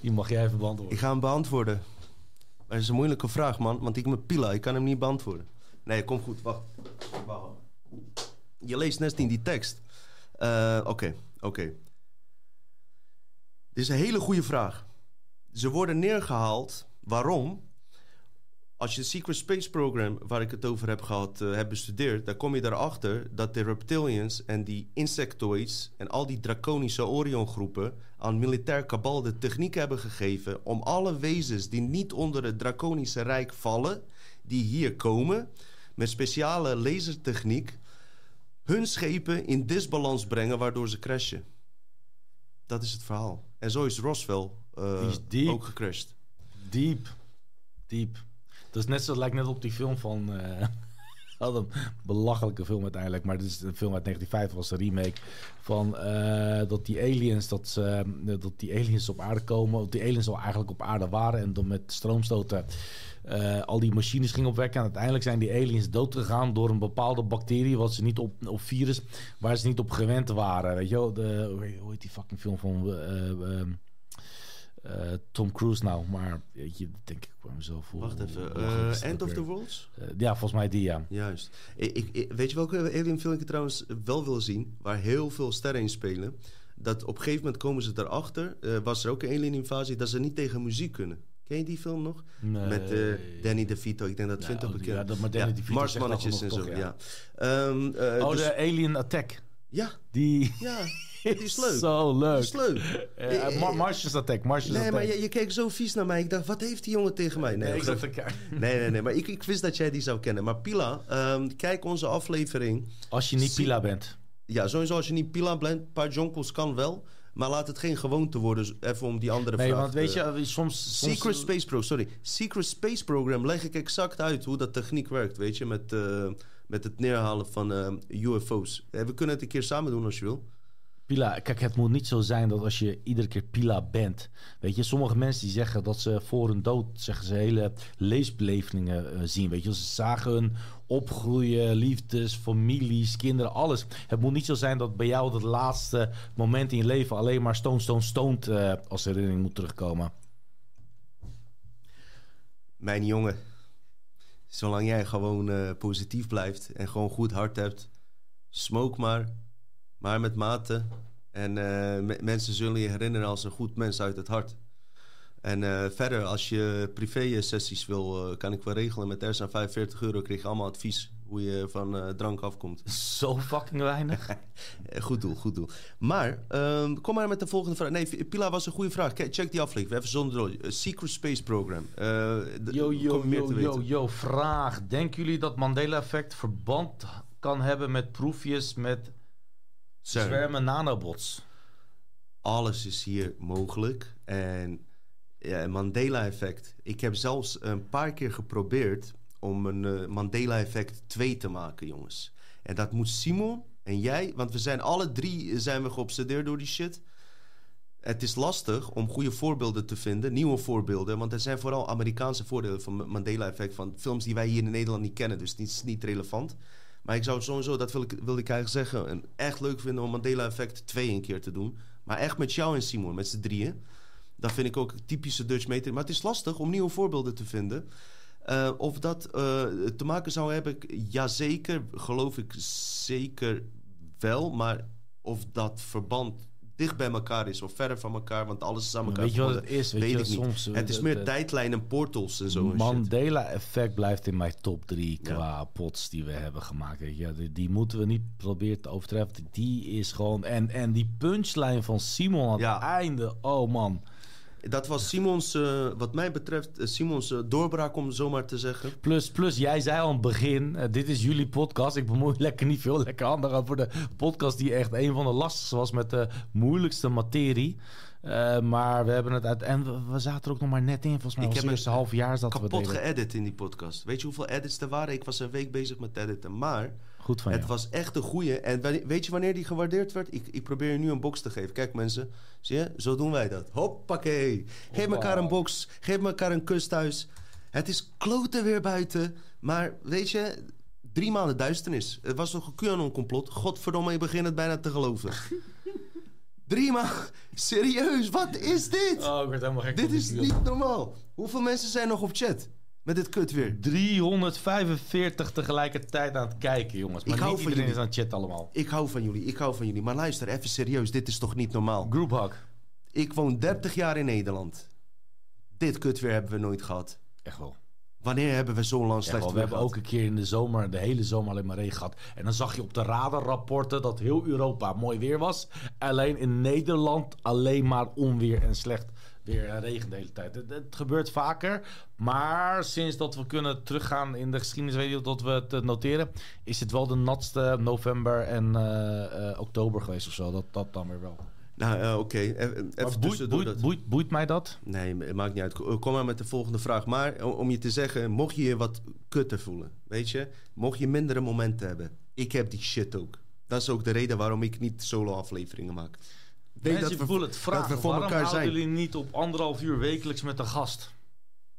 Die mag jij even beantwoorden. Ik ga hem beantwoorden. Maar het is een moeilijke vraag, man. Want ik ben Pila, ik kan hem niet beantwoorden. Nee, kom goed, wacht. Je leest net in die tekst. Eh, Oké, oké. Dit is een hele goede vraag. Ze worden neergehaald. Waarom? Als je het Secret Space Program, waar ik het over heb gehad, eh, hebt bestudeerd, dan kom je erachter dat de reptilians en die insectoids en al die draconische Orion-groepen aan militair kabal de techniek hebben gegeven om alle wezens die niet onder het draconische rijk vallen, die hier komen, met speciale lasertechniek, hun schepen in disbalans brengen, waardoor ze crashen. Dat is het verhaal. En zo is Roswell eh, is ook gecrashed. Diep. Diep. Dat is net zo, lijkt net op die film van... wat een belachelijke film uiteindelijk. Maar dit is een film uit 1950, was een remake. Van eh, dat die aliens, dat, ze, dat die aliens op aarde komen. Of die aliens al eigenlijk op aarde waren. En dan met stroomstoten eh, al die machines gingen opwekken. En uiteindelijk zijn die aliens doodgegaan door een bepaalde bacterie. Wat ze niet op, of virus, waar ze niet op gewend waren. Weet je wel, de, hoe heet- die fucking film van... eh, eh, eh, Tom Cruise nou, maar weet je, denk ik bij mezelf. hoe- Wacht even. dat End of the? Worlds? Ja, volgens mij die, ja. Juist. Ik, weet je welke alien film ik trouwens wel wil zien? Waar heel veel sterren in spelen. Dat op een gegeven moment komen ze erachter. was er ook een alien invasie. Dat ze niet tegen muziek kunnen. Ken je die film nog? Nee. Met eh, Danny DeVito. Ik denk dat Ja, vindt ook oh, bekend. ja, dat- maar Danny DeVito Marsmannetjes en zo. toch, ja. ja. Ehm, eh, oh, dus- de Alien Attack. ja, Die ja. Die is leuk. Zo leuk. Die is leuk. Eh, Eh, Mar- Martians Attack, Nee, Attack. maar je, je keek zo vies naar mij. Ik dacht, wat heeft die jongen tegen mij? Nee, ik zat te kijken. nee, nee, nee. Maar ik, ik wist dat jij die zou kennen. Maar Pila, ehm, kijk onze aflevering. Als je niet Pila bent. Ja, sowieso als je niet Pila bent, paar jonkels kan wel. Maar laat het geen gewoonte worden, even om die andere Nee, vraag want weet je, eh, soms... soms Secret Space Pro, sorry. Secret Space Program leg ik exact uit hoe dat techniek werkt, weet je, met, eh, met het neerhalen van eh, UFO's. We kunnen het een keer samen doen als je wil. Pila, kijk, het moet niet zo zijn dat als je iedere keer Pila bent. Weet je, sommige mensen die zeggen dat ze voor hun dood zeggen ze hele leesbelevingen eh, zien. Weet je, ze zagen hun opgroeien, liefdes, families, kinderen, alles. Het moet niet zo zijn dat bij jou het laatste moment in je leven alleen maar stone, stone, stoned eh, als herinnering moet terugkomen. Mijn jongen, zolang jij gewoon eh, positief blijft en gewoon goed hart hebt, smoke maar, maar met mate. En eh, me- mensen zullen je herinneren als een goed mens uit het hart. En eh, verder, als je privé-sessies wil, eh, kan ik wel regelen. Met Ersa 45 euro kreeg je allemaal advies hoe je van drank afkomt. Zo fucking weinig. Goed doel, goed doel. Maar, ehm, kom maar met de volgende vraag. Nee, Pila was een goede vraag. Check die aflevering. Even zonder rol. Secret Space Program. Yo, yo, yo, yo, vraag. Denken jullie dat Mandela-effect verband kan hebben met proefjes met CERN. zwermen nanobots? Alles is hier mogelijk. En ja, Mandela-effect. Ik heb zelfs een paar keer geprobeerd om een eh, Mandela-effect 2 te maken, jongens. En dat moet Simon en jij, want we zijn alle drie eh, zijn we geobsedeerd door die shit. Het is lastig om goede voorbeelden te vinden, nieuwe voorbeelden, want er zijn vooral Amerikaanse voordelen van Mandela-effect, van films die wij hier in Nederland niet kennen, dus het is niet relevant. Maar ik zou het sowieso, dat wil ik, wil ik eigenlijk zeggen, een echt leuk vinden om Mandela-effect 2 een keer te doen. Maar echt met jou en Simon, met z'n drieën. Dat vind ik ook typische Dutch meter. Maar het is lastig om nieuwe voorbeelden te vinden. Eh, of dat eh, te maken zou hebben, jazeker, geloof ik zeker wel. Maar of dat verband dicht bij elkaar is of verder van elkaar, want alles is aan elkaar Weet je wat het is? Weet weet je, ik niet. soms, het is meer tijdlijnen, portals en zo. Mandela-effect blijft in mijn top 3 Ja. qua pots die we hebben gemaakt. Ja, die, die moeten we niet proberen te overtreffen. Die is gewoon... En, en die punchline van Simon aan Ja. het einde. Oh man. Dat was Simons, eh, wat mij betreft, eh, Simons eh, doorbraak, om zo maar te zeggen. Plus, plus, jij zei al aan het begin, dit is jullie podcast. Ik bemoei lekker niet veel, lekker handig over de podcast die echt een van de lastigste was met de moeilijkste materie. Eh, maar we hebben het uit... En we, zaten er ook nog maar net in, volgens mij Ik was heb het eerste half jaar dat we Kapot geëdit in die podcast. Weet je hoeveel edits er waren? Ik was een week bezig met editen, maar... Goed van het jou. was echt een goeie. En weet je wanneer die gewaardeerd werd? Ik, ik probeer je nu een box te geven. Kijk mensen, zie je? Zo doen wij dat. Hoppakee. Geef Hoppa. elkaar een box. Geef elkaar een kus thuis. Het is kloten weer buiten. Maar weet je, drie maanden duisternis. Het was toch een QAnon-complot? Godverdomme, ik begin het bijna te geloven. drie maanden? Serieus, wat is dit? Oh, ik werd helemaal gek. dit is niet normaal. Hoeveel mensen zijn nog op chat? Met dit kut weer. 345 tegelijkertijd aan het kijken, jongens. Maar Ik hou niet van iedereen jullie. is aan het chat allemaal. Ik hou van jullie, ik hou van jullie. Maar luister, even serieus, dit is toch niet normaal? Groephak. Ik woon 30 jaar in Nederland. Dit kut weer hebben we nooit gehad. Echt wel. Wanneer hebben we zo'n lang Echt slecht wel. We hebben gehad? ook een keer in de zomer, de hele zomer alleen maar regen gehad. En dan zag je op de radarrapporten dat heel Europa mooi weer was. Alleen in Nederland alleen maar onweer en slecht weer en regen de hele tijd. Het, het gebeurt vaker. Maar sinds dat we kunnen teruggaan in de geschiedenis, weet je dat we het noteren, is het wel de natste november en eh, eh, oktober geweest of zo. Dat, dat dan weer wel. Nou, eh, oké. Even, Maar even boeit, tussendoor boeit, dat- boeit, boeit mij dat? Nee, het maakt niet uit. Kom maar met de volgende vraag. Maar om- je te zeggen, mocht je je wat kutter voelen, weet je, mocht je mindere momenten hebben, ik heb die shit ook. Dat is ook de reden waarom ik niet solo-afleveringen maak. Weet Mensen dat we- voelen het dat vragen. we voor Waarom elkaar houden zijn. jullie niet op anderhalf uur wekelijks met een gast?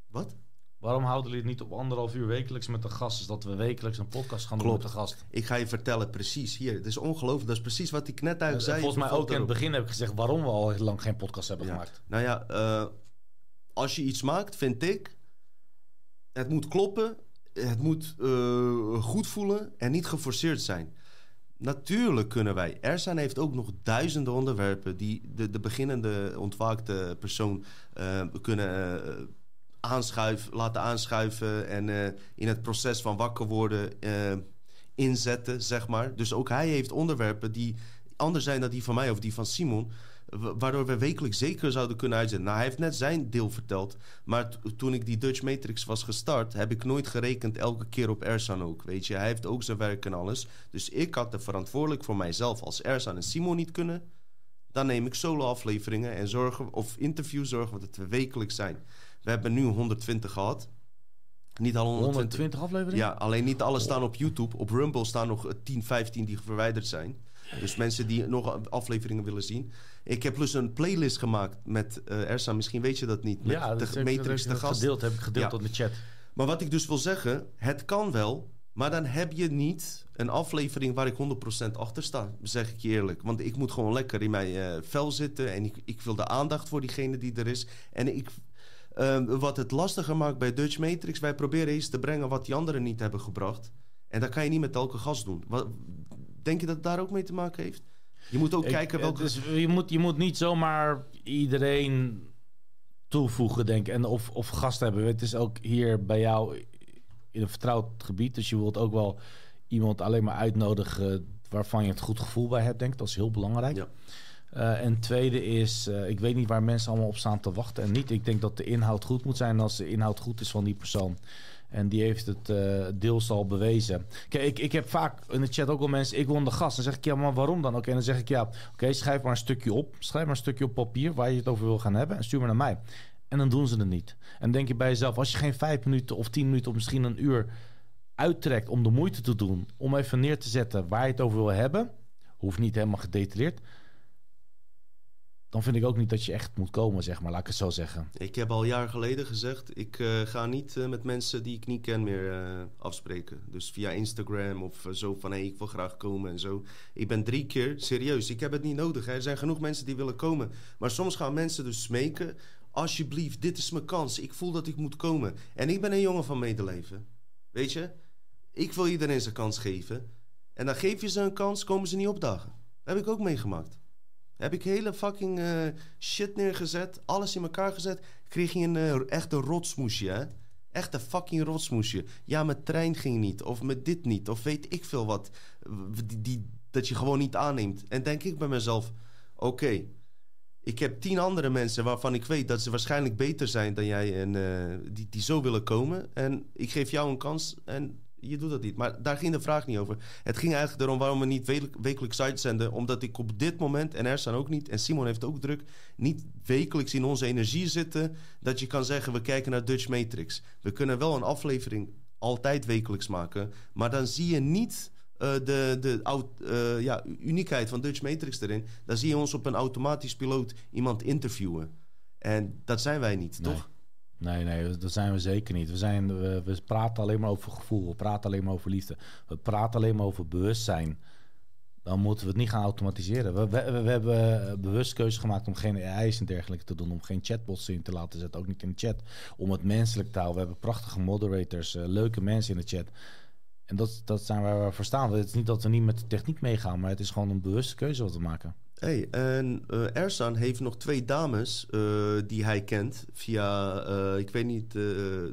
Wat? Waarom houden jullie het niet op anderhalf uur wekelijks met een gast? Is dat we wekelijks een podcast gaan doen met een gast? Ik ga je vertellen, precies hier. Het is ongelooflijk. Dat is precies wat ik net uit zei. volgens mij ook in het begin heb ik gezegd waarom we al heel lang geen podcast hebben Ja. gemaakt. Nou ja, eh, als je iets maakt, vind ik, het moet kloppen, het moet eh, goed voelen en niet geforceerd zijn. Natuurlijk kunnen wij. Ersan heeft ook nog duizenden onderwerpen die de, de beginnende ontwaakte persoon eh, kunnen aanschuiven, laten aanschuiven en eh, in het proces van wakker worden eh, inzetten, zeg maar. Dus ook hij heeft onderwerpen die anders zijn dan die van mij of die van Simon. wa- Waardoor we wekelijks zeker zouden kunnen uitzetten. Nou, hij heeft net zijn deel verteld. Maar toen ik die Dutch Matrix was gestart, heb ik nooit gerekend elke keer op Ersan ook. Weet je, hij heeft ook zijn werk en alles. Dus ik had er verantwoordelijk voor mijzelf. Als Ersan en Simon niet kunnen, dan neem ik solo-afleveringen en zorgen, of interviews zorgen dat we wekelijks zijn. We hebben nu 120 gehad. Niet al 120. 120 afleveringen? Ja, alleen niet alle staan op YouTube. Op Rumble staan nog eh, 10, 15 die verwijderd zijn. Dus mensen die nog afleveringen willen zien. Ik heb plus een playlist gemaakt met eh Ersa. Misschien weet je dat niet. Met Ja, de Matrix de gast. gedeeld, heb ik gedeeld Ja. op de chat. Maar wat ik dus wil zeggen, het kan wel. Maar dan heb je niet een aflevering waar ik 100% achter sta. Zeg ik je eerlijk. Want ik moet gewoon lekker in mijn eh, vel zitten. En ik, ik wil de aandacht voor diegene die er is. En ik, eh, wat het lastiger maakt bij Dutch Matrix... wij proberen iets te brengen wat die anderen niet hebben gebracht. En dat kan je niet met elke gast doen. Wat, denk je dat het daar ook mee te maken heeft? Je moet ook Ik- kijken welke... is- je, moet, je moet niet zomaar iedereen toevoegen, denk ik. En of, of gast hebben. Het is ook hier bij jou in een vertrouwd gebied. Dus je wilt ook wel iemand alleen maar uitnodigen waarvan je het goed gevoel bij hebt, denk ik. Dat is heel belangrijk. Ja. Eh, en tweede is, eh, ik weet niet waar mensen allemaal op staan te wachten en niet. Ik denk dat de inhoud goed moet zijn als de inhoud goed is van die persoon. En die heeft het eh, deels al bewezen. Kijk, ik, ik heb vaak in de chat ook wel mensen, ik wil de gast. Dan zeg ik, ja, maar waarom dan? Oké, dan zeg ik, ja, oké, schrijf maar een stukje op. Schrijf maar een stukje op papier waar je het over wil gaan hebben. En stuur maar naar mij. En dan doen ze het niet. En denk je bij jezelf, als je geen vijf minuten of tien minuten of misschien een uur uittrekt om de moeite te doen om even neer te zetten waar je het over wil hebben, hoeft niet helemaal gedetailleerd, dan vind ik ook niet dat je echt moet komen, zeg maar, laat ik het zo zeggen. Ik heb al jaar geleden gezegd, ik eh, ga niet eh, met mensen die ik niet ken meer eh, afspreken. Dus via Instagram of zo van, hé, ik wil graag komen en zo. Ik ben drie keer, serieus, ik heb het niet nodig. Hè. Er zijn genoeg mensen die willen komen. Maar soms gaan mensen dus smeken, alsjeblieft, dit is mijn kans. Ik voel dat ik moet komen. En ik ben een jongen van medeleven. Weet je? Ik wil iedereen zijn kans geven. En dan geef je ze een kans, komen ze niet opdagen. Dat heb ik ook meegemaakt. Heb ik hele fucking eh, shit neergezet, alles in elkaar gezet. Kreeg je een eh, echte rotsmoesje, hè? Echt een fucking rotsmoesje. Ja, mijn trein ging niet, of met dit niet, of weet ik veel wat. Die, dat je gewoon niet aanneemt. En denk ik bij mezelf, oké, Ik heb tien andere mensen waarvan ik weet dat ze waarschijnlijk beter zijn dan jij en eh, die, die zo willen komen. En ik geef jou een kans en je doet dat niet. Maar daar ging de vraag niet over. Het ging eigenlijk erom waarom we niet wekelijk- wekelijks uitzenden. Omdat ik op dit moment, en Ersan ook niet, en Simon heeft ook druk, niet wekelijks in onze energie zitten. Dat je kan zeggen, we kijken naar Dutch Matrix. We kunnen wel een aflevering altijd wekelijks maken. Maar dan zie je niet eh, de, de oud- eh, ja, uniekheid van Dutch Matrix erin. Dan zie je ons op een automatisch piloot iemand interviewen. En dat zijn wij niet, Nee. toch? Nee, nee, dat zijn we zeker niet. We, zijn, we, praten alleen maar over gevoel. We praten alleen maar over liefde. We praten alleen maar over bewustzijn. Dan moeten we het niet gaan automatiseren. We, we, we hebben eh, bewust keuze gemaakt om geen AI's en dergelijke te doen. Om geen chatbots in te laten zetten. Ook niet in de chat. Om het menselijk te houden. We hebben prachtige moderators. eh, leuke mensen in de chat. En dat, dat zijn waar we voor staan. Het is niet dat we niet met de techniek meegaan. Maar het is gewoon een bewuste keuze wat we maken. Hey, en eh, Ersan heeft nog twee dames eh, die hij kent via, eh, ik weet niet,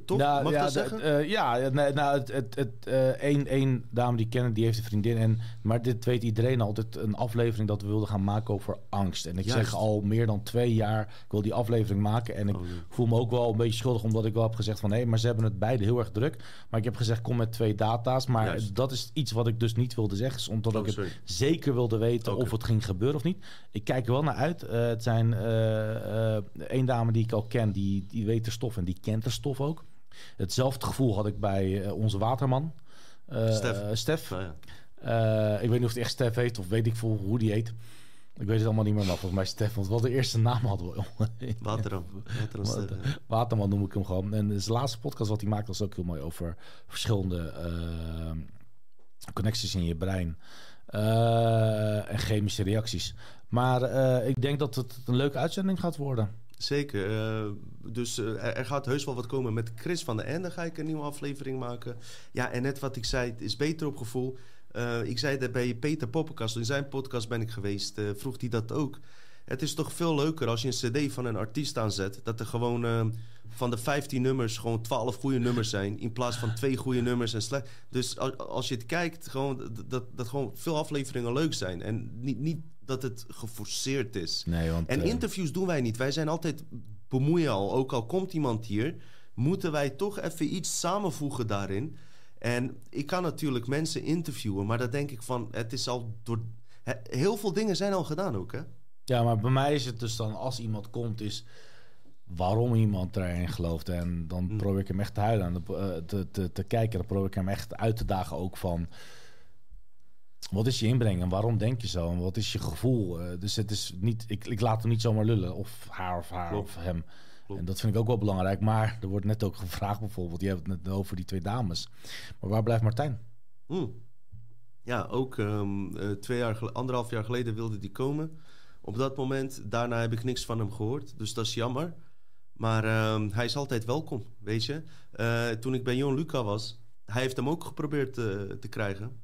toch? Nou, Mag ja, dat zeggen? ja, nou, het, het, het, één, één dame die ik ken, die heeft een vriendin. En, maar dit weet iedereen al. Dit een aflevering dat we wilden gaan maken over angst. En ik Juist. zeg al meer dan twee jaar, ik wil die aflevering maken. En ik Oh, nee. voel me ook wel een beetje schuldig, omdat ik wel heb gezegd van... hé, maar ze hebben het beide heel erg druk. Maar ik heb gezegd, kom met twee data's. Maar Juist. dat is iets wat ik dus niet wilde zeggen. Omdat Oh, ik het zeker wilde weten of het ging gebeuren of niet. Ik kijk er wel naar uit. Eh, het zijn eh, eh, één dame die ik al ken, die, die weet de stof en die kent de stof ook. Hetzelfde gevoel had ik bij onze waterman. Stef. Stef. Ja. Eh, ik weet niet of het echt Stef heet of weet ik veel hoe die heet. Ik weet het allemaal niet meer, maar volgens mij Stef. Want wel de eerste naam hadden we. Wateram Sterren. Waterman noem ik hem gewoon. En zijn laatste podcast wat hij maakt was ook heel mooi over verschillende connecties in je brein. Eh, en chemische reacties. Maar eh, ik denk dat het een leuke uitzending gaat worden. Zeker. eh, dus er, gaat heus wel wat komen. Met Chris van der Ende ga ik een nieuwe aflevering maken. Ja, en net wat ik zei, het is beter op gevoel. Ik zei dat bij Peter Poppenkast, in zijn podcast ben ik geweest, vroeg hij dat ook. Het is toch veel leuker als je een cd van een artiest aanzet... dat er gewoon eh, van de 15 nummers gewoon 12 goede nummers zijn... in plaats van twee goede nummers en slecht. Dus als, als je het kijkt, gewoon, dat, dat, dat gewoon veel afleveringen leuk zijn. En niet, niet dat het geforceerd is. Nee, want, En eh, interviews doen wij niet. Wij zijn altijd bemoeien al. Ook al komt iemand hier, moeten wij toch even iets samenvoegen daarin. En ik kan natuurlijk mensen interviewen, maar dan denk ik van, het is al door. he- Heel veel dingen zijn al gedaan ook, hè? Ja, maar bij mij is het dus dan als iemand komt, is waarom iemand erin gelooft. En dan Mm. probeer ik hem echt te huilen aan de, eh, te, te, te kijken. Dan probeer ik hem echt uit te dagen ook van... Wat is je inbreng en waarom denk je zo? En wat is je gevoel? Eh, dus het is niet, ik, ik laat hem niet zomaar lullen. Of haar of haar Klopt. of hem. Klopt. En dat vind ik ook wel belangrijk. Maar er wordt net ook gevraagd bijvoorbeeld... Je hebt het net over die twee dames. Maar waar blijft Martijn? Hmm. Ja, ook ehm, eh, twee jaar, anderhalf jaar geleden wilde die komen. Op dat moment, daarna heb ik niks van hem gehoord. Dus dat is jammer. Maar ehm, hij is altijd welkom, weet je. Eh, toen ik bij Jon Luca was, hij heeft hem ook geprobeerd eh, te krijgen.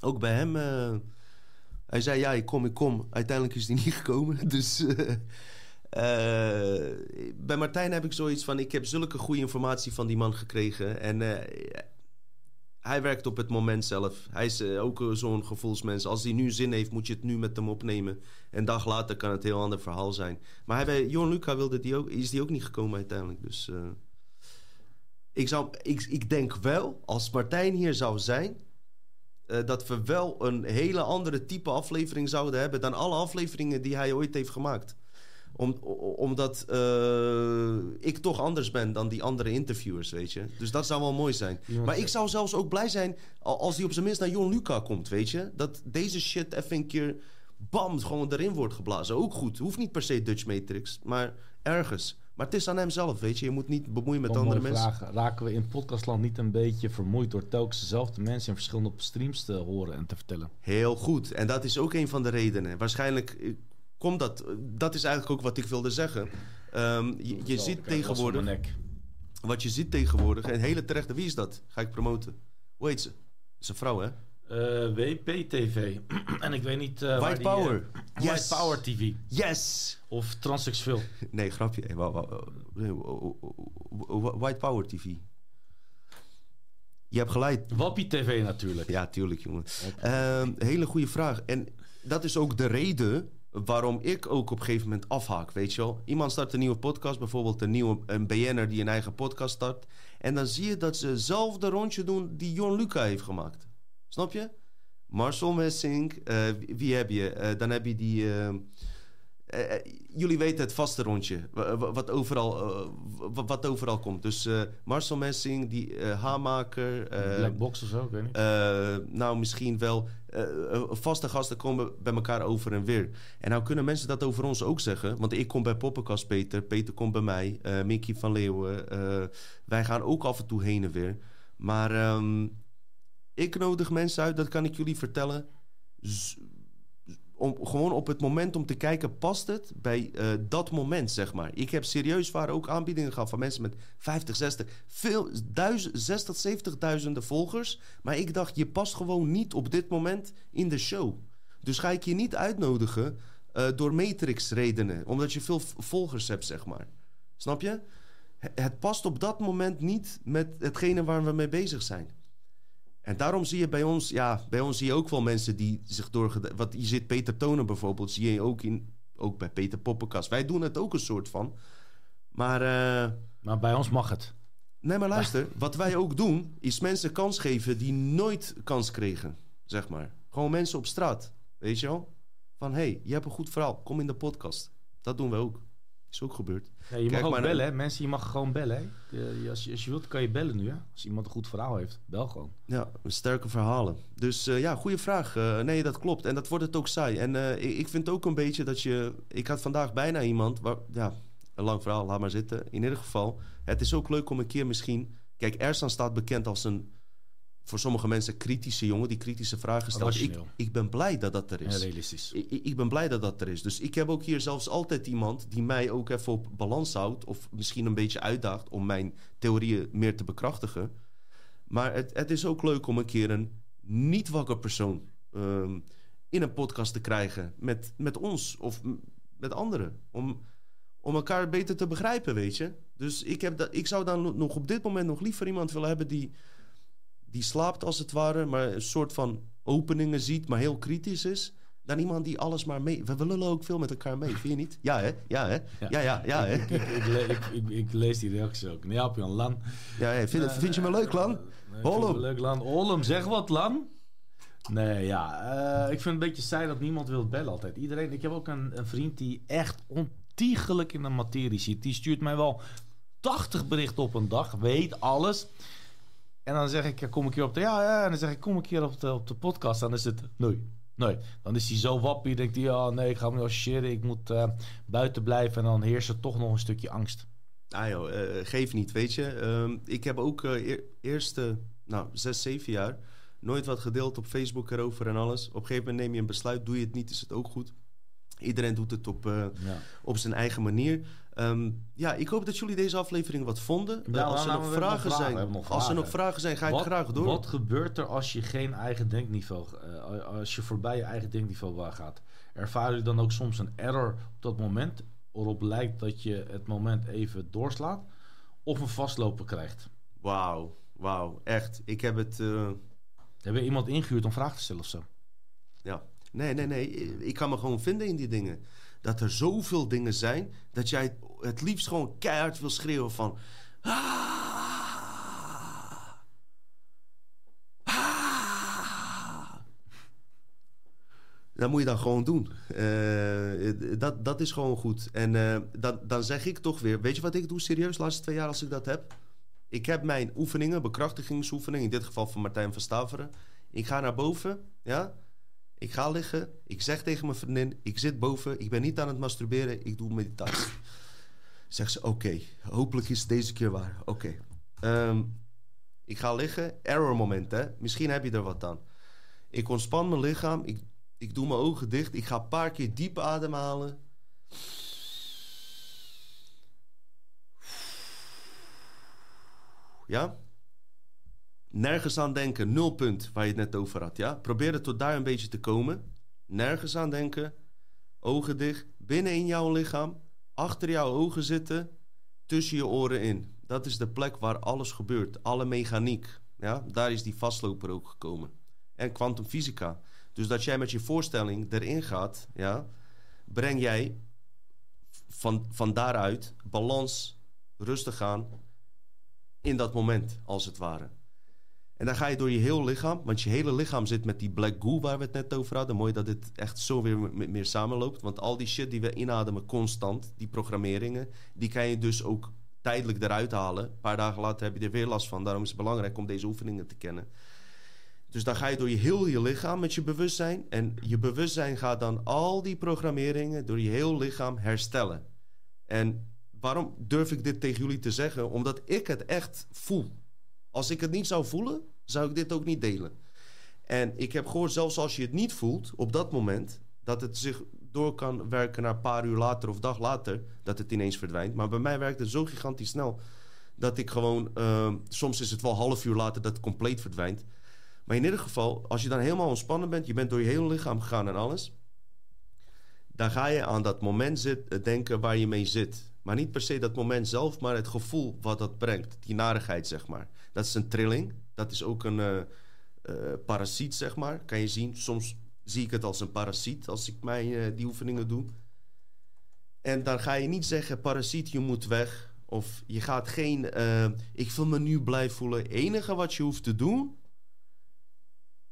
Ook bij hem. eh, hij zei ja, ik kom, ik kom. Uiteindelijk is hij niet gekomen. Dus bij Martijn heb ik zoiets van: ik heb zulke goede informatie van die man gekregen. En hij werkt op het moment zelf. Hij is eh, ook eh, zo'n gevoelsmens. Als hij nu zin heeft, moet je het nu met hem opnemen. Een dag later kan het een heel ander verhaal zijn. Maar hij, Jon Luca wilde die ook, is die ook niet gekomen uiteindelijk. Dus eh, ik, ik, ik denk wel, als Martijn hier zou zijn... dat we wel een hele andere type aflevering zouden hebben... dan alle afleveringen die hij ooit heeft gemaakt. Om, omdat eh, ik toch anders ben dan die andere interviewers, weet je. Dus dat zou wel mooi zijn. Maar ik zou zelfs ook blij zijn al- als hij op zijn minst naar Jon Luca komt, weet je. Dat deze shit even een keer, bam, gewoon erin wordt geblazen. Ook goed. Hoeft niet per se Dutch Matrix, maar ergens. Maar het is aan hem zelf, weet je. Je moet niet bemoeien met andere mensen. vraag. Raken we in podcastland niet een beetje vermoeid door telkens dezelfde mensen in verschillende streams te horen en te vertellen? Heel goed. En dat is ook een van de redenen. Waarschijnlijk eh, komt dat... eh, Dat is eigenlijk ook wat ik wilde zeggen. Ehm, je ziet tegenwoordig... Wat je ziet tegenwoordig... En hele terechte... Wie is dat? Ga ik promoten. Hoe heet ze? Dat is een vrouw, hè? Eh, WPTV. en ik weet niet... eh, waar White die, Power. eh, Yes. White Power TV. Yes! Of transseksueel. Nee, grapje. White Power TV. Je hebt gelijk. Wappie TV natuurlijk. Ja, tuurlijk, jongen. Ehm, hele goede vraag. En dat is ook de reden waarom ik ook op een gegeven moment afhaak, weet je wel. Iemand start een nieuwe podcast, bijvoorbeeld een nieuwe een BN'er die een eigen podcast start. En dan zie je dat ze hetzelfde rondje doen die Jon Luca heeft gemaakt. Snap je? Marcel Messing, eh, wie, wie heb je? Eh, dan heb je die... eh, jullie weten het vaste rondje, wa- wa- wat overal, eh, wa- wat overal komt. Dus eh, Marcel Messing, die eh haarmaker... eh, Black Box of zo, ik weet niet. eh, nou, misschien wel. eh, eh, vaste gasten komen bij elkaar over en weer. En nou kunnen mensen dat over ons ook zeggen. Want ik kom bij Poppenkast Peter. Peter komt bij mij. eh Mickey van Leeuwen. eh, wij gaan ook af en toe heen en weer. Maar ehm, ik nodig mensen uit, dat kan ik jullie vertellen. Z- om, gewoon op het moment om te kijken, past het bij eh, dat moment, zeg maar. Ik heb serieus waar ook aanbiedingen gehad van mensen met 50, 60, veel, duizend, 60, 70 duizenden volgers. Maar ik dacht, je past gewoon niet op dit moment in de show. Dus ga ik je niet uitnodigen eh, door matrix-redenen, omdat je veel volgers hebt, zeg maar. Snap je? Het past op dat moment niet met hetgene waar we mee bezig zijn. En daarom zie je bij ons, ja, bij ons zie je ook wel mensen die zich door. Wat je zit Peter Tonen bijvoorbeeld, zie je ook, in, ook bij Peter Poppenkast. Wij doen het ook een soort van. Maar, eh, Maar bij ons mag het. nee, maar luister, wat wij ook doen, is mensen kans geven die nooit kans kregen, zeg maar. Gewoon mensen op straat, weet je wel? Van hé, hey, je hebt een goed verhaal, kom in de podcast. Dat doen we ook. Is ook gebeurd. Ja, je Kijk mag ook bellen, hè. Mensen, je mag gewoon bellen, hè. Als, je, als je wilt, kan je bellen nu, hè. Als iemand een goed verhaal heeft, bel gewoon. Ja, sterke verhalen. Dus eh, ja, goede vraag. Eh, nee, dat klopt. En dat wordt het ook saai. En eh, ik, ik vind ook een beetje dat je... Ik had vandaag bijna iemand... Waar, ja, een lang verhaal, laat maar zitten. In ieder geval, het is ook leuk om een keer misschien... Kijk, Ersan staat bekend als een... Voor sommige mensen kritische jongen die kritische vragen stelt. Ik, ik ben blij dat dat er is. realistisch. Ik, ik- ben blij dat dat er is. Dus ik heb ook hier zelfs altijd iemand die mij ook even op balans houdt. Of misschien een beetje uitdaagt om mijn theorieën meer te bekrachtigen. Maar het, het is ook leuk om een keer een niet wakker persoon ehm, in een podcast te krijgen. Met, met ons of met anderen. Om, om elkaar beter te begrijpen, weet je. Dus ik, heb dat, ik zou dan no- nog op dit moment nog liever iemand willen hebben die, die slaapt als het ware. Maar een soort van openingen ziet, maar heel kritisch is. Dan iemand die alles maar mee... We lullen ook veel met elkaar mee, vind je niet? Ja, hè? Ja, hè? Ja, ja, ja, hè? Ik, ik, ik, lees die reacties ook. Nee, Jan Lan. Ja, hè. Vind, vind je me leuk, Lan? Nee, Hollum. het Leuk, Lan. Hollum, zeg wat, Lan. Nee, ja. eh, ik vind het een beetje saai dat niemand wil bellen altijd. Iedereen... Ik heb ook een, een vriend die echt ontiegelijk in de materie zit. Die stuurt mij wel 80 berichten op een dag. Weet alles. En dan zeg ik, ja, kom een keer op de... Ja, ja. En dan zeg ik, kom een keer op de, op de podcast. Dan is het... Nee. Nee, dan is hij zo wappie. denkt hij, ja, nee, ik ga me niet associëren. Ik moet eh, buiten blijven. En dan heerst er toch nog een stukje angst. Ah joh, eh, geef niet, weet je. Ehm, ik heb ook eh eer- eerste, nou, zes, zeven jaar... nooit wat gedeeld op Facebook erover en alles. Op een gegeven moment neem je een besluit. Doe je het niet, is het ook goed. Iedereen doet het op, eh, Ja. op zijn eigen manier. Ehm, ja, ik hoop dat jullie deze aflevering wat vonden. Ja, als er nou, nog we hebben vragen vragen, we zijn, hebben als er nog vragen zijn, ga ik graag door. Wat gebeurt er als je geen eigen denkniveau, eh, als je voorbij je eigen denkniveau gaat? Ervaar je dan ook soms een error op dat moment, waarop lijkt dat je het moment even doorslaat, of een vastlopen krijgt? Wauw, wauw, echt. Ik heb het, eh, Heb je iemand ingehuurd om vragen te stellen of zo? ja. Nee, nee, nee. Ik kan me gewoon vinden in die dingen. Dat er zoveel dingen zijn dat jij het liefst gewoon keihard wil schreeuwen van. "Ah! Ah!" Dat moet je dan gewoon doen. Eh, dat, dat is gewoon goed. En eh, dan, dan zeg ik toch weer... Weet je wat ik doe serieus de laatste twee jaar als ik dat heb? Ik heb mijn oefeningen, bekrachtigingsoefeningen... in dit geval van Martijn van Staveren. Ik ga naar boven, ja... Ik ga liggen. Ik zeg tegen mijn vriendin: Ik zit boven. Ik ben niet aan het masturberen. Ik doe meditatie. Zegt ze: Oké, hopelijk is het deze keer waar. Oké. Ehm, ik ga liggen. Error moment, hè? Misschien heb je er wat aan. Ik ontspan mijn lichaam. Ik, ik doe mijn ogen dicht. Ik ga een paar keer diep ademhalen. Ja? Nergens aan denken, nul punt waar je het net over had. Ja? Probeer het tot daar een beetje te komen. Nergens aan denken. Ogen dicht. Binnen in jouw lichaam. Achter jouw ogen zitten. Tussen je oren in. Dat is de plek waar alles gebeurt. Alle mechaniek. Ja? Daar is die vastloper ook gekomen. En kwantumfysica. Dus dat jij met je voorstelling erin gaat. Ja? breng jij van, van daaruit balans, rustig aan in dat moment, als het ware. En dan ga je door je heel lichaam, want je hele lichaam zit met die black goo waar we het net over hadden. Mooi dat dit echt zo weer meer samenloopt. Want al die shit die we inademen constant, die programmeringen, die kan je dus ook tijdelijk eruit halen. Een paar dagen later heb je er weer last van. Daarom is het belangrijk om deze oefeningen te kennen. Dus dan ga je door je heel je lichaam met je bewustzijn. En je bewustzijn gaat dan al die programmeringen door je heel lichaam herstellen. En waarom durf ik dit tegen jullie te zeggen? Omdat ik het echt voel. Als ik het niet zou voelen, zou ik dit ook niet delen. En ik heb gehoord, zelfs als je het niet voelt op dat moment, dat het zich door kan werken naar een paar uur later of dag later, dat het ineens verdwijnt. Maar bij mij werkt het zo gigantisch snel dat ik gewoon, uh, soms is het wel half uur later dat het compleet verdwijnt. Maar in ieder geval, als je dan helemaal ontspannen bent, je bent door je hele lichaam gegaan en alles, dan ga je aan dat moment zit, denken waar je mee zit. Maar niet per se dat moment zelf, maar het gevoel wat dat brengt. Die narigheid, zeg maar. Dat is een trilling. Dat is ook een uh, uh, parasiet, zeg maar. Kan je zien. Soms zie ik het als een parasiet als ik mijn, uh, die oefeningen doe. En dan ga je niet zeggen, parasiet, je moet weg. Of je gaat geen, ik wil me nu blij voelen. Het enige wat je hoeft te doen,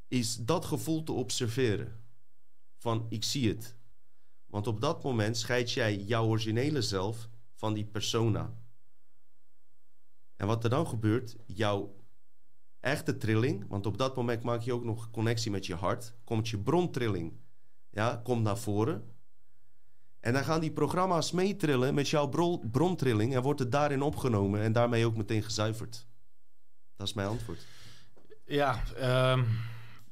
is dat gevoel te observeren. Van, ik zie het. Want op dat moment scheid jij jouw originele zelf van die persona. En wat er dan gebeurt, jouw echte trilling, want op dat moment maak je ook nog connectie met je hart, komt je brontrilling, ja, komt naar voren. En dan gaan die programma's meetrillen met jouw brontrilling en wordt het daarin opgenomen en daarmee ook meteen gezuiverd. Dat is mijn antwoord. Ja, um,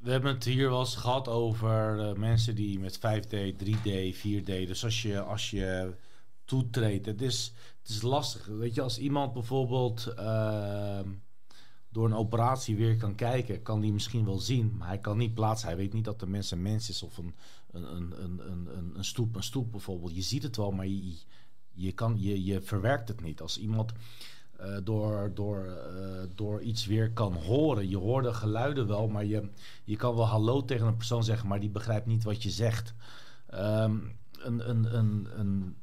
we hebben het hier wel eens gehad over uh, mensen die met 5D, 3D, 4D. Dus als je, als je toetreedt, het is, het is lastig. Weet je, als iemand bijvoorbeeld uh, door een operatie weer kan kijken, kan die misschien wel zien, maar hij kan niet plaatsen. Hij weet niet dat de mens een mens is of een, een, een, een, een, een stoep, een stoep bijvoorbeeld. Je ziet het wel, maar je, je, kan, je, je verwerkt het niet. Als iemand uh, door, door, uh, door iets weer kan horen. Je hoort de geluiden wel, maar je, je kan wel hallo tegen een persoon zeggen, maar die begrijpt niet wat je zegt. Um, een, een, een, een,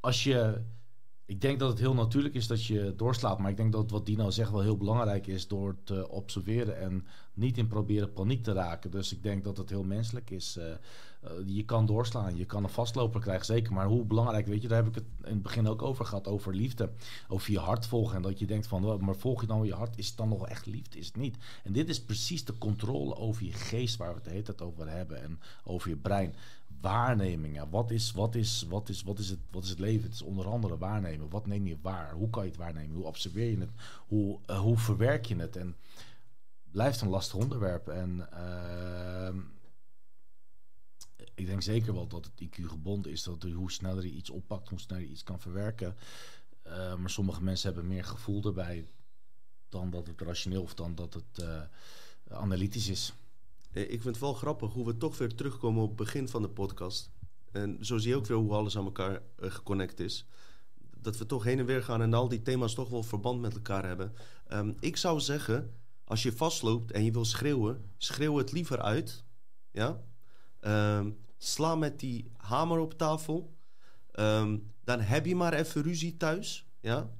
als je. Ik denk dat het heel natuurlijk is dat je doorslaat. Maar ik denk dat wat Dino zegt wel heel belangrijk is door te observeren en niet in proberen paniek te raken. Dus ik denk dat het heel menselijk is. Uh, uh, je kan doorslaan, je kan een vastloper krijgen, zeker. Maar hoe belangrijk, weet je, daar heb ik het in het begin ook over gehad, over liefde. Over je hart volgen. En dat je denkt van, maar volg je dan je hart? Is het dan nog echt liefde? Is het niet? En dit is precies de controle over je geest waar we het de hele tijd over hebben. En over je brein. Waarnemingen. Wat is, wat, is, wat, is, wat, is het, wat is het leven? Het is onder andere waarnemen. Wat neem je waar? Hoe kan je het waarnemen? Hoe observeer je het? Hoe, uh, hoe verwerk je het? En blijft een lastig onderwerp. En uh, ik denk zeker wel dat het IQ gebonden is. Dat hoe sneller je iets oppakt, hoe sneller je iets kan verwerken. Uh, maar sommige mensen hebben meer gevoel erbij dan dat het rationeel of dan dat het uh, analytisch is. Ik vind het wel grappig hoe we toch weer terugkomen op het begin van de podcast. En zo zie je ook weer hoe alles aan elkaar uh, geconnect is. Dat we toch heen en weer gaan en al die thema's toch wel verband met elkaar hebben. Um, ik zou zeggen, als je vastloopt en je wil schreeuwen, schreeuw het liever uit. Ja? Um, sla met die hamer op tafel. Um, dan heb je maar even ruzie thuis. Ja?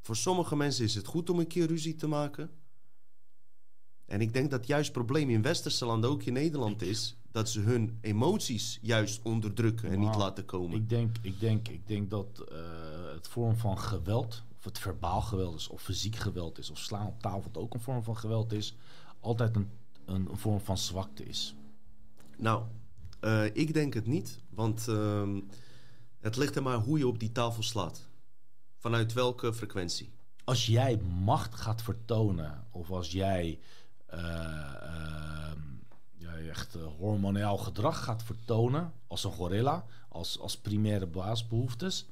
Voor sommige mensen is het goed om een keer ruzie te maken. En ik denk dat juist het probleem in westerse landen, ook in Nederland, is dat ze hun emoties juist onderdrukken en niet laten komen. Ik denk, ik denk, ik denk dat uh, het vorm van geweld, of het verbaal geweld is, of fysiek geweld is, of slaan op tafel ook een vorm van geweld is, altijd een, een vorm van zwakte is. Nou, uh, ik denk het niet, want uh, het ligt er maar hoe je op die tafel slaat. Vanuit welke frequentie? Als jij macht gaat vertonen, of als jij ja, echt hormonaal gedrag gaat vertonen, als een gorilla, als, als primaire baasbehoeftes,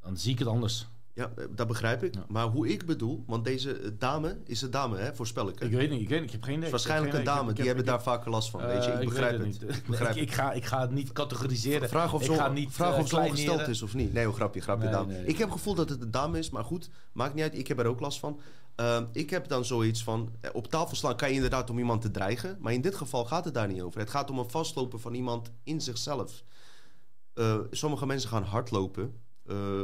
dan zie ik het anders. Ja, dat begrijp ik. Ja. Maar hoe ik bedoel, want deze dame is een dame, hè, voorspel ik. Hè? Ik weet niet, ik weet niet, ik heb geen idee. Waarschijnlijk een dame, die hebben daar vaker last van, weet je. Ik begrijp het. Ik, begrijp ik, ik, ga, ik ga het niet categoriseren. Vraag of zo, niet, vraag uh, of zo ongesteld is of niet. Nee, een grapje, grapje Nee, dame. nee, ik heb het gevoel dat het een dame is, maar goed, maakt niet uit. Ik heb er ook last van. Uh, ik heb dan zoiets van, eh, op tafel slaan kan je inderdaad om iemand te dreigen. Maar in dit geval gaat het daar niet over. Het gaat om een vastlopen van iemand in zichzelf. eh, sommige mensen gaan hardlopen, eh,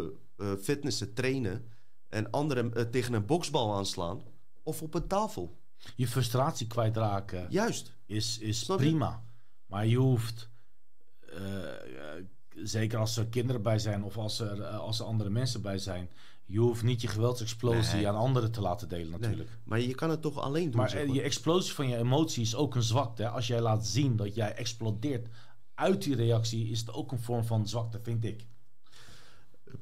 fitnessen, trainen en anderen tegen een boksbal aanslaan of op een tafel. Je frustratie kwijtraken Juist. is, is Snap je? prima. Maar je hoeft, zeker als er kinderen bij zijn of als er, eh, als er andere mensen bij zijn, je hoeft niet je geweldsexplosie Nee. aan anderen te laten delen natuurlijk. Nee, maar je kan het toch alleen doen. Maar zeg eh, maar. je explosie van je emotie is ook een zwakte. Als jij laat zien dat jij explodeert uit die reactie, is het ook een vorm van zwakte, vind ik.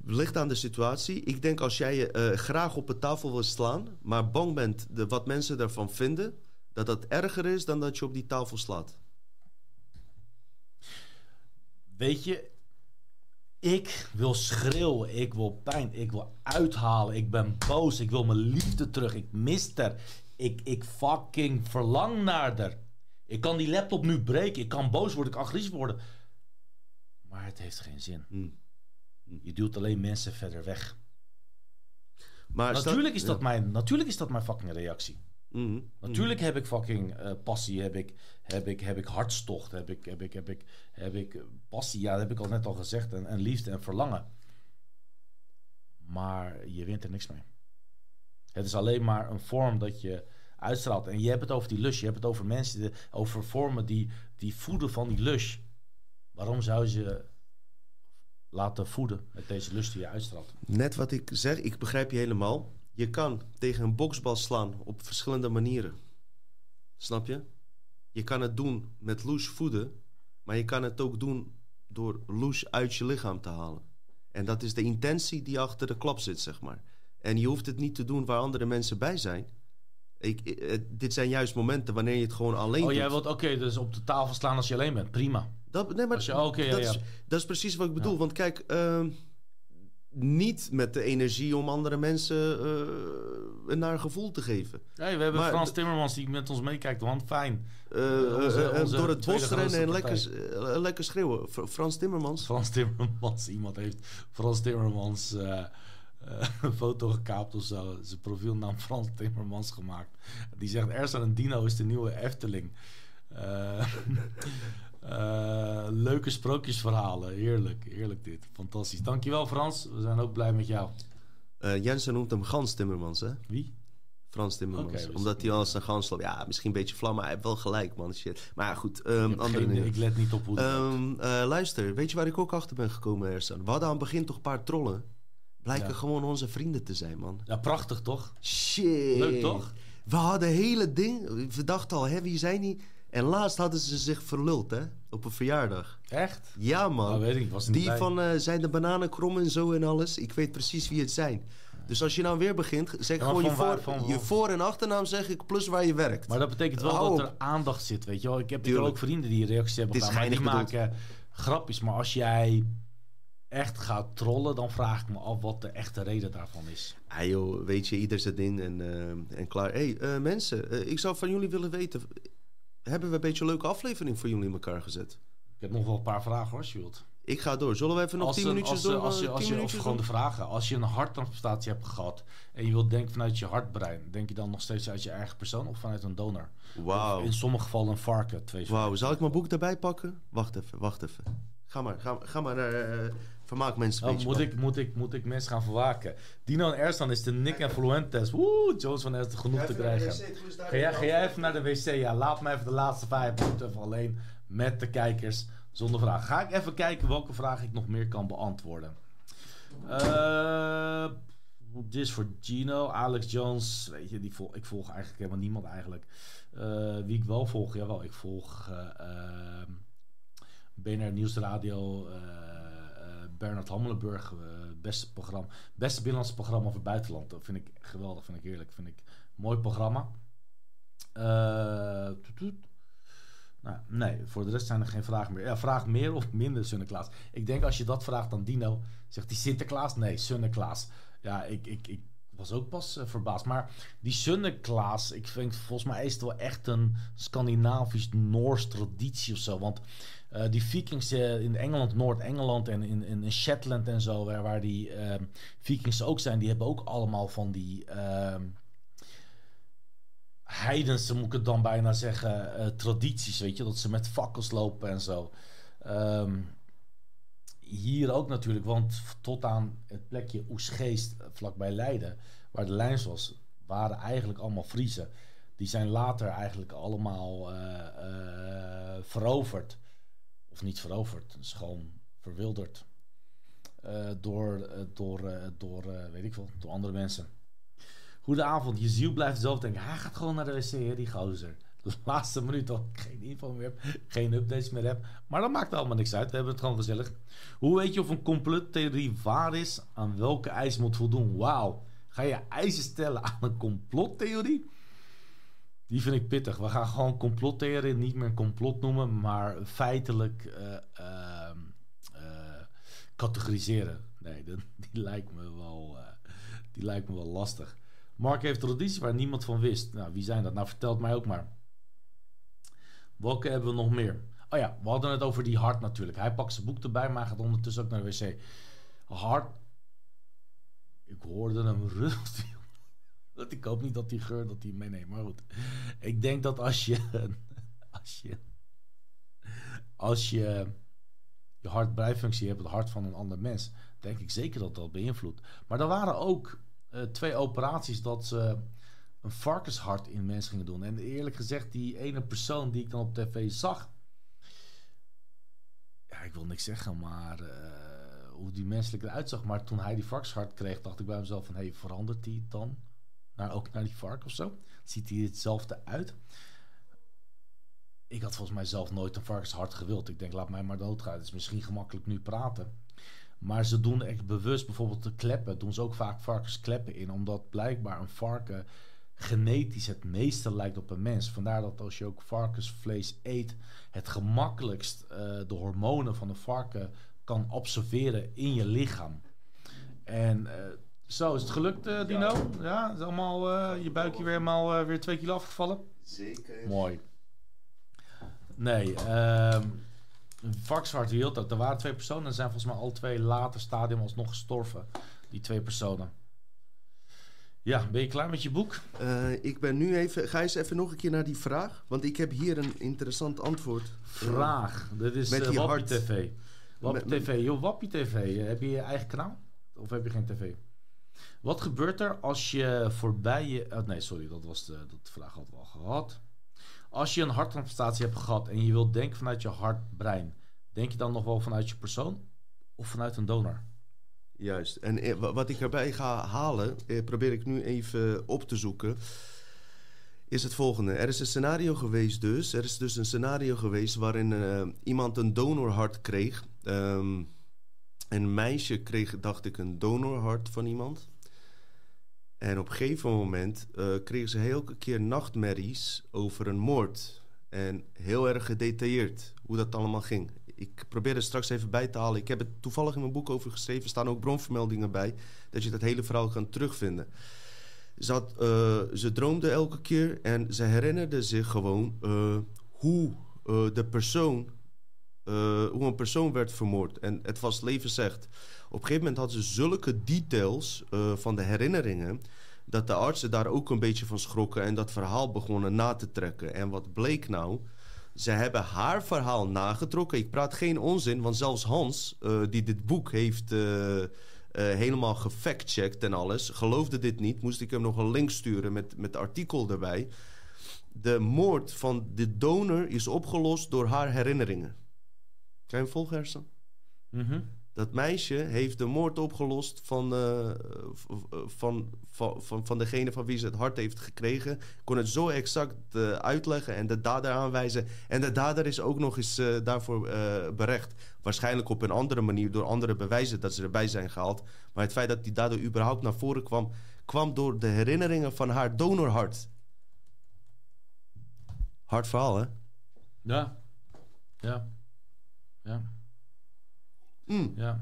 Ligt aan de situatie. Ik denk als jij je eh, graag op een tafel wil slaan, maar bang bent de, wat mensen daarvan vinden, dat dat erger is dan dat je op die tafel slaat. Weet je, ik wil schreeuwen, ik wil pijn, ik wil uithalen, ik ben boos, ik wil mijn liefde terug, ik mis er. Ik, ik fucking verlang naar er. Ik kan die laptop nu breken, ik kan boos worden, ik kan agressief worden. Maar het heeft geen zin. Hmm. Je duwt alleen mensen verder weg. Maar Natuurlijk is, dat mijn, natuurlijk is dat mijn fucking reactie. Mhm. Natuurlijk heb ik fucking eh, passie, heb ik, heb, ik, heb ik hartstocht, heb ik, heb ik, heb ik, heb ik passie, ja, dat heb ik al net al gezegd, en, en liefde en verlangen. Maar je wint er niks mee. Het is alleen maar een vorm dat je uitstraalt. En je hebt het over die lust, je hebt het over mensen, over vormen die, die voeden van die lust. Waarom zou je laten voeden met deze lust die je uitstraalt? Net wat ik zeg, ik begrijp je helemaal. Je kan tegen een boksbal slaan op verschillende manieren. Snap je? Je kan het doen met loes voeden, maar je kan het ook doen door loes uit je lichaam te halen. En dat is de intentie die achter de klap zit, zeg maar. En je hoeft het niet te doen waar andere mensen bij zijn. Ik, eh, dit zijn juist momenten wanneer je het gewoon alleen Oh, doet. jij wilt, oké, dus op de tafel slaan als je alleen bent. Prima. Dat, nee, maar je- ja, dat, ja. Is, dat is precies wat ik bedoel. Ja. Want kijk, ehm, niet met de energie om andere mensen eh, een naar gevoel te geven. Hey, we hebben Maar Frans Timmermans die met ons meekijkt, want fijn. Onze- onze door het bos rennen en lekker, lekker schreeuwen. Fr- Frans Timmermans. Frans Timmermans, iemand heeft Frans Timmermans een foto gekaapt of zo. Zijn profielnaam Frans Timmermans gemaakt. Die zegt, Ersan en Dino is de nieuwe Efteling. Eh, eh, leuke sprookjesverhalen. Heerlijk, heerlijk dit. Fantastisch. Dankjewel Frans, we zijn ook blij met jou. Eh, Jensen noemt hem Gans Timmermans, hè? Wie? Frans Timmermans. Wist Omdat hij als een gans loopt. Ja, misschien een beetje vlam, maar hij heeft wel gelijk, man. Shit. Maar ja, goed. ehm, Ik, andere geen- ik let niet op hoe. Ehm, eh, luister, weet je waar ik ook achter ben gekomen, Ersan? We hadden aan het begin toch een paar trollen. Blijken Ja. gewoon onze vrienden te zijn, man. Ja, prachtig toch? Shit. Leuk, toch? We hadden hele ding. We dachten al, hè, wie zijn die? En laatst hadden ze zich verluld, hè? Op een verjaardag. Echt? Ja, man. Oh, weet ik was die bij. van eh, zijn de bananen krom en zo en alles. Ik weet precies wie het zijn. Dus als je nou weer begint, zeg Ja, gewoon je waar- voor, van- je voor- en achternaam zeg ik, plus waar je werkt. Maar dat betekent wel Hou dat op. er aandacht zit, weet je wel. Ik heb, ik heb Tuurlijk. ook vrienden die reacties hebben gedaan, maar die geinig maken grapjes. Maar als jij echt gaat trollen, dan vraag ik me af wat de echte reden daarvan is. Ah joh, weet je, ieder zijn ding en, eh, en klaar. hey, eh, mensen, ik zou van jullie willen weten... hebben we een beetje een leuke aflevering voor jullie in elkaar gezet? Ik heb nog wel een paar vragen hoor, als je wilt. Ik ga door. Zullen we even nog Als 10 een- minuutjes als, door? Als je, eh, als 10 je, of gewoon de doen? vragen. Als je een harttransplantatie hebt gehad en je wilt denken vanuit je hartbrein, denk je dan nog steeds uit je eigen persoon of vanuit een donor? Wauw. In sommige gevallen een varken, Wauw, zal ik mijn boek erbij pakken? Wacht even, wacht even. Ga maar, ga, ga maar naar eh, vermaak mensen een Oh, beetje. moet, man. ik, moet, ik, moet ik mensen gaan verwaken? Dino en Ersan is de Nick en Fluent test. Woe, Jones van Ersten genoeg te krijgen. Ga jij, ga jij even naar de wc? Ja, laat me even de laatste vijf minuten even alleen met de kijkers zonder vragen. Ga ik even kijken welke vraag ik nog meer kan beantwoorden. Eh, dit is voor Gino. Alex Jones, weet je, die volg, ik volg eigenlijk helemaal niemand eigenlijk. Eh, wie ik wel volg, jawel, ik volg eh, ehm, BNR Nieuwsradio, Bernard Hammelenburg, eh, beste programma, beste binnenlandse programma het buitenland. Dat vind ik geweldig, vind ik heerlijk, vind ik mooi programma. Eh. Nou, nee, voor de rest zijn er geen vragen meer. Ja, vraag meer of minder Sinterklaas. Ik denk als je dat vraagt aan Dino, zegt hij Sinterklaas? Nee, Sinterklaas. Ja, ik, ik, ik was ook pas eh, verbaasd. Maar die Sinterklaas, ik vind volgens mij is het wel echt een Scandinavisch-Noors traditie of zo. Want eh, die Vikings eh, in Engeland, Noord-Engeland en in, in, Shetland en zo, waar, waar die ehm, Vikings ook zijn, die hebben ook allemaal van die. ehm heidense, moet ik het dan bijna zeggen, tradities, weet je, dat ze met fakkels lopen en zo. Ehm, hier ook natuurlijk, want tot aan het plekje Oesgeest, eh, vlakbij Leiden, waar de lijns was, waren eigenlijk allemaal Friesen. Die zijn later eigenlijk allemaal eh, eh, veroverd. Of niet veroverd, gewoon verwilderd. Door, door, door weet ik veel, door andere mensen. Goedenavond, je ziel blijft zelf denken. Hij gaat gewoon naar de wc, hè, die gozer. Laatste minuut al geen info meer heb, geen updates meer heb. Maar dat maakt allemaal niks uit. We hebben het gewoon gezellig. Hoe weet je of een complottheorie waar is? Aan welke eisen moet voldoen? Wauw. Ga je eisen stellen aan een complottheorie? Die vind ik pittig. We gaan gewoon complottheorie niet meer complot noemen, maar feitelijk eh, ehm, eh, categoriseren. Nee, dat- die, lijkt me wel, eh, die lijkt me wel lastig. Mark heeft tradities waar niemand van wist. Nou, wie zijn dat? Nou, vertelt mij ook maar. Welke hebben we nog meer? Oh ja, we hadden het over die hart natuurlijk. Hij pakt zijn boek erbij, maar gaat ondertussen ook naar de wc. Hart. Ik hoorde hem rustig. Ik hoop niet dat die geur dat hij meeneemt. Maar goed. Ik denk dat als je. Als je. Als je. Je hartbreifunctie hebt, het hart van een ander mens. Denk ik zeker dat dat beïnvloedt. Maar er waren ook eh, twee operaties dat ze een varkenshart in mensen gingen doen. En eerlijk gezegd, die ene persoon die ik dan op tv zag. Ja, ik wil niks zeggen, maar eh, hoe die menselijk eruit zag. Maar toen hij die varkenshart kreeg, dacht ik bij mezelf van... hé, hey, verandert hij dan naar, ook naar die vark of zo? Ziet hij hetzelfde uit? Ik had volgens mij zelf nooit een varkenshart gewild. Ik denk, laat mij maar doodgaan. Het is misschien gemakkelijk nu praten. Maar ze doen echt bewust bijvoorbeeld de kleppen. Doen ze ook vaak varkenskleppen in. Omdat blijkbaar een varken genetisch het meeste lijkt op een mens. Vandaar dat als je ook varkensvlees eet, het gemakkelijkst eh, de hormonen van een varken kan observeren in je lichaam. En eh, zo, is het gelukt, eh, Dino? Ja, is allemaal eh, je buikje weer helemaal eh, weer twee kilo afgevallen? Zeker. Mooi. Nee, ehm een varkenshart hield dat. Er waren twee personen en zijn volgens mij al twee later stadium alsnog gestorven. Die twee personen. Ja, ben je klaar met je boek? Eh, ik ben nu even... Ga eens even nog een keer naar die vraag. Want ik heb hier een interessant antwoord. Vraag. Dit is Met eh, Wappie hart. TV. Wappie Met- TV. Joh, Wappie TV. eh, Heb je je eigen kanaal? Of heb je geen tv? Wat gebeurt er als je voorbij je... Oh, nee, sorry. Dat was de dat vraag hadden we al gehad. Als je een harttransplantatie hebt gehad en je wilt denken vanuit je hartbrein... Denk je dan nog wel vanuit je persoon? Of vanuit een donor? Juist. En eh, wa- wat ik erbij ga halen, eh, probeer ik nu even op te zoeken, is het volgende. Er is een scenario geweest dus. Er is dus een scenario geweest waarin eh, iemand een donorhart kreeg. Ehm, een meisje kreeg, dacht ik, een donorhart van iemand. En op een gegeven moment eh, kreeg ze elke keer nachtmerries over een moord. En heel erg gedetailleerd hoe dat allemaal ging. Ik probeer er straks even bij te halen. Ik heb het toevallig in mijn boek over geschreven. Er staan ook bronvermeldingen bij. Dat je dat hele verhaal kan terugvinden. Ze, had, eh, ze droomde elke keer en ze herinnerde zich gewoon eh, hoe eh, de persoon, hoe een persoon werd vermoord. En het was leven zegt. Op een gegeven moment had ze zulke details van de herinneringen dat de artsen daar ook een beetje van schrokken en dat verhaal begonnen na te trekken. En wat bleek nou? Ze hebben haar verhaal nagetrokken. Ik praat geen onzin, want zelfs Hans, eh, die dit boek heeft eh, eh, helemaal gefactcheckt en alles, geloofde dit niet. Moest ik hem nog een link sturen met, met artikel erbij. De moord van de donor is opgelost door haar herinneringen. Kan je hem volgen. Dat meisje heeft de moord opgelost van, eh, van, van, van, van degene van wie ze het hart heeft gekregen. Kon het zo exact eh, uitleggen en de dader aanwijzen. En de dader is ook nog eens eh, daarvoor berecht. Waarschijnlijk op een andere manier, door andere bewijzen dat ze erbij zijn gehaald. Maar het feit dat die dader überhaupt naar voren kwam, kwam door de herinneringen van haar donorhart. Hard verhaal, hè? Ja. Ja. Ja. Mm. Ja.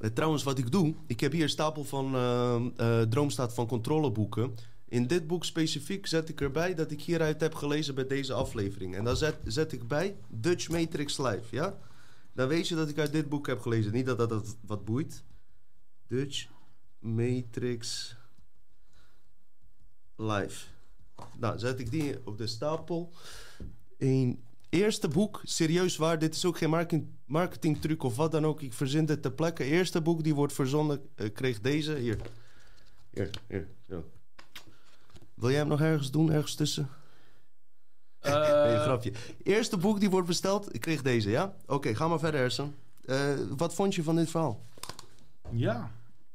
Eh, trouwens, wat ik doe, ik heb hier een stapel van eh, eh, Droomstaat van controleboeken. In dit boek specifiek zet ik erbij dat ik hieruit heb gelezen bij deze aflevering. En dan zet, zet ik bij Dutch Matrix Live, ja? Dan weet je dat ik uit dit boek heb gelezen. Niet dat dat, dat wat boeit. Dutch Matrix Live. Nou, zet ik die op de stapel. 1, Eerste boek, serieus waar. Dit is ook geen marketing, marketingtruc of wat dan ook. Ik verzin dit ter plekke. Eerste boek die wordt verzonden, eh, kreeg deze. Hier. Hier, hier. Zo. Wil jij hem nog ergens doen, ergens tussen? Eh, nee, een grapje. Eerste boek die wordt besteld, ik kreeg deze, ja? Oké, ga maar verder, Ersan. Eh, wat vond je van dit verhaal? Ja,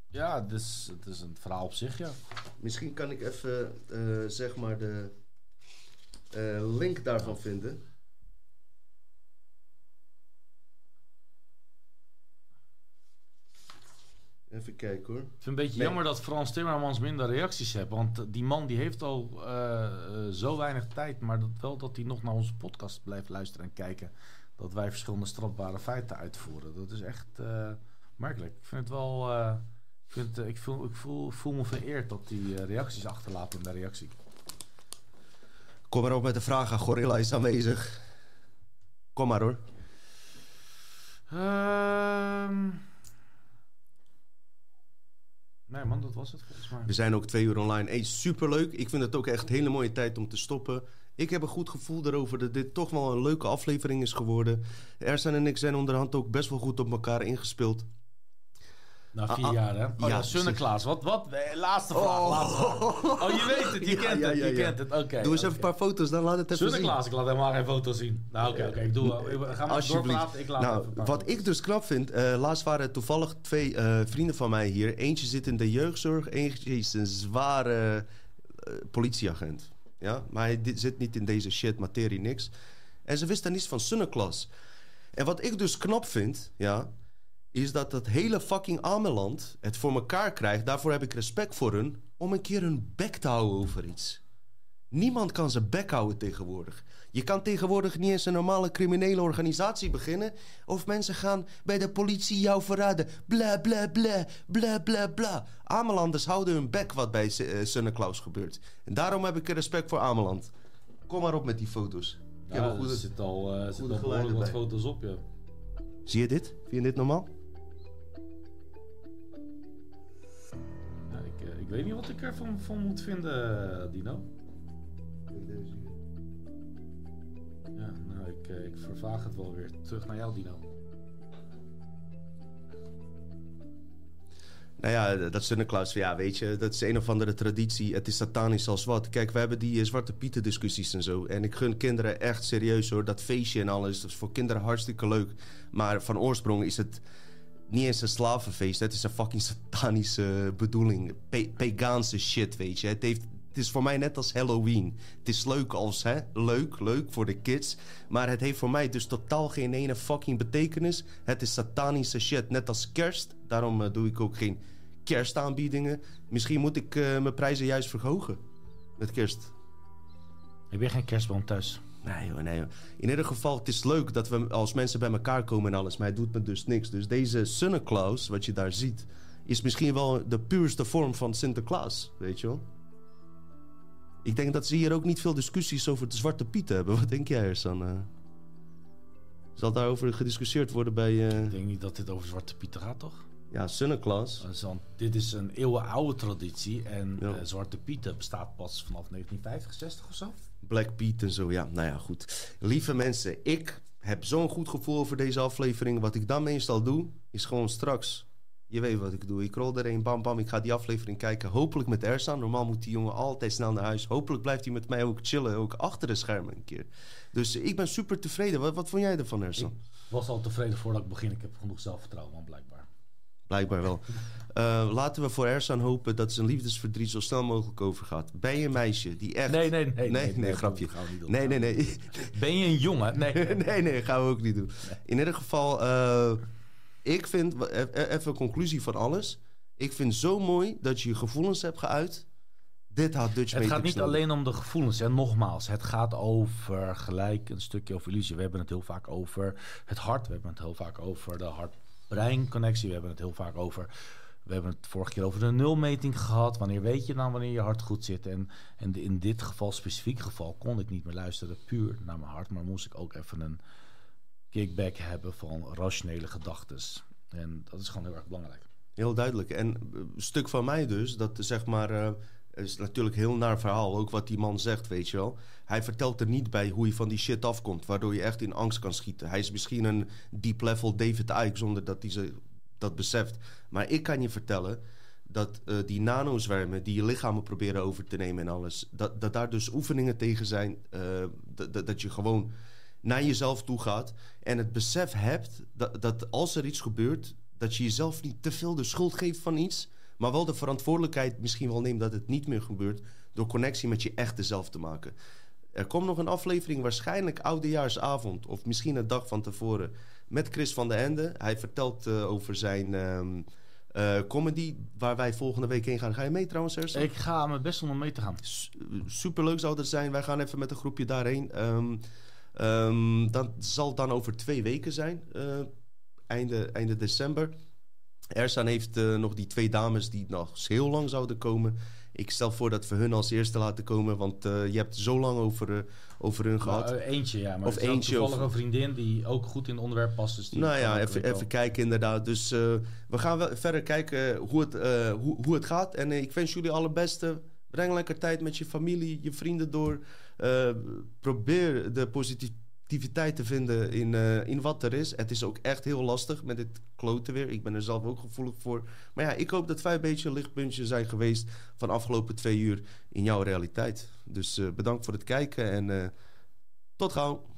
ja het, is, het is een verhaal op zich, ja. Misschien kan ik even, eh, zeg maar, de eh, link daarvan vinden. Even kijken hoor. Ik vind het een beetje Nee. jammer dat Frans Timmermans minder reacties heeft. Want die man die heeft al eh, eh, zo weinig tijd. Maar dat wel dat hij nog naar onze podcast blijft luisteren en kijken. Dat wij verschillende strafbare feiten uitvoeren. Dat is echt eh, merkelijk. Ik vind het wel... eh, ik, vind, eh, ik, voel, ik voel, voel me vereerd dat hij eh, reacties achterlaat in de reactie. Kom maar op met de vraag, aan Gorilla is aanwezig. Kom maar hoor. Ehm nee man, dat was het volgens mij. We zijn ook twee uur online. Hey, superleuk. Ik vind het ook echt een hele mooie tijd om te stoppen. Ik heb een goed gevoel erover dat dit toch wel een leuke aflevering is geworden. Ersan en ik zijn onderhand ook best wel goed op elkaar ingespeeld. Na vier Ah, ah, jaar, hè? Oh ja, Sunneklaas. Wat, wat? Laatste vraag, laatste vraag. Oh, je weet het, je kent ja, het, je ja. kent het. Oké. Doe eens even een paar foto's, dan laat het even zien. Sunneklaas, ik laat helemaal geen foto zien. Nou, oké, oké. Ik doe ik Ga maar doorpraten, ik laat Nou, wat foto's. ik dus knap vind, eh, laatst waren toevallig twee eh, vrienden van mij hier. Eentje zit in de jeugdzorg, eentje is een zware eh, politieagent. Ja, maar hij zit niet in deze shit, materie, niks. En ze wisten niets van Sunneklas. En wat ik dus knap vind, ja, is dat dat hele fucking Ameland het voor elkaar krijgt. Daarvoor heb ik respect voor hun, om een keer hun bek te houden over iets. Niemand kan zijn bek houden tegenwoordig. Je kan tegenwoordig niet eens een normale criminele organisatie beginnen. Of mensen gaan bij de politie jou verraden. Bla bla bla, bla bla bla. Amelanders houden hun bek wat bij uh, Sunneklaus gebeurt. En daarom heb ik respect voor Ameland. Kom maar op met die foto's. Ik heb Ja, een goede- er zit al, zit goede al behoorlijk geluiden wat foto's op, ja. Zie je dit? Vind je dit normaal? Ik, weet niet wat ik ervan van moet vinden, eh, Dino. Ja, nou, ik, eh, ik vervaag het wel weer terug naar jou, Dino. Nou ja, dat Sunneklaus, ja, weet je, dat is een of andere traditie. Het is satanisch als wat. Kijk, we hebben die eh, Zwarte Pieten discussies en zo. En ik gun kinderen echt serieus hoor. Dat feestje en alles, dat is voor kinderen hartstikke leuk. Maar van oorsprong is het niet eens een slavenfeest. Het is een fucking satanische bedoeling. Pe Paganse shit, weet je. Het, heeft, het is voor mij net als Halloween. Het is leuk als, hè, leuk, leuk voor de kids. Maar het heeft voor mij dus totaal geen ene fucking betekenis. Het is satanische shit, net als kerst. Daarom eh, doe ik ook geen kerstaanbiedingen. Misschien moet ik eh, mijn prijzen juist verhogen. Met kerst. Heb je geen kerstboom thuis? Nee joh, nee joh. In ieder geval, het is leuk dat we als mensen bij elkaar komen en alles. Maar hij doet me dus niks. Dus deze Sunneklaus, wat je daar ziet... is misschien wel de puurste vorm van Sinterklaas. Weet je wel? Ik denk dat ze hier ook niet veel discussies over de Zwarte Piet hebben. Wat denk jij, Ersan? Eh, zal daarover gediscussieerd worden bij... eh, Ik denk niet dat dit over Zwarte Pieten gaat, toch? ja, is dan- dit is een eeuwenoude traditie en Ja. eh, Zwarte Pieten bestaat pas vanaf 1950, 60 of zo. Black Pete en zo. Ja, nou ja, goed. Lieve mensen, ik heb zo'n goed gevoel over deze aflevering. Wat ik dan meestal doe, is gewoon straks. Je weet wat ik doe. Ik rol er een, bam, bam. Ik ga die aflevering kijken. Hopelijk met Ersan. Normaal moet die jongen altijd snel naar huis. Hopelijk blijft hij met mij ook chillen. Ook achter de schermen een keer. Dus ik ben super tevreden. Wat, wat vond jij ervan, Ersan? Ik was al tevreden voordat ik begin. Ik heb genoeg zelfvertrouwen, man, blijkbaar. Blijkbaar wel. Eh, laten we voor Ersan hopen dat zijn liefdesverdriet zo snel mogelijk overgaat. Ben je een meisje die echt... Nee, nee, nee. Nee, nee, nee, grapje. gaan we niet doen. Nee, nee, nee. Ben je een jongen? Nee. nee, nee, gaan we ook niet doen. In ieder geval, eh, ik vind, e- e- even een conclusie van alles. Ik vind zo mooi dat je je gevoelens hebt geuit. Dit had Dutch Het gaat niet nodig. alleen om de gevoelens. En nogmaals, het gaat over gelijk een stukje over illusie. We hebben het heel vaak over het hart. We hebben het heel vaak over de hart-brein-connectie. We hebben het heel vaak over... We hebben het vorige keer over de nulmeting gehad. Wanneer weet je dan wanneer je hart goed zit? En, en in dit geval, specifiek geval, kon ik niet meer luisteren puur naar mijn hart. Maar moest ik ook even een kickback hebben van rationele gedachten. En dat is gewoon heel erg belangrijk. Heel duidelijk. En eh, een stuk van mij dus, dat zeg maar... eh, Is natuurlijk heel naar verhaal, ook wat die man zegt, weet je wel. Hij vertelt er niet bij hoe je van die shit afkomt, waardoor je echt in angst kan schieten. Hij is misschien een deep level David Icke zonder dat hij ze dat beseft. Maar ik kan je vertellen dat uh, die nanozwermen die je lichamen proberen over te nemen en alles, dat, dat daar dus oefeningen tegen zijn. Uh, dat, dat je gewoon naar jezelf toe gaat en het besef hebt dat, dat als er iets gebeurt, dat je jezelf niet te veel de schuld geeft van iets, maar wel de verantwoordelijkheid misschien wel neemt dat het niet meer gebeurt door connectie met je echte zelf te maken. Er komt nog een aflevering, waarschijnlijk oudejaarsavond of misschien een dag van tevoren, met Chris van der Ende. Hij vertelt uh, over zijn um, uh, comedy, waar wij volgende week heen gaan. Ga je mee trouwens, Ersan? Ik ga me best om mee te gaan. Superleuk zou dat zijn. Wij gaan even met een groepje daarheen. Um, um, dat zal dan over twee weken zijn, uh, einde, einde december. Ersan heeft uh, nog die twee dames die nog heel lang zouden komen. Ik stel voor dat we hun als eerste laten komen, want uh, je hebt zo lang over, uh, over hun gehad. Nou, eentje, ja. Maar of eentje. Toevallig of... een vriendin die ook goed in het onderwerp past. Dus die nou ja, even, even kijken inderdaad. Dus we gaan wel verder kijken hoe het, hoe, hoe het gaat. En ik wens jullie alle beste. Breng lekker tijd met je familie, je vrienden door. probeer de positiviteit te vinden in, uh, in wat er is. Het is ook echt heel lastig met dit kloten weer. Ik ben er zelf ook gevoelig voor. Maar ja, ik hoop dat wij een beetje een lichtpuntje zijn geweest van afgelopen twee uur in jouw realiteit. Dus uh, bedankt voor het kijken en uh, tot gauw.